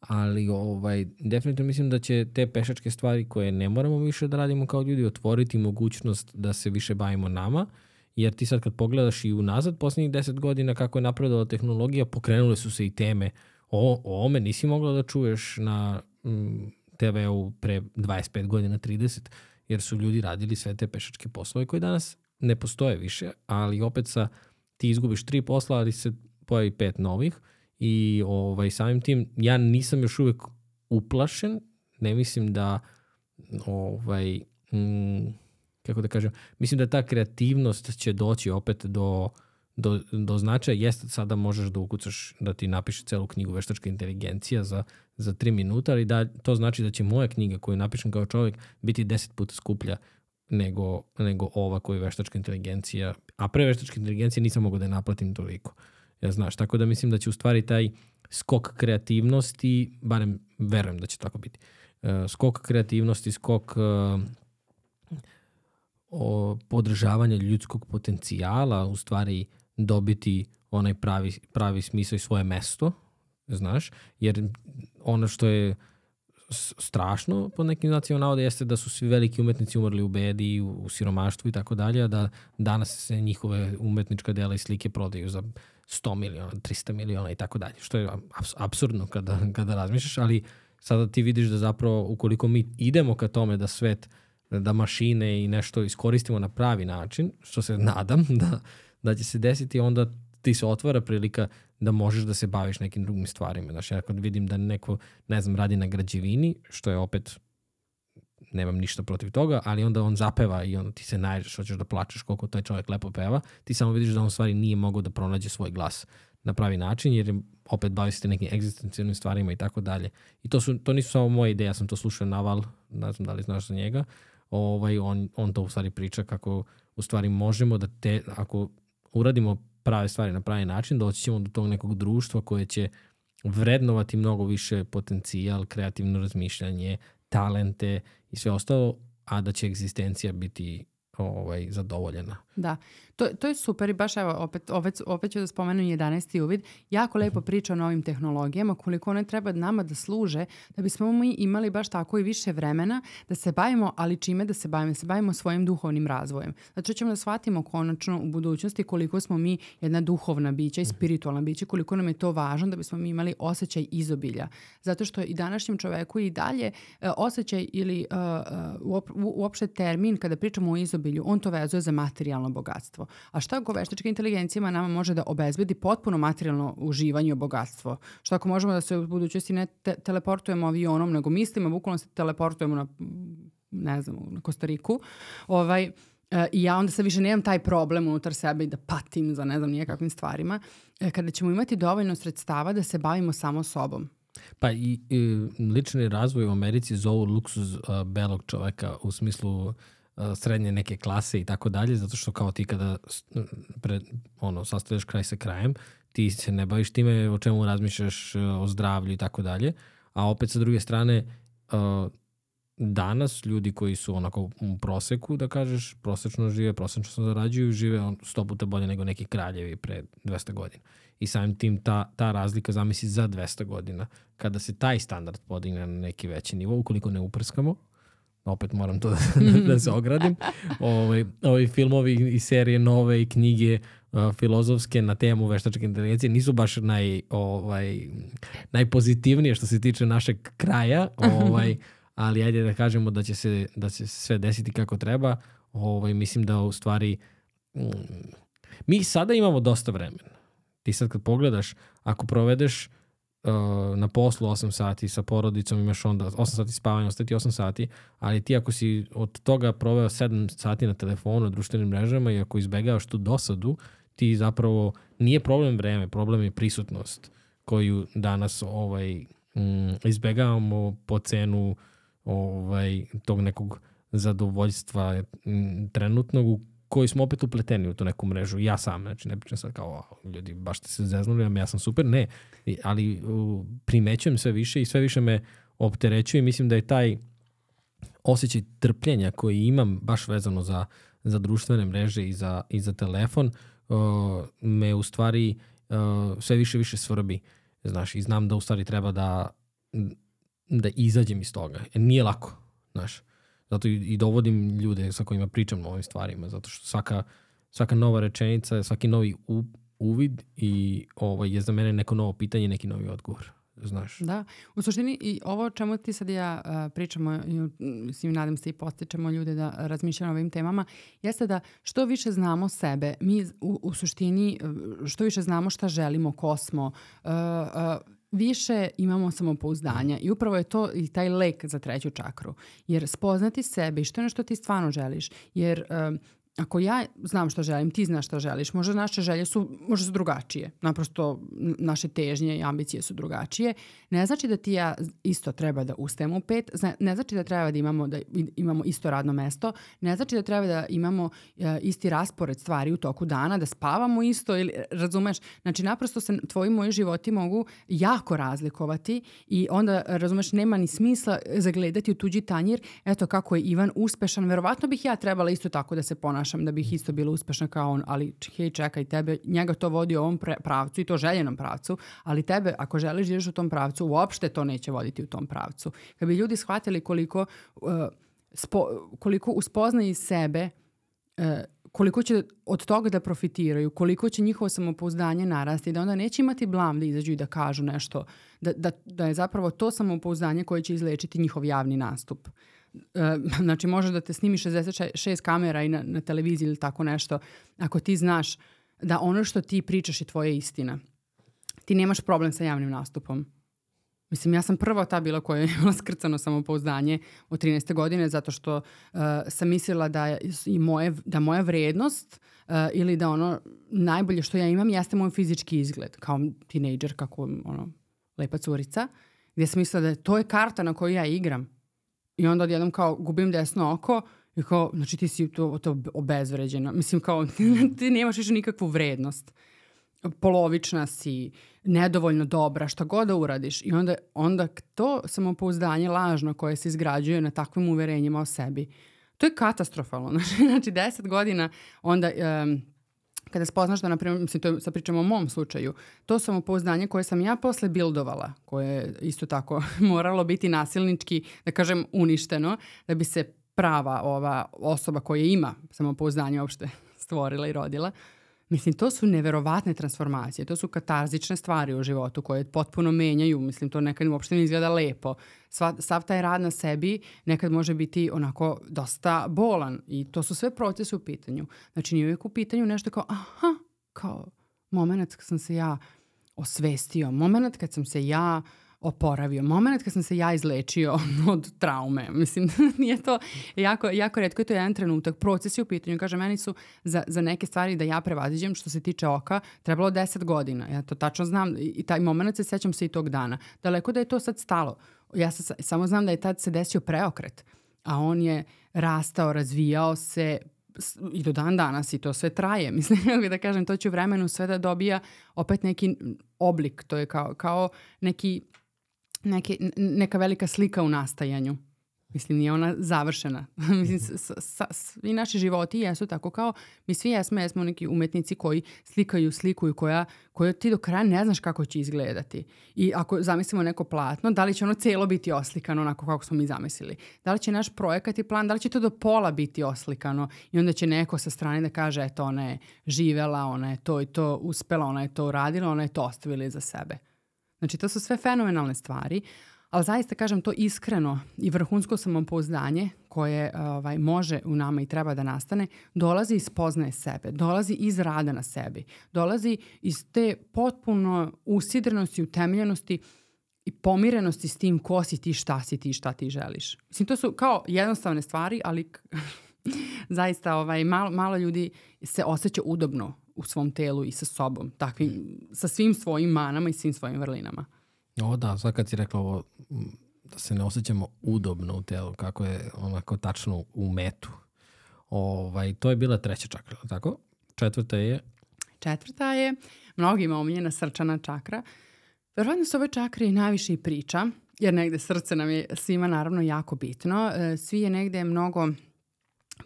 ali ovaj, definitivno mislim da će te pešačke stvari koje ne moramo više da radimo kao ljudi otvoriti mogućnost da se više bavimo nama, jer ti sad kad pogledaš i unazad poslednjih deset godina kako je napredovala tehnologija, pokrenule su se i teme. O, o ome nisi mogla da čuješ na mm, TV-u pre 25 godina, 30, jer su ljudi radili sve te pešačke poslove koje danas ne postoje više, ali opet sa ti izgubiš tri posla, ali se pojavi pet novih i ovaj, samim tim ja nisam još uvek uplašen, ne mislim da ovaj, mm, kako da kažem, mislim da ta kreativnost će doći opet do, do, do značaja. Jeste sada možeš da ukucaš, da ti napiše celu knjigu veštačka inteligencija za, za tri minuta, ali da, to znači da će moja knjiga koju napišem kao čovjek biti deset puta skuplja nego, nego ova koju veštačka inteligencija, a pre veštačke inteligencije nisam mogao da je naplatim toliko. Ja znaš, tako da mislim da će u stvari taj skok kreativnosti, barem verujem da će tako biti, uh, skok kreativnosti, skok uh, o, podržavanja ljudskog potencijala u stvari dobiti onaj pravi, pravi smisao i svoje mesto, znaš, jer ono što je strašno po nekim znacijama navode jeste da su svi veliki umetnici umrli u bedi, u, u siromaštvu i tako dalje, a da danas se njihove umetnička dela i slike prodaju za 100 miliona, 300 miliona i tako dalje, što je absurdno kada, kada razmišljaš, ali sada ti vidiš da zapravo ukoliko mi idemo ka tome da svet, da mašine i nešto iskoristimo na pravi način, što se nadam (laughs) da, da će se desiti, onda ti se otvara prilika da možeš da se baviš nekim drugim stvarima. Znaš, ja kad vidim da neko, ne znam, radi na građevini, što je opet nemam ništa protiv toga, ali onda on zapeva i onda ti se najdeš, hoćeš da plačeš koliko taj čovjek lepo peva, ti samo vidiš da on stvari nije mogao da pronađe svoj glas na pravi način, jer je opet bavi se nekim egzistencijalnim stvarima i tako dalje. I to, su, to nisu samo moje ideje, ja sam to slušao Naval, ne znam da li znaš za njega, ovaj, on, on to u stvari priča kako u stvari možemo da te, ako uradimo prave stvari na pravi način, doći ćemo do tog nekog društva koje će vrednovati mnogo više potencijal, kreativno razmišljanje, talente i sve ostalo, a da će egzistencija biti ovaj, zadovoljena. Da, to, to je super i baš evo, opet, opet, opet ću da spomenem 11. uvid. Jako lepo priča o novim tehnologijama, koliko one treba nama da služe, da bismo mi imali baš tako i više vremena da se bavimo, ali čime da se bavimo? Da se bavimo svojim duhovnim razvojem. Znači ćemo da shvatimo konačno u budućnosti koliko smo mi jedna duhovna bića i spiritualna bića, koliko nam je to važno da bismo mi imali osjećaj izobilja. Zato što i današnjem čoveku i dalje uh, osjećaj ili uh, uh, uopšte termin kada pričamo o izobilju, on to vezuje za materijalno bogatstvo. A šta ako veštačka inteligencija nama može da obezbedi potpuno materijalno uživanje i bogatstvo? Šta ako možemo da se u budućnosti ne te teleportujemo avionom, nego mislimo, bukvalno se teleportujemo na, ne znam, na Kostariku, ovaj, e, I ja onda sad više nemam taj problem unutar sebe i da patim za ne znam nijakakvim stvarima. E, kada ćemo imati dovoljno sredstava da se bavimo samo sobom. Pa i, i lični razvoj u Americi zovu luksuz uh, belog čoveka u smislu srednje neke klase i tako dalje, zato što kao ti kada pre, ono, sastavljaš kraj sa krajem, ti se ne baviš time o čemu razmišljaš o zdravlju i tako dalje, a opet sa druge strane danas ljudi koji su onako u proseku, da kažeš, prosečno žive, prosečno zarađuju, žive on sto puta bolje nego neki kraljevi pre 200 godina. I samim tim ta, ta razlika zamisli za 200 godina, kada se taj standard podigne na neki veći nivo, ukoliko ne uprskamo, opet moram to (laughs) da, da se ogradim, ovaj, ovi filmovi i serije nove i knjige uh, filozofske na temu veštačke inteligencije nisu baš naj, ovaj, najpozitivnije što se tiče našeg kraja, ovaj, ali ajde da kažemo da će se, da će se sve desiti kako treba. Ovaj, mislim da u stvari mm, mi sada imamo dosta vremena. Ti sad kad pogledaš, ako provedeš uh, na poslu 8 sati, sa porodicom imaš onda 8 sati spavanja, ostati 8 sati, ali ti ako si od toga proveo 7 sati na telefonu, na društvenim mrežama i ako izbegavaš tu dosadu, ti zapravo nije problem vreme, problem je prisutnost koju danas ovaj mm, izbegavamo po cenu ovaj tog nekog zadovoljstva mm, trenutnog koji smo opet upleteni u tu neku mrežu. Ja sam, znači ne pričam sad kao ljudi baš ste se zeznuli, ja sam super, ne. Ali uh, primećujem sve više i sve više me opterećuje i mislim da je taj osjećaj trpljenja koji imam baš vezano za, za društvene mreže i za, i za telefon uh, me u stvari uh, sve više više svrbi. Znaš, i znam da u stvari treba da, da izađem iz toga. Nije lako, znaš. Zato i, i dovodim ljude sa kojima pričam o ovim stvarima, zato što svaka, svaka nova rečenica, svaki novi u, uvid i ovaj, je za mene neko novo pitanje, neki novi odgovor znaš. Da, u suštini i ovo čemu ti sad ja uh, pričamo, mislim, nadam se i postičemo ljude da razmišljamo o ovim temama, jeste da što više znamo sebe, mi u, u suštini što više znamo šta želimo, ko smo, uh, uh, više imamo samopouzdanja i upravo je to i taj lek za treću čakru. Jer spoznati sebe i što je ono što ti stvarno želiš. Jer um, ako ja znam što želim, ti znaš što želiš, možda naše želje su, možda su drugačije. Naprosto naše težnje i ambicije su drugačije. Ne znači da ti ja isto treba da ustajemo u pet, ne znači da treba da imamo, da imamo isto radno mesto, ne znači da treba da imamo uh, isti raspored stvari u toku dana, da spavamo isto ili razumeš, znači naprosto se tvoji moji životi mogu jako razlikovati i onda razumeš nema ni smisla zagledati u tuđi tanjir, eto kako je Ivan uspešan, verovatno bih ja trebala isto tako da se ponašam ponašam da bih isto bila uspešna kao on, ali hej čekaj tebe, njega to vodi u ovom pravcu i to željenom pravcu, ali tebe ako želiš da ideš u tom pravcu, uopšte to neće voditi u tom pravcu. Kad bi ljudi shvatili koliko, uh, spo, koliko uspoznaju sebe, uh, koliko će od toga da profitiraju, koliko će njihovo samopouzdanje narasti, da onda neće imati blam da izađu i da kažu nešto, da, da, da je zapravo to samopouzdanje koje će izlečiti njihov javni nastup. E, (laughs) znači može da te snimi 66 kamera i na, na televiziji ili tako nešto, ako ti znaš da ono što ti pričaš je tvoja istina. ti nemaš problem sa javnim nastupom. Mislim, ja sam prva ta bila koja je (laughs) imala skrcano samopouzdanje od 13. godine zato što uh, sam mislila da, i moje, da moja vrednost uh, ili da ono najbolje što ja imam jeste moj fizički izgled kao tinejdžer, kako ono, lepa curica, gdje sam mislila da to je karta na koju ja igram. I onda odjednom kao gubim desno oko i kao, znači ti si to, to obezvređena. Mislim kao, (laughs) ti nemaš više nikakvu vrednost. Polovična si, nedovoljno dobra, šta god da uradiš. I onda, onda to samopouzdanje lažno koje se izgrađuje na takvim uverenjima o sebi, to je katastrofalno. Znači, (laughs) znači deset godina onda... Um, kada spoznaš da, na primjer, mislim, to sad pričamo o mom slučaju, to samopouzdanje koje sam ja posle bildovala, koje je isto tako (laughs) moralo biti nasilnički, da kažem, uništeno, da bi se prava ova osoba koja ima samopouzdanje uopšte (laughs) stvorila i rodila, Mislim, to su neverovatne transformacije, to su katarzične stvari u životu koje potpuno menjaju, mislim, to nekad uopšte ne izgleda lepo. Sva, sav taj rad na sebi nekad može biti onako dosta bolan i to su sve procese u pitanju. Znači, nije uvijek u pitanju nešto kao, aha, kao moment kad sam se ja osvestio, moment kad sam se ja uh, oporavio. Moment kad sam se ja izlečio (laughs) od traume, mislim, (laughs) nije to jako, jako redko je to jedan trenutak. Procesi u pitanju, kaže, meni su za, za neke stvari da ja prevaziđem što se tiče oka trebalo 10 godina. Ja to tačno znam i taj moment se sećam se i tog dana. Daleko da je to sad stalo. Ja sa, samo znam da je tad se desio preokret, a on je rastao, razvijao se, i do dan danas i to sve traje. (laughs) Mislim, da kažem, to će u vremenu sve da dobija opet neki oblik. To je kao, kao neki neke, neka velika slika u nastajanju. Mislim, nije ona završena. (laughs) Mislim, s, s, svi naši životi jesu tako kao, mi svi jesmo, jesmo neki umetnici koji slikaju sliku koja, koja ti do kraja ne znaš kako će izgledati. I ako zamislimo neko platno, da li će ono celo biti oslikano onako kako smo mi zamislili? Da li će naš projekat i plan, da li će to do pola biti oslikano i onda će neko sa strane da kaže, eto, ona je živela, ona je to i to uspela, ona je to uradila, ona je to ostavila za sebe. Znači, to su sve fenomenalne stvari, ali zaista kažem to iskreno i vrhunsko samopouzdanje koje ovaj, može u nama i treba da nastane, dolazi iz poznaje sebe, dolazi iz rada na sebi, dolazi iz te potpuno usidrenosti, utemljenosti i pomirenosti s tim ko si ti, šta si ti, šta ti želiš. Mislim, to su kao jednostavne stvari, ali (laughs) zaista ovaj, malo, malo ljudi se osjeća udobno u svom telu i sa sobom, takvim, sa svim svojim manama i svim svojim vrlinama. O da, sad kad si rekla ovo, da se ne osjećamo udobno u telu, kako je onako tačno u metu. Ovaj, to je bila treća čakra, tako? Četvrta je? Četvrta je mnogima omiljena srčana čakra. Verovatno se ove čakre i najviše i priča, jer negde srce nam je svima naravno jako bitno. E, svi je negde mnogo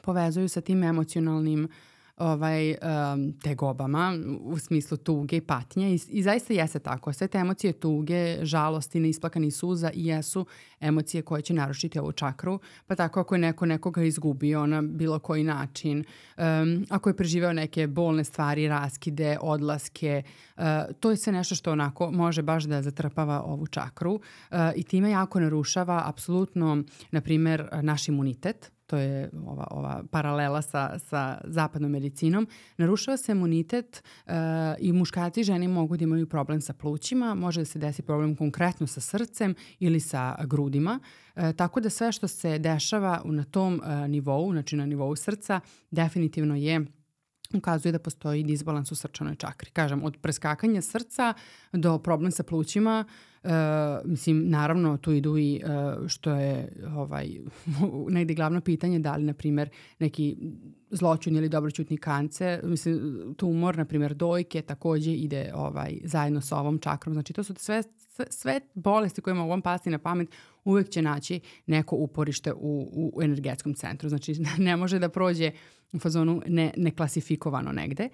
povezuju sa tim emocionalnim uh, ovaj, um, tegobama u smislu tuge i patnje I, i zaista jeste tako. Sve te emocije tuge, žalosti, neisplakani suza i jesu emocije koje će narušiti ovu čakru. Pa tako ako je neko nekoga izgubio na bilo koji način, um, ako je preživeo neke bolne stvari, raskide, odlaske, uh, to je sve nešto što onako može baš da zatrpava ovu čakru uh, i time jako narušava apsolutno, na primer, naš imunitet to je ova, ova paralela sa, sa zapadnom medicinom, narušava se imunitet uh, i muškarci i žene mogu da imaju problem sa plućima, može da se desi problem konkretno sa srcem ili sa grudima, uh, tako da sve što se dešava na tom uh, nivou, znači na nivou srca, definitivno je ukazuje da postoji disbalans u srčanoj čakri. Kažem, od preskakanja srca do problem sa plućima, mislim, naravno tu idu i uh, što je ovaj, (laughs) negde glavno pitanje da li, na primer, neki zločun ili dobroćutni kancer, mislim, tumor, na primer, dojke takođe ide ovaj, zajedno sa ovom čakrom. Znači, to su sve, sve, bolesti koje mogu vam pasti na pamet, uvek će naći neko uporište u, u energetskom centru. Znači, (laughs) ne može da prođe u fazonu ne, neklasifikovano negde.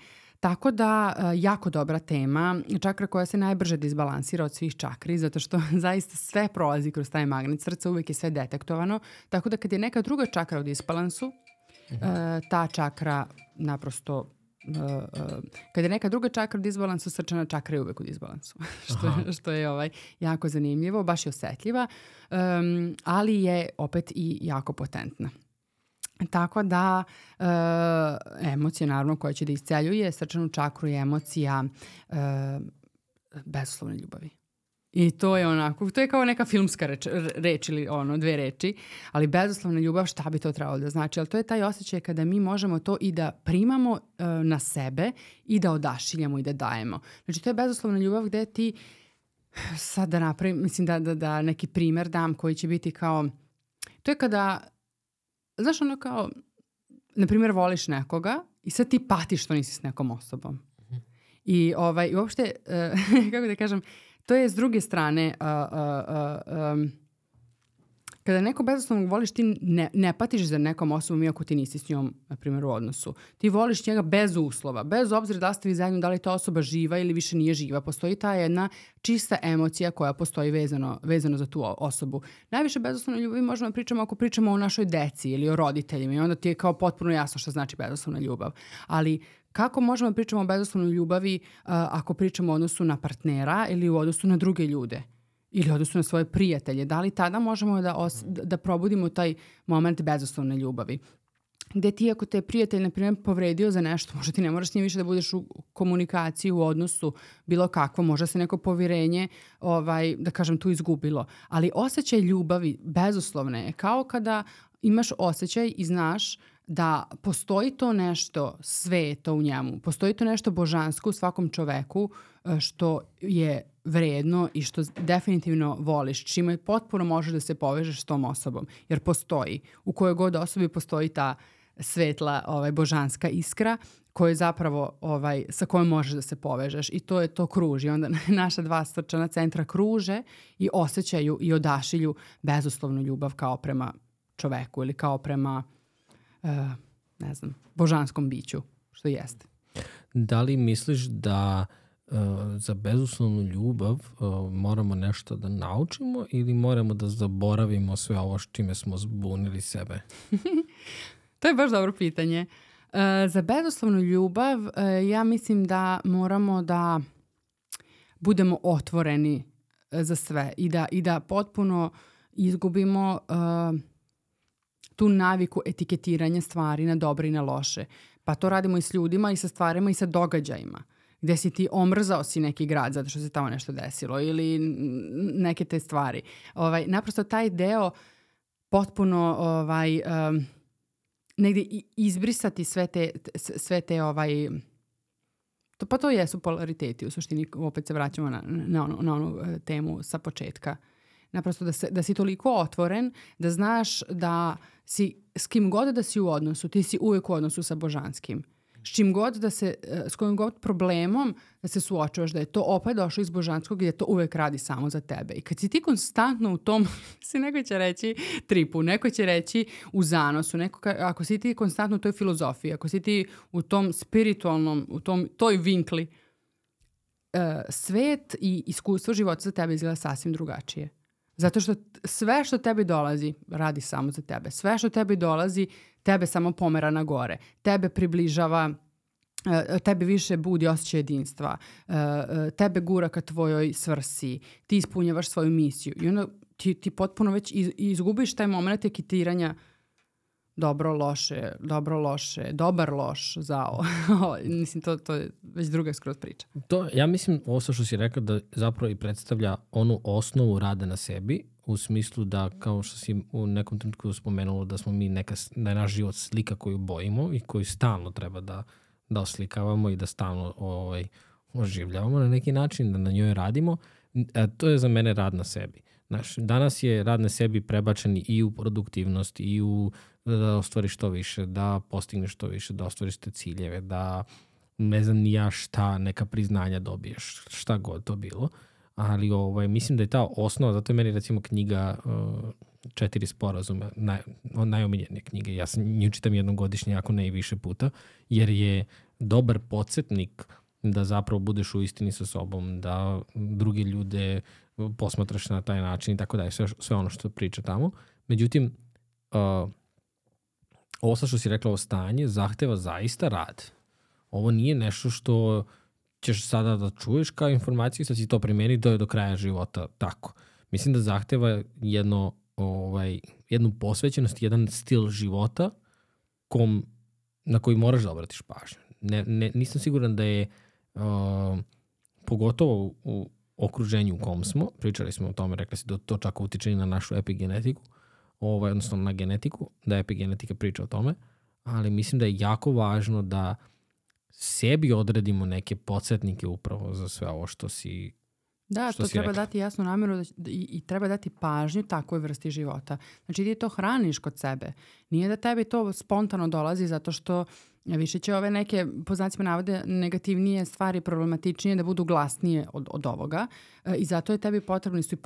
Tako da, e, jako dobra tema, čakra koja se najbrže disbalansira od svih čakri, zato što (laughs) zaista sve prolazi kroz taj magnet srca, uvek je sve detektovano, tako da kad je neka druga čakra u disbalansu, uh -huh. ta čakra naprosto Uh, uh, kada je neka druga čakra u disbalansu, srčana čakra je uvek u disbalansu, (laughs) što, je, što je ovaj, jako zanimljivo, baš je osetljiva, um, ali je opet i jako potentna. Tako da e, emocije naravno koja će da isceljuje srčanu čakru je emocija e, bezuslovne ljubavi. I to je onako, to je kao neka filmska reč, reč ili ono, dve reči, ali bezuslovna ljubav, šta bi to trebalo da znači? Ali to je taj osjećaj kada mi možemo to i da primamo uh, na sebe i da odašiljamo i da dajemo. Znači to je bezuslovna ljubav gde ti sad da napravim, mislim da, da, da neki primer dam koji će biti kao, to je kada, znaš ono kao, na primjer voliš nekoga i sad ti patiš što nisi s nekom osobom. I ovaj, uopšte, uh, (laughs) kako da kažem, to je s druge strane, uh, uh, uh, um, kada neko bezoslovno voliš, ti ne, ne patiš za nekom osobom iako ti nisi s njom, na primjer, u odnosu. Ti voliš njega bez uslova, bez obzira da ste vi zajedno, da li ta osoba živa ili više nije živa. Postoji ta jedna čista emocija koja postoji vezano, vezano za tu osobu. Najviše bezoslovne ljubavi možemo da pričamo ako pričamo o našoj deci ili o roditeljima i onda ti je kao potpuno jasno šta znači bezoslovna ljubav. Ali Kako možemo da pričamo o bezoslovnoj ljubavi uh, ako pričamo u odnosu na partnera ili u odnosu na druge ljude? Ili odnosu na svoje prijatelje. Da li tada možemo da, os, da, da probudimo taj moment bezoslovne ljubavi? gde ti ako te prijatelj, na primjer, povredio za nešto, možda ti ne moraš s njim više da budeš u komunikaciji, u odnosu, bilo kakvo, možda se neko povirenje, ovaj, da kažem, tu izgubilo. Ali osjećaj ljubavi, bezuslovne, je kao kada imaš osjećaj i znaš da postoji to nešto sveto u njemu, postoji to nešto božansko u svakom čoveku e, što je vredno i što definitivno voliš, čime potpuno možeš da se povežeš s tom osobom, jer postoji. U kojoj god osobi postoji ta svetla ovaj, božanska iskra koje zapravo ovaj, sa kojom možeš da se povežeš i to je to kruži. Onda (laughs) naša dva srčana centra kruže i osjećaju i odašilju bezuslovnu ljubav kao prema čoveku ili kao prema ne znam, božanskom biću, što jeste. Da li misliš da uh, za bezuslovnu ljubav uh, moramo nešto da naučimo ili moramo da zaboravimo sve ovo s čime smo zbunili sebe? (laughs) to je baš dobro pitanje. Uh, za bezuslovnu ljubav ja mislim da moramo da budemo otvoreni za sve i da, i da potpuno izgubimo uh, tu naviku etiketiranja stvari na dobre i na loše. Pa to radimo i s ljudima i sa stvarima i sa događajima gde si ti omrzao si neki grad zato što se tamo nešto desilo ili neke te stvari. Ovaj, naprosto taj deo potpuno ovaj, um, negde izbrisati sve te, sve te ovaj, to, pa to jesu polariteti u suštini, opet se vraćamo na, na, onu, na onu e, temu sa početka. Naprosto da, se, da si toliko otvoren da znaš da si s kim god da si u odnosu, ti si uvek u odnosu sa božanskim. S čim god da se, e, s kojim god problemom da se suočavaš, da je to opet došlo iz božanskog i da to uvek radi samo za tebe. I kad si ti konstantno u tom, (laughs) si neko će reći tripu, neko će reći u zanosu, neko ako si ti konstantno u toj filozofiji, ako si ti u tom spiritualnom, u tom, toj vinkli, uh, svet i iskustvo života za tebe izgleda sasvim drugačije. Zato što sve što tebi dolazi radi samo za tebe. Sve što tebi dolazi tebe samo pomera na gore. Tebe približava e, tebe više budi osjećaj jedinstva, e, e, tebe gura ka tvojoj svrsi, ti ispunjavaš svoju misiju i onda ti, ti potpuno već izgubiš taj moment ekitiranja dobro, loše, dobro, loše, dobar, loš, zao. (laughs) mislim, to, to je već druga skroz priča. To, ja mislim, ovo što si rekao, da zapravo i predstavlja onu osnovu rada na sebi, u smislu da, kao što si u nekom trenutku spomenulo, da smo mi neka, da je naš život slika koju bojimo i koju stalno treba da, da oslikavamo i da stalno ovaj, oživljavamo na neki način, da na njoj radimo. E, to je za mene rad na sebi. Znaš, danas je rad na sebi prebačen i u produktivnost i u da ostvariš što više, da postigneš što više, da ostvariš te ciljeve, da ne znam ni ja šta, neka priznanja dobiješ, šta god to bilo. Ali ovaj, mislim da je ta osnova, zato je meni recimo knjiga uh, četiri sporazuma, naj, najomiljenije knjige. Ja sam nju čitam jednom godišnje, ako ne i više puta, jer je dobar podsjetnik da zapravo budeš u istini sa sobom, da druge ljude posmatraš na taj način i tako dalje, sve, sve ono što priča tamo. Međutim, uh, ovo sa što si rekla o stanje zahteva zaista rad. Ovo nije nešto što ćeš sada da čuješ kao informaciju sad si to primeni do, do kraja života tako. Mislim da zahteva jedno, ovaj, jednu posvećenost, jedan stil života kom, na koji moraš da obratiš pažnju. Ne, ne, nisam siguran da je uh, pogotovo u, u okruženju u kom smo, pričali smo o tome, rekli si da to čak utiče i na našu epigenetiku, ovaj, odnosno na genetiku, da epigenetika priča o tome, ali mislim da je jako važno da sebi odredimo neke podsjetnike upravo za sve ovo što si Da, što to treba rekla. dati jasnu namjeru da, i, i treba dati pažnju takvoj vrsti života. Znači ti to hraniš kod sebe. Nije da tebi to spontano dolazi zato što više će ove neke, po znacima navode, negativnije stvari, problematičnije da budu glasnije od, od ovoga e, i zato je tebi potrebni su i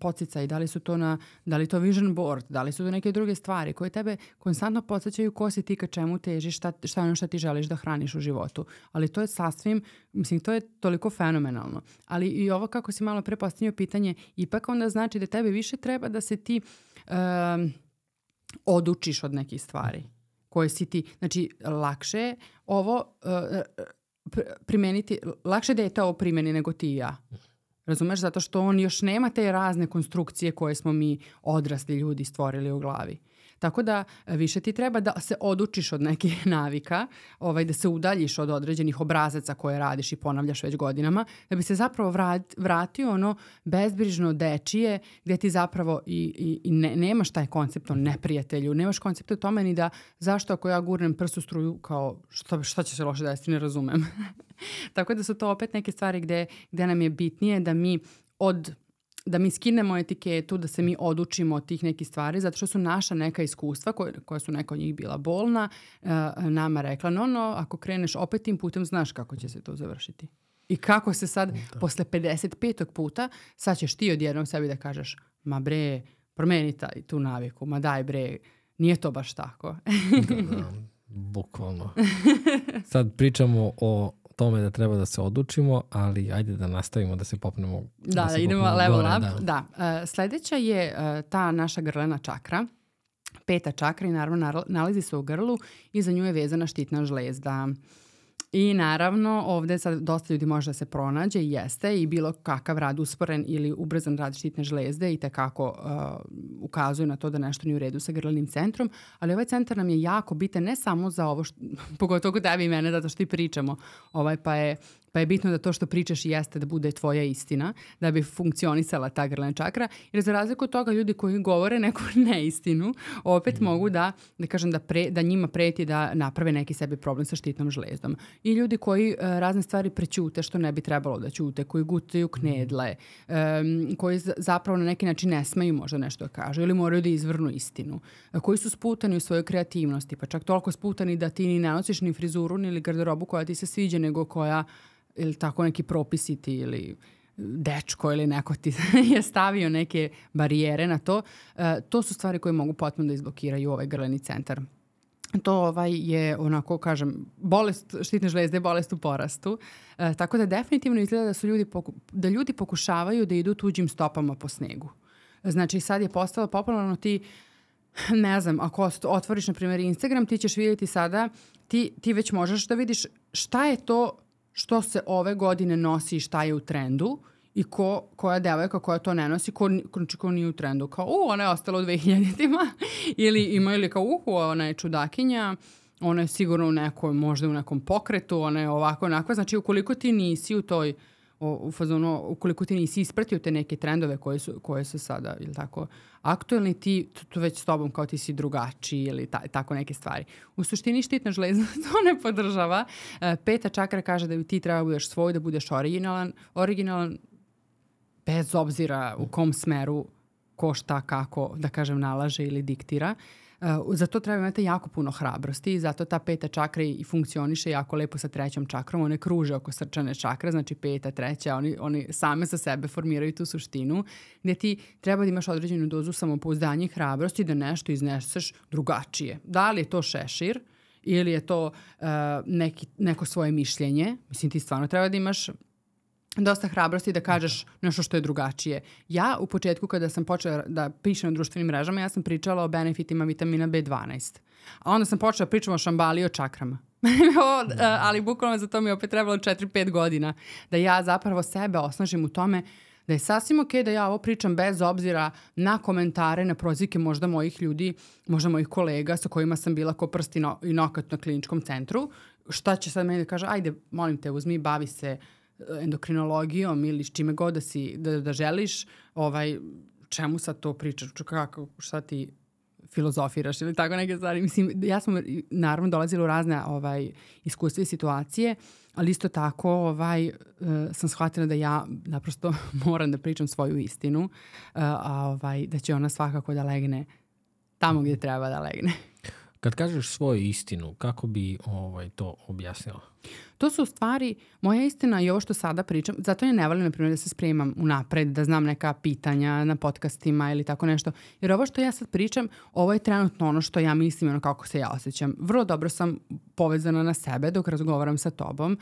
podsjecaj, da li su to na, da li to vision board, da li su to neke druge stvari koje tebe konstantno podsjećaju ko si ti ka čemu težiš, šta, šta je ono što ti želiš da hraniš u životu. Ali to je sasvim, mislim, to je toliko fenomenalno. Ali i ovo kako si malo pre pitanje, ipak onda znači da tebi više treba da se ti um, odučiš od nekih stvari koje si ti, znači lakše je ovo uh, primeniti, lakše dete ovo primeni nego ti i ja. Razumeš? Zato što on još nema te razne konstrukcije koje smo mi odrasli ljudi stvorili u glavi. Tako da e, više ti treba da se odučiš od nekih (laughs) navika, ovaj, da se udaljiš od određenih obrazaca koje radiš i ponavljaš već godinama, da bi se zapravo vrat, vratio ono bezbrižno dečije gde ti zapravo i, i, i ne, nemaš taj koncept o neprijatelju, nemaš koncept o tome ni da zašto ako ja gurnem prstu struju kao šta, šta će se loše desiti, ne razumem. (laughs) Tako da su to opet neke stvari gde, gde nam je bitnije da mi od da mi skinemo etiketu, da se mi odučimo od tih nekih stvari, zato što su naša neka iskustva, koje, koja su neka od njih bila bolna, uh, nama rekla, no, no, ako kreneš opet tim putem, znaš kako će se to završiti. I kako se sad, da. posle 55. puta, sad ćeš ti odjednom sebi da kažeš, ma bre, promeni taj, tu naviku, ma daj bre, nije to baš tako. da, da, bukvalno. (laughs) Sad pričamo o tome da treba da se odučimo, ali ajde da nastavimo da se popnemo. Da, da, se idemo level gore, up. Da. da. Uh, sledeća je uh, ta naša grlena čakra, peta čakra i naravno nalazi se u grlu i za nju je vezana štitna žlezda. I naravno ovde sad dosta ljudi može da se pronađe i jeste i bilo kakav rad usporen ili ubrzan rad štitne žlezde i tekako uh, ukazuju na to da nešto nije u redu sa grlenim centrom, ali ovaj centar nam je jako bitan ne samo za ovo, što, (laughs) pogotovo kod tebi i mene, zato što i pričamo, ovaj, pa je Pa je bitno da to što pričaš jeste da bude tvoja istina, da bi funkcionisala ta grlena čakra, jer za razliku od toga ljudi koji govore neku (laughs) neistinu, opet mm. mogu da, da kažem, da, pre, da njima preti da naprave neki sebi problem sa štitnom žlezdom. I ljudi koji uh, razne stvari prećute što ne bi trebalo da ćute, koji gutaju knedle, um, koji zapravo na neki način ne smeju možda nešto da kažu ili moraju da izvrnu istinu, uh, koji su sputani u svojoj kreativnosti, pa čak toliko sputani da ti ni ne nosiš ni frizuru ni garderobu koja ti se sviđa, nego koja ili tako neki propisi ti ili dečko ili neko ti (laughs) je stavio neke barijere na to, e, to su stvari koje mogu potpuno da izblokiraju ovaj grleni centar. To ovaj je onako kažem bolest štitne žlezde je bolest u porastu. E, tako da definitivno izgleda da su ljudi poku, da ljudi pokušavaju da idu tuđim stopama po snegu. Znači sad je postalo popularno ti ne znam, ako otvoriš na primjer Instagram, ti ćeš vidjeti sada, ti, ti već možeš da vidiš šta je to što se ove godine nosi i šta je u trendu i ko, koja devojka koja to ne nosi, ko, ko, ko nije u trendu. Kao, u, ona je ostala u 2000-ima. (laughs) ili ima ili kao, uhu, ona je čudakinja, ona je sigurno u nekoj, možda u nekom pokretu, ona je ovako, onako. Znači, ukoliko ti nisi u toj o, u fazonu, ukoliko ti nisi ispratio te neke trendove koje su, koje su sada, ili tako, aktuelni, ti tu već s tobom kao ti si drugačiji ili ta, tako neke stvari. U suštini štitna žlezna (laughs) to ne podržava. E, peta čakra kaže da ti treba da budeš svoj, da budeš originalan, originalan bez obzira u kom smeru ko šta kako, da kažem, nalaže ili diktira. Uh, za to treba imati jako puno hrabrosti i zato ta peta čakra i funkcioniše jako lepo sa trećom čakrom. One kruže oko srčane čakre, znači peta, treća, oni, oni same sa sebe formiraju tu suštinu gde ti treba da imaš određenu dozu samopouzdanja i hrabrosti da nešto izneseš drugačije. Da li je to šešir ili je to uh, neki, neko svoje mišljenje, mislim ti stvarno treba da imaš dosta hrabrosti da kažeš nešto što je drugačije. Ja u početku kada sam počela da pišem na društvenim mrežama, ja sam pričala o benefitima vitamina B12. A onda sam počela da pričam o šambali i o čakrama. (laughs) o, ali bukvalno za to mi je opet trebalo 4-5 godina da ja zapravo sebe osnažim u tome da je sasvim ok da ja ovo pričam bez obzira na komentare, na prozike možda mojih ljudi, možda mojih kolega sa kojima sam bila ko prsti no, i nokat na kliničkom centru. Šta će sad meni da kaže, ajde, molim te, uzmi, bavi se uh, endokrinologijom ili s čime god da, si, da, da želiš, ovaj, čemu sad to pričaš, kako, šta ti filozofiraš ili tako neke stvari. Mislim, ja sam naravno dolazila u razne ovaj, iskustva i situacije, ali isto tako ovaj, uh, sam shvatila da ja naprosto (laughs) moram da pričam svoju istinu, uh, a ovaj, da će ona svakako da legne tamo gdje treba da legne. Kad kažeš svoju istinu, kako bi ovaj, to objasnila? To su stvari, moja istina i ovo što sada pričam, zato ja ne volim, na primjer, da se spremam unapred, da znam neka pitanja na podcastima ili tako nešto. Jer ovo što ja sad pričam, ovo je trenutno ono što ja mislim, ono kako se ja osjećam. Vrlo dobro sam povezana na sebe dok razgovaram sa tobom.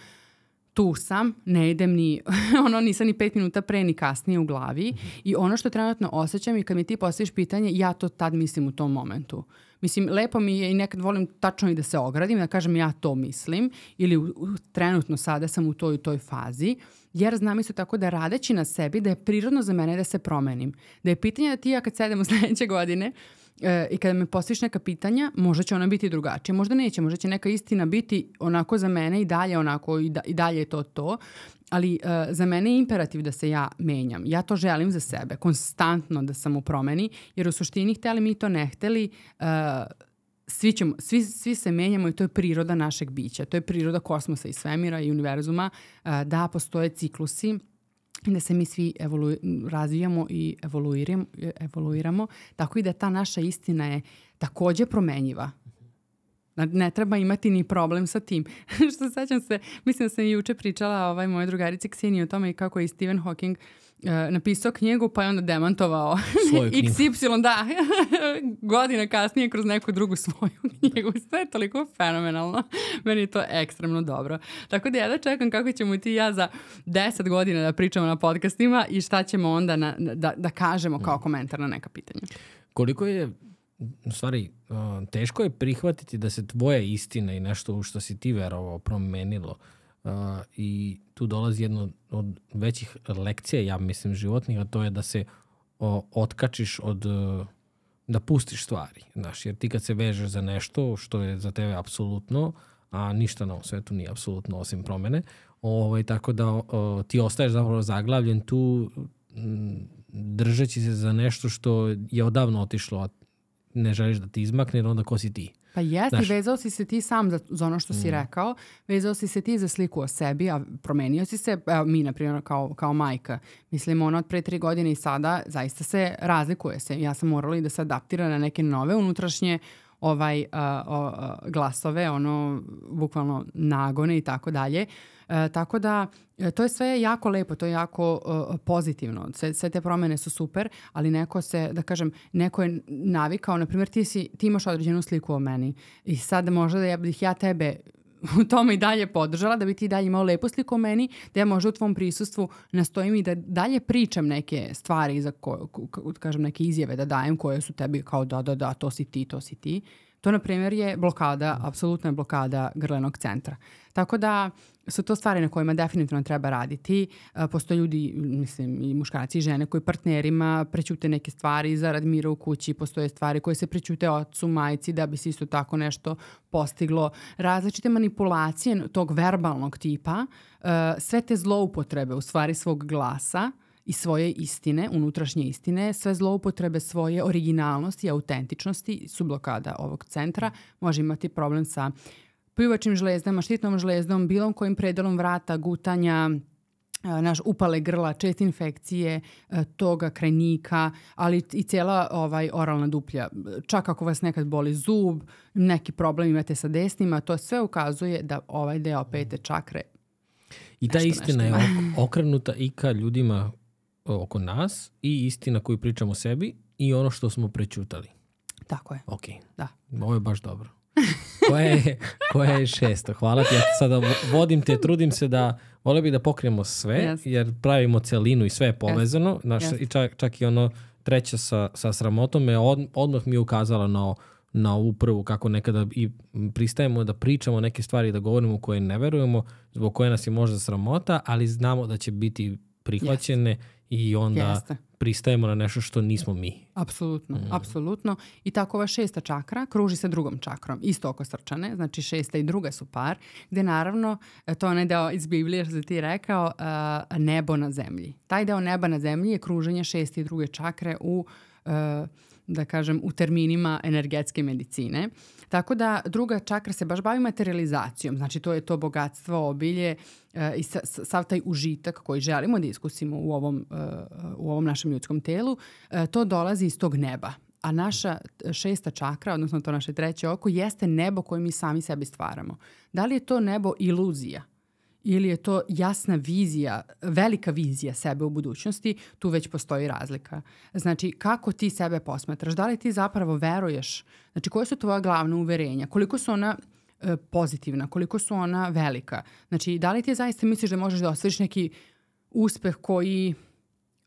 Tu sam, ne idem ni, (laughs) ono nisam ni pet minuta pre ni kasnije u glavi i ono što trenutno osjećam i kad mi ti postaviš pitanje, ja to tad mislim u tom momentu. Mislim, lepo mi je i nekad volim tačno i da se ogradim, da kažem ja to mislim ili u, u, trenutno sada sam u toj i toj fazi, jer znam isto tako da radeći na sebi da je prirodno za mene da se promenim. Da je pitanje da ti ja kad sedemo (laughs) sledeće godine e, i kada me postaviš neka pitanja, možda će ona biti drugačija, možda neće, možda će neka istina biti onako za mene i dalje onako i, da, i dalje je to to, ali uh, za mene je imperativ da se ja menjam. Ja to želim za sebe, konstantno da sam u promeni, jer u suštini hteli mi to ne hteli, uh, svi, ćemo, svi, svi se menjamo i to je priroda našeg bića. To je priroda kosmosa i svemira i univerzuma uh, da postoje ciklusi da se mi svi evolu, razvijamo i evoluiramo, evoluiramo, tako i da ta naša istina je takođe promenjiva. Ne treba imati ni problem sa tim. (laughs) Što sećam se, mislim da sam i juče pričala ovaj, moje drugarici Ksini o tome i kako je Stephen Hawking uh, napisao knjigu pa je onda demantovao (laughs) (laughs) XY, da, godina kasnije kroz neku drugu svoju knjigu. Sve je toliko fenomenalno. Meni je to ekstremno dobro. Tako da ja da čekam kako ćemo ti i ja za 10 godina da pričamo na podcastima i šta ćemo onda na, da, da kažemo kao komentar na neka pitanja. Koliko je u stvari, teško je prihvatiti da se tvoja istina i nešto u što si ti verovao promenilo. I tu dolazi jedno od većih lekcija, ja mislim, životnih, a to je da se otkačiš od uh, da pustiš stvari. Znaš, jer ti kad se vežeš za nešto što je za tebe apsolutno, a ništa na ovom svetu nije apsolutno osim promene, ovaj, tako da o, ti ostaješ zapravo zaglavljen tu držeći se za nešto što je odavno otišlo, ne želiš da ti izmakne, jer onda ko si ti? Pa jeste, Znaš, vezao si se ti sam za, za ono što si mm. rekao, vezao si se ti za sliku o sebi, a promenio si se, evo, mi na primjer kao, kao majka, mislim ona od pre tri godine i sada zaista se razlikuje se. Ja sam morala i da se adaptira na neke nove unutrašnje ovaj uh, uh, glasove, ono bukvalno nagone i tako dalje. E, tako da e, to je sve jako lepo, to je jako uh, pozitivno. Sve, sve te promene su super, ali neko se, da kažem, neko je navikao, na primjer ti, si, ti imaš određenu sliku o meni i sad možda da ja bih ja tebe u tome i dalje podržala, da bi ti dalje imao lepu sliku o meni, da ja možda u tvom prisustvu nastojim i da dalje pričam neke stvari, za ko, ko, kažem neke izjave da dajem koje su tebi kao da, da, da, to si ti, to si ti. To, na primjer, je blokada, apsolutna blokada grlenog centra. Tako da su to stvari na kojima definitivno treba raditi. Postoje ljudi, mislim, i muškarci i žene koji partnerima prećute neke stvari zarad mira u kući. Postoje stvari koje se prećute ocu, majci da bi se isto tako nešto postiglo. Različite manipulacije tog verbalnog tipa, sve te zloupotrebe u stvari svog glasa – i svoje istine, unutrašnje istine, sve zloupotrebe svoje originalnosti i autentičnosti su blokada ovog centra. Može imati problem sa plivačim žlezdama, štitnom žlezdom, bilom kojim predelom vrata, gutanja, naš upale grla, čest infekcije, toga, krajnika, ali i cijela ovaj oralna duplja. Čak ako vas nekad boli zub, neki problem imate sa desnima, to sve ukazuje da ovaj deo pete čakre I ta nešto, istina nešto je okrenuta i ka ljudima oko nas i istina koju pričamo o sebi i ono što smo prećutali. Tako je. Ok. Da. Ovo je baš dobro. (laughs) koja je, koja je šesto? Hvala ti. Ja sada vodim te, trudim se da vole bi da pokrijemo sve, yes. jer pravimo celinu i sve je povezano. Yes. Naš, yes. I čak, čak i ono treća sa, sa sramotom me od, odmah mi je ukazala na, na ovu prvu, kako nekada i pristajemo da pričamo neke stvari, da govorimo koje ne verujemo, zbog koje nas je možda sramota, ali znamo da će biti prihvaćene yes i onda Jeste. pristajemo na nešto što nismo mi. Apsolutno, mm. apsolutno. I tako ova šesta čakra kruži sa drugom čakrom, isto oko srčane, znači šesta i druga su par, gde naravno, e, to je onaj deo iz Biblije što ti rekao, uh, nebo na zemlji. Taj deo neba na zemlji je kruženje šeste i druge čakre u uh, da kažem, u terminima energetske medicine. Tako da druga čakra se baš bavi materializacijom, znači to je to bogatstvo, obilje e, i sa, sav taj užitak koji želimo da iskusimo u ovom, e, u ovom našem ljudskom telu, e, to dolazi iz tog neba. A naša šesta čakra, odnosno to naše treće oko, jeste nebo koje mi sami sebi stvaramo. Da li je to nebo iluzija? Ili je to jasna vizija, velika vizija sebe u budućnosti, tu već postoji razlika. Znači, kako ti sebe posmatraš? Da li ti zapravo veruješ? Znači, koje su tvoja glavna uverenja? Koliko su ona e, pozitivna? Koliko su ona velika? Znači, da li ti zaista misliš da možeš da ostvariš neki uspeh koji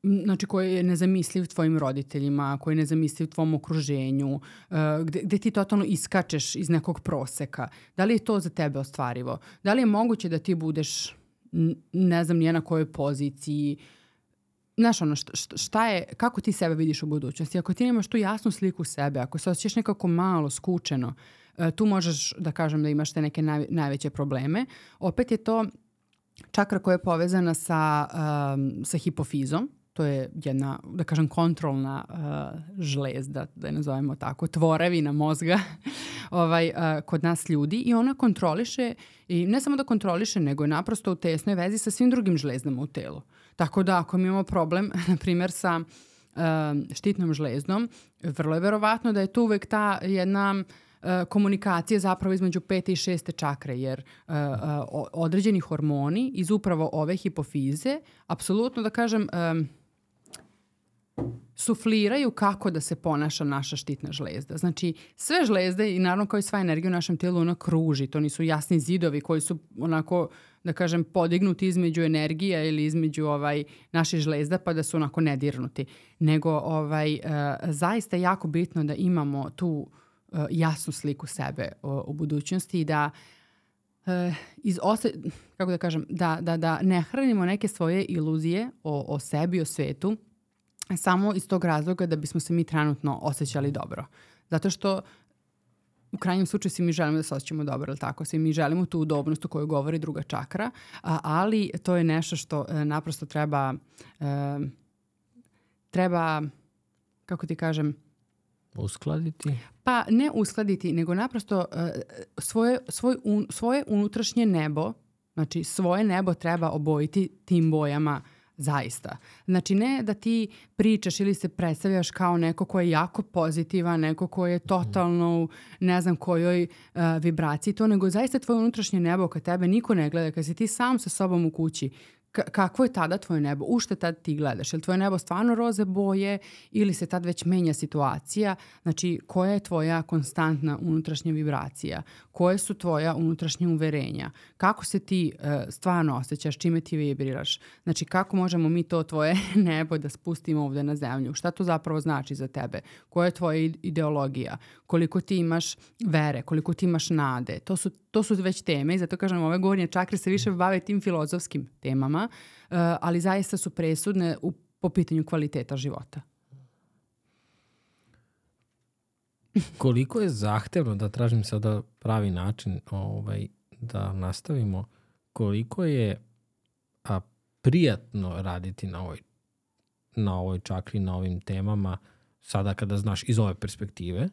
znači koji je nezamisliv tvojim roditeljima, koji je nezamisliv tvom okruženju, uh, gde, gde ti totalno iskačeš iz nekog proseka. Da li je to za tebe ostvarivo? Da li je moguće da ti budeš ne znam nije na kojoj poziciji, znaš ono, šta, šta je, kako ti sebe vidiš u budućnosti? Ako ti nemaš tu jasnu sliku sebe, ako se osjećaš nekako malo, skučeno, uh, tu možeš da kažem da imaš te neke naj, najveće probleme. Opet je to čakra koja je povezana sa, um, sa hipofizom, to je jedna, da kažem, kontrolna uh, žlezda, da je nazovemo tako, tvorevina mozga (laughs) ovaj, uh, kod nas ljudi i ona kontroliše, i ne samo da kontroliše, nego je naprosto u tesnoj vezi sa svim drugim žlezdama u telu. Tako da ako mi imamo problem, (laughs) na primjer, sa uh, štitnom žlezdom, vrlo je verovatno da je tu uvek ta jedna komunikacija zapravo između pete i šeste čakre, jer uh, određeni hormoni iz upravo ove hipofize, apsolutno da kažem, sufliraju kako da se ponaša naša štitna žlezda. Znači, sve žlezde i naravno kao i sva energija u našem telu ona kruži. To nisu jasni zidovi koji su onako, da kažem, podignuti između energija ili između ovaj naših žlezda pa da su onako nedirnuti. Nego ovaj, uh, zaista je jako bitno da imamo tu uh, jasnu sliku sebe uh, u budućnosti i da uh, iz ose, kako da kažem, da, da, da ne hranimo neke svoje iluzije o, o sebi, o svetu, samo iz tog razloga da bismo se mi trenutno osjećali dobro. Zato što u krajnjem slučaju svi mi želimo da se osjećamo dobro, ali tako? Svi mi želimo tu udobnost o kojoj govori druga čakra, a, ali to je nešto što e, naprosto treba e, treba, kako ti kažem, Uskladiti? Pa ne uskladiti, nego naprosto e, svoje, svoj un, svoje unutrašnje nebo, znači svoje nebo treba obojiti tim bojama Zaista. Znači ne da ti pričaš ili se predstavljaš kao neko ko je jako pozitivan, neko ko je totalno u ne znam kojoj uh, vibraciji to, nego zaista tvoje unutrašnje nebo kad tebe niko ne gleda, kad si ti sam sa sobom u kući, kakvo je tada tvoje nebo? U što tad ti gledaš? Je li tvoje nebo stvarno roze boje ili se tad već menja situacija? Znači, koja je tvoja konstantna unutrašnja vibracija? Koje su tvoja unutrašnja uverenja? Kako se ti uh, stvarno osjećaš? Čime ti vibriraš? Znači, kako možemo mi to tvoje (laughs) nebo da spustimo ovde na zemlju? Šta to zapravo znači za tebe? Koja je tvoja ideologija? Koliko ti imaš vere? Koliko ti imaš nade? To su, to su već teme i zato kažem, ove gornje čakre se više bave tim filozofskim temama godinama, eh, ali zaista su presudne u, po pitanju kvaliteta života. Koliko je zahtevno, da tražim sada pravi način ovaj, da nastavimo, koliko je a, prijatno raditi na ovoj, na ovoj čakri, na ovim temama, sada kada znaš iz ove perspektive,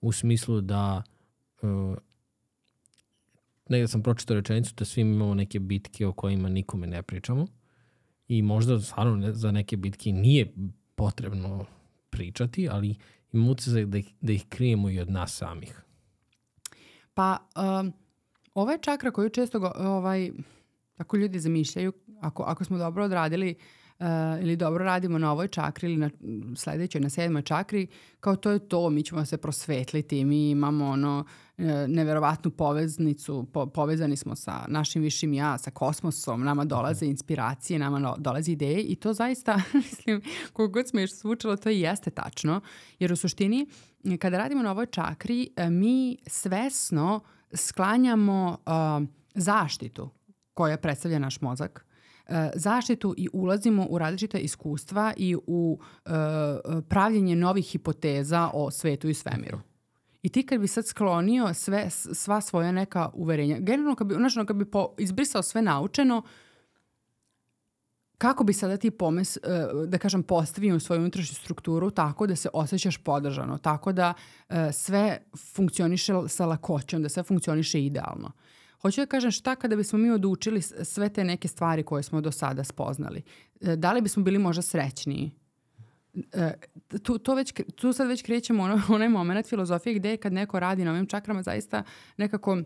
u smislu da uh, negde sam pročitao rečenicu da svi imamo neke bitke o kojima nikome ne pričamo i možda stvarno ne, za neke bitke nije potrebno pričati, ali imamo utjecaj da, ih, da ih krijemo i od nas samih. Pa, um, ova je čakra koju često go, ovaj, tako ljudi zamišljaju, ako, ako smo dobro odradili uh, ili dobro radimo na ovoj čakri ili na sledećoj, na sedmoj čakri, kao to je to, mi ćemo se prosvetliti, mi imamo ono E, neverovatnu poveznicu, po, povezani smo sa našim višim ja, sa kosmosom, nama dolaze inspiracije, nama no, dolaze ideje i to zaista, (laughs) mislim, koliko god smo još svučalo, to i jeste tačno, jer u suštini, kada radimo na ovoj čakri, e, mi svesno sklanjamo uh, zaštitu koja predstavlja naš mozak zaštitu i ulazimo u različite iskustva i u e, pravljenje novih hipoteza o svetu i svemiru. I ti kad bi sad sklonio sve, sva svoja neka uverenja, generalno kad bi, znaš, kad bi po, izbrisao sve naučeno, kako bi sada ti pomes, e, da kažem, postavio svoju unutrašnju strukturu tako da se osjećaš podržano, tako da e, sve funkcioniše sa lakoćom, da sve funkcioniše idealno. Hoću da kažem šta kada bismo mi odučili sve te neke stvari koje smo do sada spoznali. E, da li bismo bili možda srećniji? tu, to već, tu sad već krećemo (laughs) onaj moment filozofije gde kad neko radi na ovim čakrama zaista nekako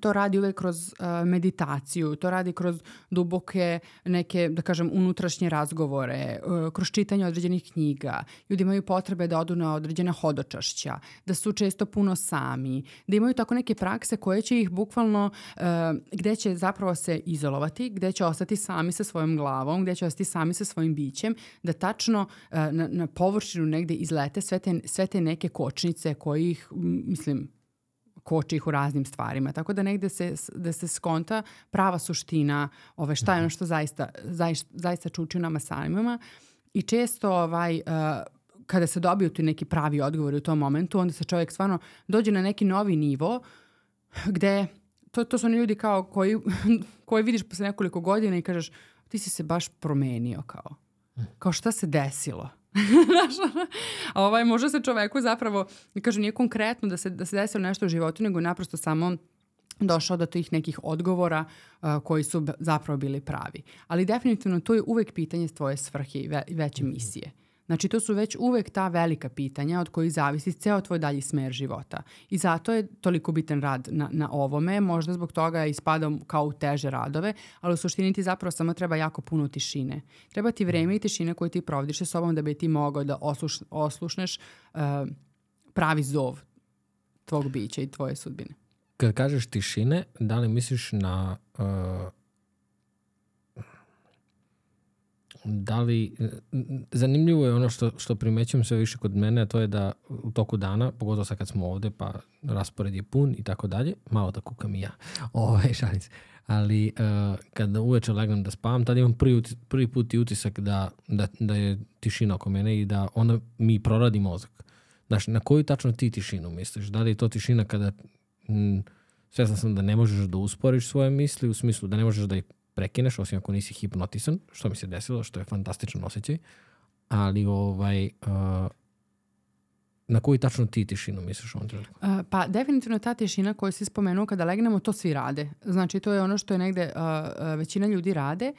to radi uvek kroz uh, meditaciju, to radi kroz duboke neke, da kažem, unutrašnje razgovore, uh, kroz čitanje određenih knjiga. Ljudi imaju potrebe da odu na određena hodočašća, da su često puno sami, da imaju tako neke prakse koje će ih bukvalno, uh, gde će zapravo se izolovati, gde će ostati sami sa svojom glavom, gde će ostati sami sa svojim bićem, da tačno uh, na, na površinu negde izlete sve te, sve te neke kočnice koje ih, mislim, koči ih u raznim stvarima. Tako da negde se, da se skonta prava suština ove, šta je ono što zaista, zaista, zaista čuči u nama samima. I često ovaj, uh, kada se dobiju ti neki pravi odgovori u tom momentu, onda se čovjek stvarno dođe na neki novi nivo gde to, to su oni ljudi kao koji, (laughs) koji vidiš posle nekoliko godina i kažeš ti si se baš promenio kao. Kao šta se desilo? (laughs) A ovaj, može se čoveku zapravo, da kažem, nije konkretno da se, da se desilo nešto u životu, nego naprosto samo došao do tih nekih odgovora uh, koji su zapravo bili pravi. Ali definitivno to je uvek pitanje tvoje svrhe i, ve, veće mhm. misije. Znači to su već uvek ta velika pitanja od kojih zavisi ceo tvoj dalji smer života. I zato je toliko bitan rad na, na ovome, možda zbog toga ispadam kao u teže radove, ali u suštini ti zapravo samo treba jako puno tišine. Treba ti vreme i tišine koje ti provodiš sa sobom da bi ti mogao da osluš, oslušneš uh, pravi zov tvog bića i tvoje sudbine. Kad kažeš tišine, da li misliš na uh, da li, zanimljivo je ono što, što primećujem sve više kod mene, a to je da u toku dana, pogotovo sad kad smo ovde, pa raspored je pun i tako dalje, malo da kukam i ja, (laughs) ovaj, šalim se. Ali uh, kada uveče legnem da spavam, tada imam prvi, prvi put i utisak da, da, da je tišina oko mene i da ona mi proradi mozak. Znaš, na koju tačno ti tišinu misliš? Da li je to tišina kada m, svesna sam da ne možeš da usporiš svoje misli, u smislu da ne možeš da ih prekineš, osim ako nisi hipnotisan, što mi se desilo, što je fantastičan osjećaj, ali ovaj, uh, na koju tačno ti tišinu misliš u ovom trenutku? Uh, pa definitivno ta tišina koju si spomenuo kada legnemo, to svi rade. Znači to je ono što je negde uh, većina ljudi rade,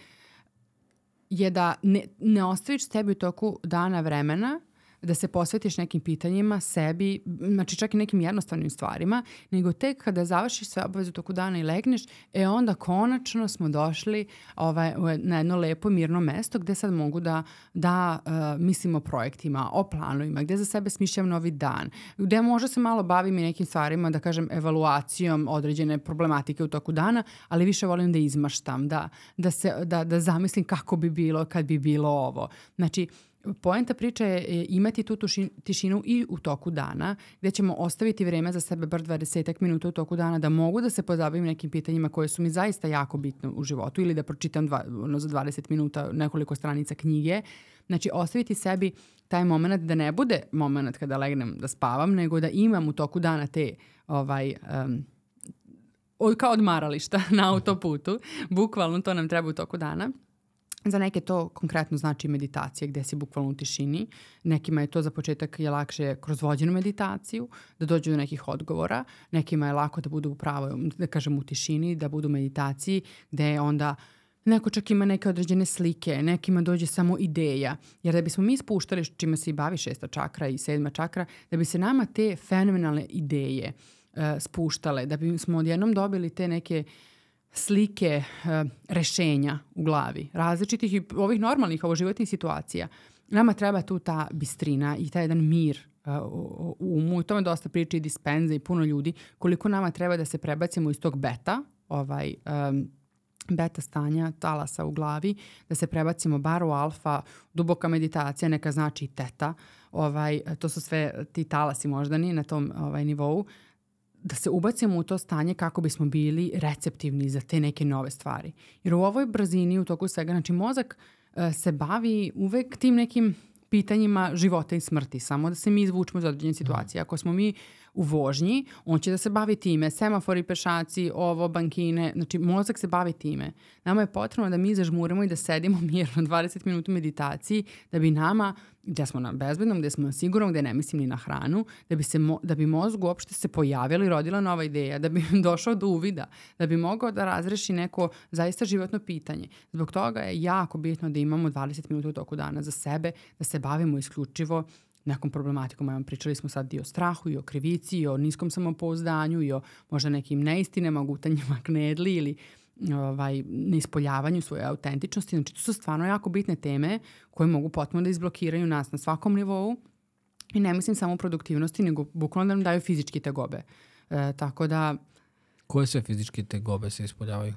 je da ne, ne ostaviš sebi u toku dana vremena da se posvetiš nekim pitanjima, sebi, znači čak i nekim jednostavnim stvarima, nego tek kada završiš sve obaveze toku dana i legneš, e onda konačno smo došli ovaj, na jedno lepo mirno mesto gde sad mogu da, da uh, mislim o projektima, o planovima, gde za sebe smišljam novi dan, gde možda se malo bavim i nekim stvarima, da kažem, evaluacijom određene problematike u toku dana, ali više volim da izmaštam, da, da, se, da, da zamislim kako bi bilo kad bi bilo ovo. Znači, Poenta priče je imati tu tišinu i u toku dana, gde ćemo ostaviti vreme za sebe bar 20 minuta u toku dana da mogu da se pozabavim nekim pitanjima koje su mi zaista jako bitne u životu ili da pročitam dva, ono, za 20 minuta nekoliko stranica knjige. Znači, ostaviti sebi taj moment da ne bude moment kada legnem da spavam, nego da imam u toku dana te ovaj, um, kao odmarališta (laughs) na autoputu. Bukvalno to nam treba u toku dana. Za neke to konkretno znači meditacija gde si bukvalno u tišini. Nekima je to za početak je lakše kroz vođenu meditaciju, da dođu do nekih odgovora. Nekima je lako da budu u pravoj, da kažem u tišini, da budu u meditaciji gde onda Neko čak ima neke određene slike, nekima dođe samo ideja. Jer da bismo mi spuštali čime se i bavi šesta čakra i sedma čakra, da bi se nama te fenomenalne ideje uh, spuštale, da bi smo odjednom dobili te neke uh, slike e, rešenja u glavi, različitih i ovih normalnih ovo životnih situacija. Nama treba tu ta bistrina i taj jedan mir uh, u umu. I tome dosta priča i dispenza i puno ljudi. Koliko nama treba da se prebacimo iz tog beta, ovaj, um, beta stanja talasa u glavi, da se prebacimo bar u alfa, duboka meditacija, neka znači teta, ovaj, to su sve ti talasi moždani na tom ovaj, nivou, da se ubacimo u to stanje kako bismo bili receptivni za te neke nove stvari. Jer u ovoj brzini, u toku svega, znači mozak uh, se bavi uvek tim nekim pitanjima života i smrti, samo da se mi izvučemo iz određene situacije. Ako smo mi u vožnji, on će da se bavi time, semafori, pešaci, ovo, bankine, znači mozak se bavi time. Nama je potrebno da mi zažmurimo i da sedimo (laughs) mirno 20 minuta meditaciji, da bi nama, gde smo na bezbednom, gde smo na sigurnom, gde ne mislim ni na hranu, da bi, se mo, da bi mozgu uopšte se pojavila i rodila nova ideja, da bi (laughs) došao do uvida, da bi mogao da razreši neko zaista životno pitanje. Zbog toga je jako bitno da imamo 20 minuta u toku dana za sebe, da se bavimo isključivo nekom problematikom. Evo, pričali smo sad i o strahu, i o krivici, i o niskom samopouzdanju, i o možda nekim neistinama, gutanjima (laughs) knedli ili ovaj, neispoljavanju svoje autentičnosti. Znači, to su stvarno jako bitne teme koje mogu potpuno da izblokiraju nas na svakom nivou i ne mislim samo o produktivnosti, nego bukvalno da nam daju fizički tegobe. E, tako da... Koje sve fizičke tegobe se ispoljavaju?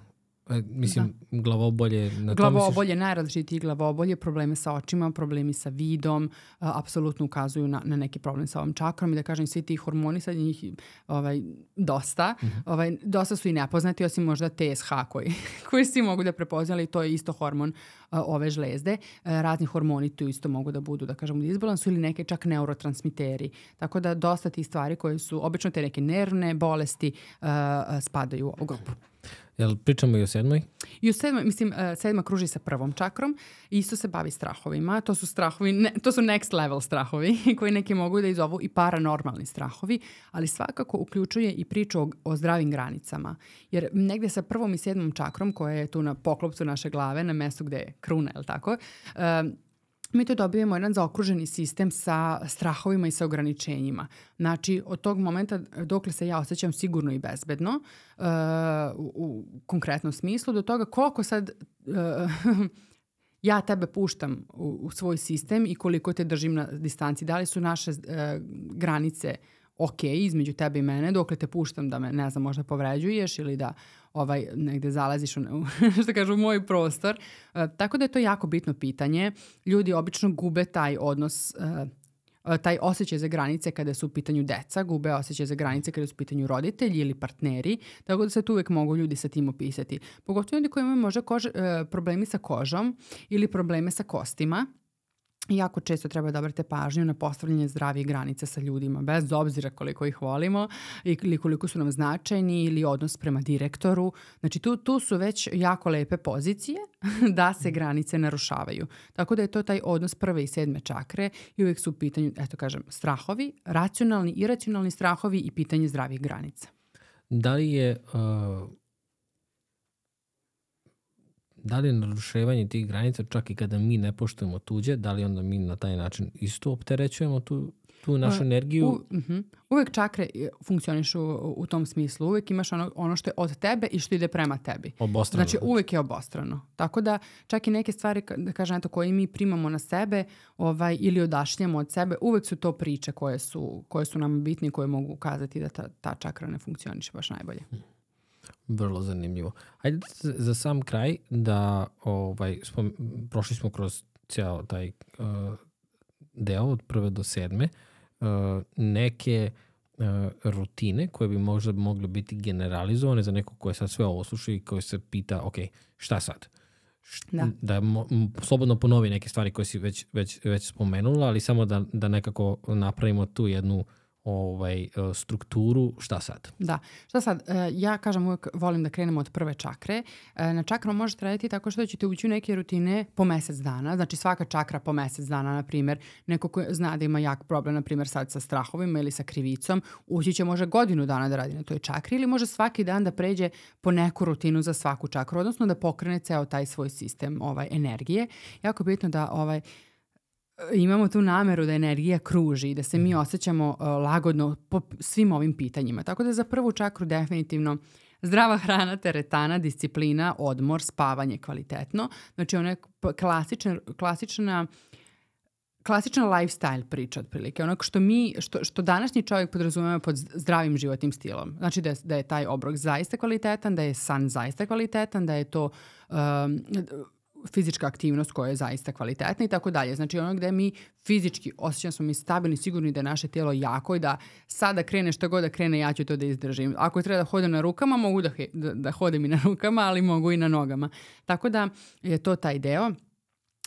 E, mislim, da. glavobolje... Na glavobolje, misliš... najrazličitiji glavobolje, probleme sa očima, problemi sa vidom, a, apsolutno ukazuju na, na neki problem sa ovom čakrom i da kažem, svi ti hormoni, sad njih ovaj, dosta, uh mhm. -huh. ovaj, dosta su i nepoznati, osim možda TSH koji, (laughs) koji svi mogu da prepoznali, to je isto hormon a, ove žlezde. A, e, razni hormoni tu isto mogu da budu, da kažemo, u disbalansu ili neke čak neurotransmiteri. Tako da dosta ti stvari koje su, obično te neke nervne bolesti a, spadaju u ovu grupu. Jel pričamo i o sedmoj? I o sedmoj, mislim, uh, sedma kruži sa prvom čakrom i isto se bavi strahovima. To su strahovi, ne, to su next level strahovi (laughs) koji neki mogu da izovu i paranormalni strahovi, ali svakako uključuje i priču o, o zdravim granicama. Jer negde sa prvom i sedmom čakrom koja je tu na poklopcu naše glave, na mestu gde je kruna, je li tako, uh, mi to dobijemo jedan zaokruženi sistem sa strahovima i sa ograničenjima. Znači, od tog momenta dokle se ja osjećam sigurno i bezbedno, uh, u, u konkretnom smislu, do toga koliko sad uh, (laughs) ja tebe puštam u, u svoj sistem i koliko te držim na distanci. Da li su naše uh, granice ok između tebe i mene, dokle te puštam da me, ne znam, možda povređuješ ili da ovaj, negde zalaziš u, (laughs) što kažu, u moj prostor. Uh, tako da je to jako bitno pitanje. Ljudi obično gube taj odnos uh, taj osjećaj za granice kada su u pitanju deca, gube osjećaj za granice kada su u pitanju roditelji ili partneri, tako da se tu uvek mogu ljudi sa tim opisati. Pogotovo ljudi koji imaju možda kože, problemi sa kožom ili probleme sa kostima, jako često treba da obrate pažnju na postavljanje zdravih granica sa ljudima, bez obzira koliko ih volimo ili koliko su nam značajni ili odnos prema direktoru. Znači tu, tu su već jako lepe pozicije (laughs) da se granice narušavaju. Tako da je to taj odnos prve i sedme čakre i uvijek su u pitanju, eto kažem, strahovi, racionalni, iracionalni strahovi i pitanje zdravih granica. Da li je uh da li je naruševanje tih granica čak i kada mi ne poštujemo tuđe, da li onda mi na taj način isto opterećujemo tu, tu našu energiju? U, uh mhm. -huh. Uvek čakre e, funkcionišu u, u tom smislu. Uvek imaš ono, ono što je od tebe i što ide prema tebi. Obostrano. Znači uvek je obostrano. Tako da čak i neke stvari, da kažem, eto, koje mi primamo na sebe ovaj, ili odašljamo od sebe, uvek su to priče koje su, koje su nam bitne i koje mogu ukazati da ta, ta čakra ne funkcioniše baš najbolje. Hmm. Vrlo zanimljivo. Ajde za sam kraj da ovaj, spom, prošli smo kroz cijel taj uh, deo od prve do sedme, uh, neke uh, rutine koje bi možda mogle biti generalizovane za neko koje sad sve ovo sluša i koje se pita, ok, šta sad? Da, da mo, slobodno ponovi neke stvari koje si već, već, već spomenula, ali samo da, da nekako napravimo tu jednu uh, ovaj, e, strukturu, šta sad? Da, šta sad? E, ja kažem uvek volim da krenemo od prve čakre. E, na čakru možete raditi tako što ćete ući u neke rutine po mesec dana, znači svaka čakra po mesec dana, na primjer, neko ko zna da ima jak problem, na primjer sad sa strahovima ili sa krivicom, ući će može godinu dana da radi na toj čakri ili može svaki dan da pređe po neku rutinu za svaku čakru, odnosno da pokrene ceo taj svoj sistem ovaj, energije. Jako bitno da ovaj, imamo tu nameru da energija kruži i da se mi mhm. osjećamo uh, lagodno po svim ovim pitanjima. Tako da za prvu čakru definitivno zdrava (laughs) hrana, teretana, disciplina, odmor, spavanje kvalitetno. Znači ona je klasična, klasična klasična lifestyle priča otprilike, ono što mi, što, što današnji čovjek podrazumeva pod zdravim životnim stilom. Znači da je, da je taj obrok zaista kvalitetan, da je san zaista kvalitetan, da je to um, fizička aktivnost koja je zaista kvalitetna i tako dalje. Znači ono gde mi fizički osjećamo smo mi stabilni, sigurni da je naše tijelo jako i da sada krene šta god da krene, ja ću to da izdržim. Ako treba da hodem na rukama, mogu da, da, da hodem i na rukama, ali mogu i na nogama. Tako da je to taj deo.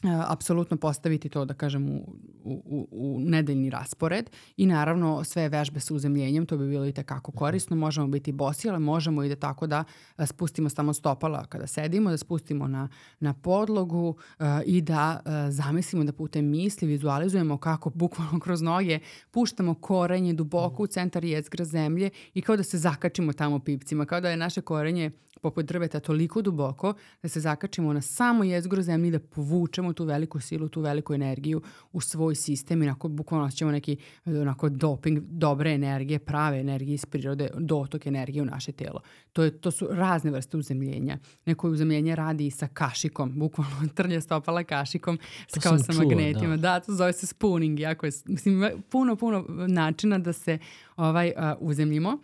E, apsolutno postaviti to da kažem u, u, u nedeljni raspored. I naravno sve vežbe sa uzemljenjem, to bi bilo i tekako korisno, možemo biti bosi, ali možemo i da tako da e, spustimo samo stopala kada sedimo, da spustimo na, na podlogu uh, i da uh, zamislimo da putem misli vizualizujemo kako bukvalno kroz noge puštamo korenje duboko u centar jezgra zemlje i kao da se zakačimo tamo pipcima, kao da je naše korenje poput drveta toliko duboko da se zakačimo na samo jezgro zemlji da povučemo tu veliku silu, tu veliku energiju u svoj sistem i onako bukvalno ćemo neki onako doping dobre energije, prave energije iz prirode, dotok energije u naše telo. To, je, to su razne vrste uzemljenja. Neko uzemljenje radi i sa kašikom, bukvalno (laughs) trlja stopala kašikom to kao sa magnetima. Da. da, to zove se spooning. Jako je, mislim, puno, puno načina da se ovaj, uh, uzemljimo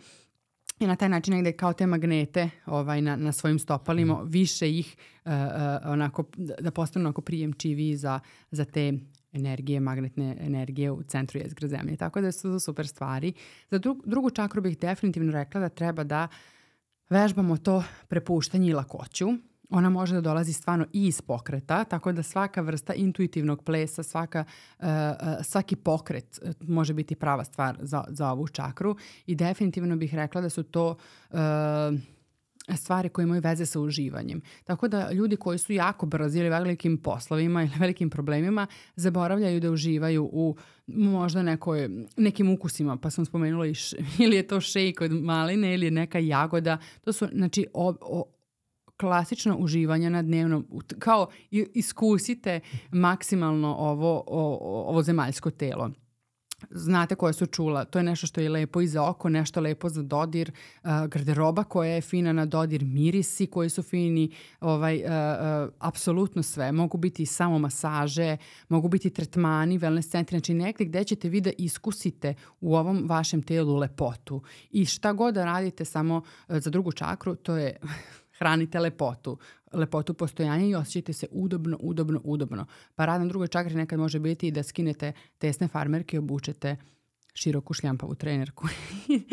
i na taj način negde kao te magnete ovaj, na, na svojim stopalima, mm. više ih uh, uh, onako, da postanu onako prijemčivi za, za te energije, magnetne energije u centru jezgra zemlje. Tako da su to super stvari. Za dru, drugu čakru bih definitivno rekla da treba da vežbamo to prepuštanje i lakoću ona može da dolazi stvarno i iz pokreta, tako da svaka vrsta intuitivnog plesa, svaka, uh, svaki pokret uh, može biti prava stvar za, za ovu čakru i definitivno bih rekla da su to uh, stvari koje imaju veze sa uživanjem. Tako da ljudi koji su jako brzi ili velikim poslovima ili velikim problemima zaboravljaju da uživaju u možda nekoj, nekim ukusima, pa sam spomenula i š, (laughs) ili je to šejk od maline ili neka jagoda. To su znači o, klasično uživanje na dnevnom, kao iskusite maksimalno ovo, o, ovo zemaljsko telo znate koje su čula, to je nešto što je lepo i za oko, nešto lepo za dodir, uh, garderoba koja je fina na dodir, mirisi koji su fini, ovaj, uh, uh, apsolutno sve. Mogu biti samo masaže, mogu biti tretmani, wellness centri, znači nekde gde ćete vi da iskusite u ovom vašem telu lepotu. I šta god da radite samo uh, za drugu čakru, to je hranite lepotu, lepotu postojanja i osjećajte se udobno, udobno, udobno. Pa rad na drugoj čakri nekad može biti i da skinete tesne farmerke i obučete široku šljampavu trenerku.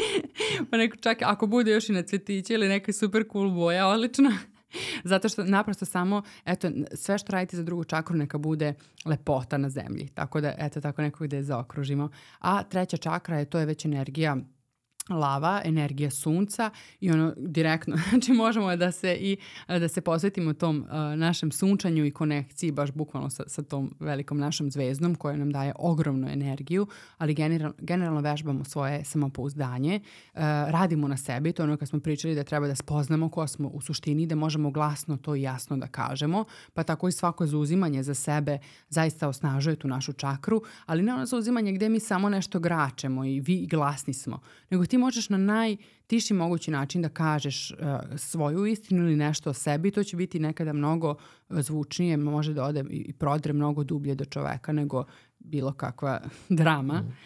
(laughs) pa neko čak, ako bude još i na cvetiće ili neka super cool boja, odlično. (laughs) Zato što naprosto samo, eto, sve što radite za drugu čakru neka bude lepota na zemlji. Tako da, eto, tako nekog da je zaokružimo. A treća čakra je, to je već energija lava, energija sunca i ono direktno, (laughs) znači možemo da se i da se posvetimo tom uh, našem sunčanju i konekciji baš bukvalno sa, sa tom velikom našom zvezdom koja nam daje ogromnu energiju, ali general, generalno vežbamo svoje samopouzdanje, uh, radimo na sebi, to je ono kad smo pričali da treba da spoznamo ko smo u suštini, da možemo glasno to i jasno da kažemo, pa tako i svako zauzimanje za sebe zaista osnažuje tu našu čakru, ali ne ono zauzimanje gde mi samo nešto gračemo i vi glasni smo, nego ti možeš na najtiši mogući način da kažeš uh, svoju istinu ili nešto o sebi, to će biti nekada mnogo e, zvučnije, može da ode i prodre mnogo dublje do čoveka nego bilo kakva (laughs) drama. Mm.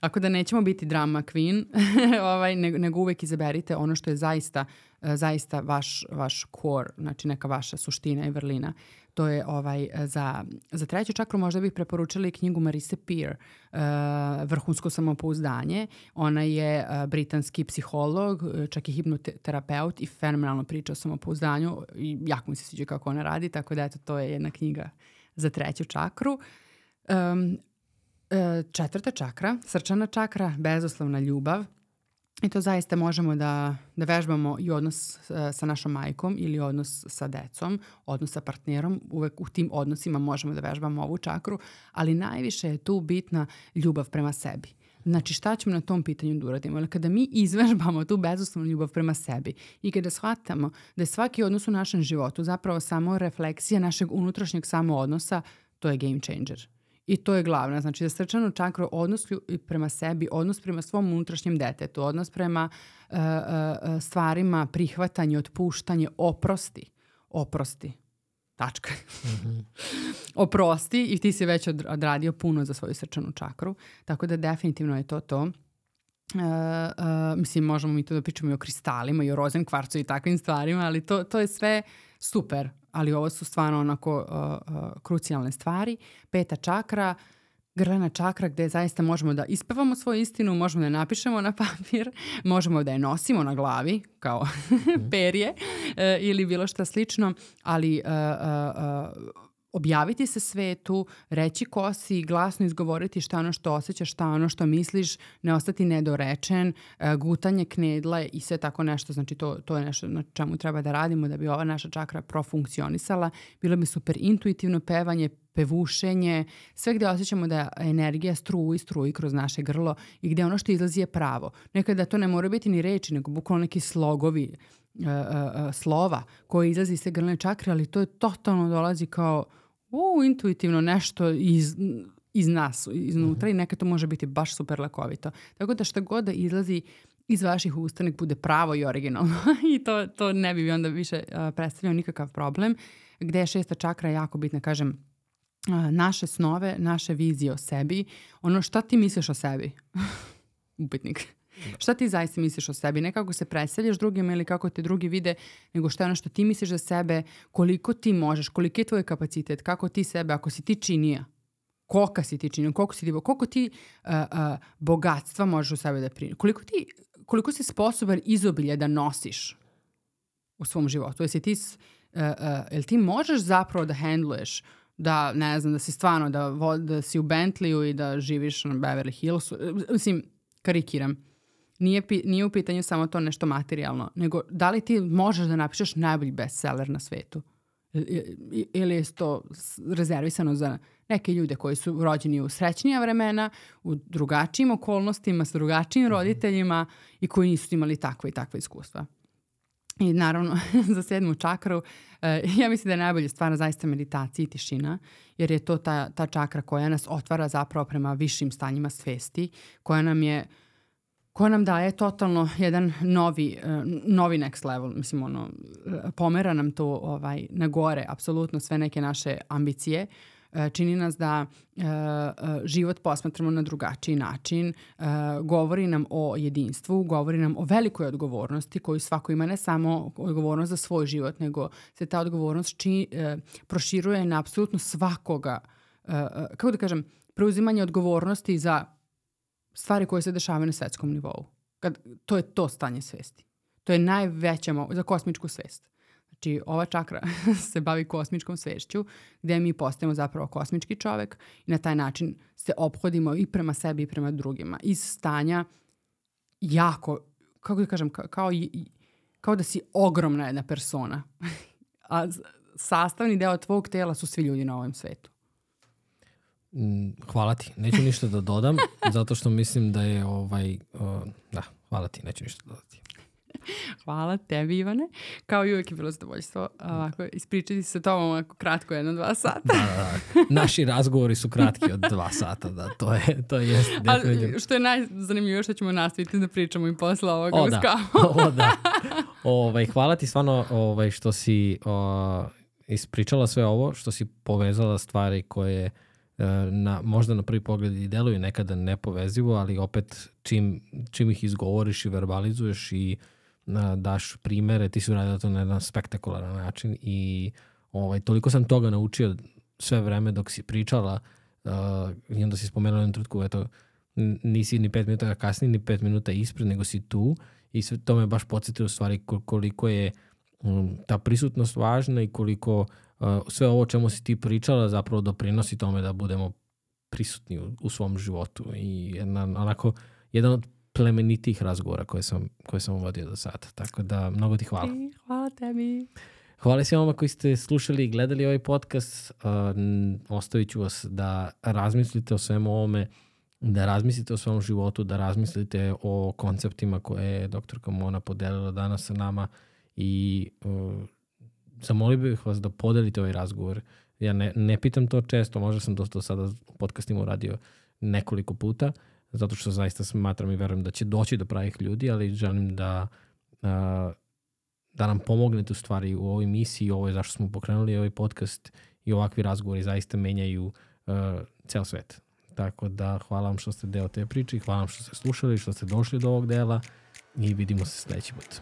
Ako da nećemo biti drama queen, (laughs) ovaj, nego, nego uvek izaberite ono što je zaista, e, zaista vaš, vaš core, znači neka vaša suština i vrlina. To je ovaj, za, za treću čakru možda bih preporučila i knjigu Marise Peer, uh, Vrhunsko samopouzdanje. Ona je uh, britanski psiholog, čak i hipnoterapeut i fenomenalno priča o samopouzdanju i jako mi se sviđa kako ona radi, tako da eto, to je jedna knjiga za treću čakru. Um, četvrta čakra, srčana čakra, bezuslovna ljubav. I to zaista možemo da, da vežbamo i odnos uh, sa našom majkom ili odnos sa decom, odnos sa partnerom. Uvek u tim odnosima možemo da vežbamo ovu čakru, ali najviše je tu bitna ljubav prema sebi. Znači šta ćemo na tom pitanju da uradimo? Ali kada mi izvežbamo tu bezuslovnu ljubav prema sebi i kada shvatamo da je svaki odnos u našem životu zapravo samo refleksija našeg unutrašnjeg samoodnosa, to je game changer. I to je glavna. Znači da srčanu čakru odnos prema sebi, odnos prema svom unutrašnjem detetu, odnos prema uh, uh, stvarima, prihvatanje, otpuštanje, oprosti. Oprosti. Tačka. Mm -hmm. (laughs) Oprosti i ti si već odradio puno za svoju srčanu čakru. Tako da definitivno je to to. Uh, uh, mislim, možemo mi to da pričamo i o kristalima i o rozen kvarcu i takvim stvarima, ali to, to je sve super ali ovo su stvarno onako uh, uh, krucijalne stvari. Peta čakra, grlena čakra gde zaista možemo da ispevamo svoju istinu, možemo da je napišemo na papir, (laughs) možemo da je nosimo na glavi kao (laughs) perje uh, ili bilo šta slično, ali uh, uh, uh, objaviti se svetu, reći ko si, glasno izgovoriti šta ono što osjećaš, šta ono što misliš, ne ostati nedorečen, e, gutanje knedla i sve tako nešto. Znači to, to je nešto na čemu treba da radimo da bi ova naša čakra profunkcionisala. Bilo bi super intuitivno pevanje, pevušenje, sve gde osjećamo da energija struji, struji kroz naše grlo i gde ono što izlazi je pravo. Nekada to ne mora biti ni reči, nego bukvalno neki slogovi, uh, uh, slova koji izlazi iz te grlne čakre, ali to je totalno dolazi kao u, intuitivno nešto iz, iz nas, iznutra mm -hmm. i nekad to može biti baš super lakovito. Tako da šta god da izlazi iz vaših usta nek bude pravo i originalno (laughs) i to, to ne bi onda više uh, predstavljao nikakav problem. Gde je šesta čakra jako bitna, kažem, uh, naše snove, naše vizije o sebi, ono šta ti misliš o sebi? (laughs) Upitnik. Šta ti zaista misliš o sebi? Ne kako se predstavljaš drugima ili kako te drugi vide, nego šta je ono što ti misliš za sebe, koliko ti možeš, koliki je tvoj kapacitet, kako ti sebe, ako si ti činija, koliko si ti činio, koliko, si ti, koliko ti uh, uh, bogatstva možeš u sebe da primi, koliko, ti, koliko si sposoban izobilje da nosiš u svom životu. Jesi ti, uh, uh, jel ti možeš zapravo da handluješ da, ne znam, da si stvarno, da, da si u Bentleyu i da živiš na Beverly Hillsu, mislim, karikiram nije, nije u pitanju samo to nešto materijalno, nego da li ti možeš da napišeš najbolji bestseller na svetu? Ili je to rezervisano za neke ljude koji su rođeni u srećnija vremena, u drugačijim okolnostima, sa drugačijim mhm. roditeljima i koji nisu imali takve i takve iskustva. I naravno (laughs) za sedmu čakru, eh, ja mislim da je najbolje stvar zaista meditacija i tišina, jer je to ta, ta čakra koja nas otvara zapravo prema višim stanjima svesti, koja nam je uh, koja nam daje totalno jedan novi, uh, novi next level, mislim ono, pomera nam to ovaj, na gore, apsolutno sve neke naše ambicije, uh, čini nas da život posmatramo na drugačiji način, govori nam o jedinstvu, govori nam o velikoj odgovornosti koju svako ima ne samo odgovornost za svoj život, nego se ta odgovornost či, proširuje na apsolutno svakoga, kako da kažem, preuzimanje odgovornosti za stvari koje se dešavaju na svetskom nivou. Kad, to je to stanje svesti. To je najveća za kosmičku svest. Znači, ova čakra (laughs) se bavi kosmičkom svešću, gde mi postajemo zapravo kosmički čovek i na taj način se ophodimo i prema sebi i prema drugima. Iz stanja jako, kako da kažem, kao, kao da si ogromna jedna persona. (laughs) A sastavni deo tvog tela su svi ljudi na ovom svetu. Mm, hvala ti. Neću ništa da dodam, (laughs) zato što mislim da je ovaj... Da, hvala ti, neću ništa dodati. Hvala tebi, Ivane. Kao i uvek je bilo zadovoljstvo ovako, ispričati se tobom ovako kratko jedno, dva sata. da, da, da. Naši razgovori su kratki od dva sata, da, to je, to je jest Ali što je najzanimljivije što ćemo nastaviti da pričamo i posle ovoga o, uz da. (laughs) o, da. (laughs) Ovaj, hvala ti stvarno ovaj, što si o, ispričala sve ovo, što si povezala stvari koje na, možda na prvi pogled i deluju nekada nepovezivo, ali opet čim, čim ih izgovoriš i verbalizuješ i na, daš primere, ti si uradila to na jedan spektakularan način i ovaj, toliko sam toga naučio sve vreme dok si pričala uh, i onda si spomenula na trutku, eto, nisi ni pet minuta kasnije, ni pet minuta ispred, nego si tu i sve to me baš podsjetilo stvari koliko je um, ta prisutnost važna i koliko uh, sve ovo čemu si ti pričala zapravo doprinosi tome da budemo prisutni u, u svom životu i jedna, onako, jedan od plemenitih razgovora koje sam, koje sam uvodio do sada. Tako da, mnogo ti hvala. Hvala tebi. Hvala svima koji ste slušali i gledali ovaj podcast. Uh, ostavit ću vas da razmislite o svemu ovome, da razmislite o svom životu, da razmislite o konceptima koje je doktorka Mona podelila danas sa nama i uh, zamolio bih vas da podelite ovaj razgovor. Ja ne, ne pitam to često, možda sam dosta sada u podcastima uradio nekoliko puta, zato što zaista smatram i verujem da će doći do pravih ljudi, ali želim da, da nam pomognete u stvari u ovoj misiji, ovo je zašto smo pokrenuli ovaj podcast i ovakvi razgovori zaista menjaju uh, ceo svet. Tako da hvala vam što ste deo te priče hvala vam što ste slušali, što ste došli do ovog dela i vidimo se sledeći put.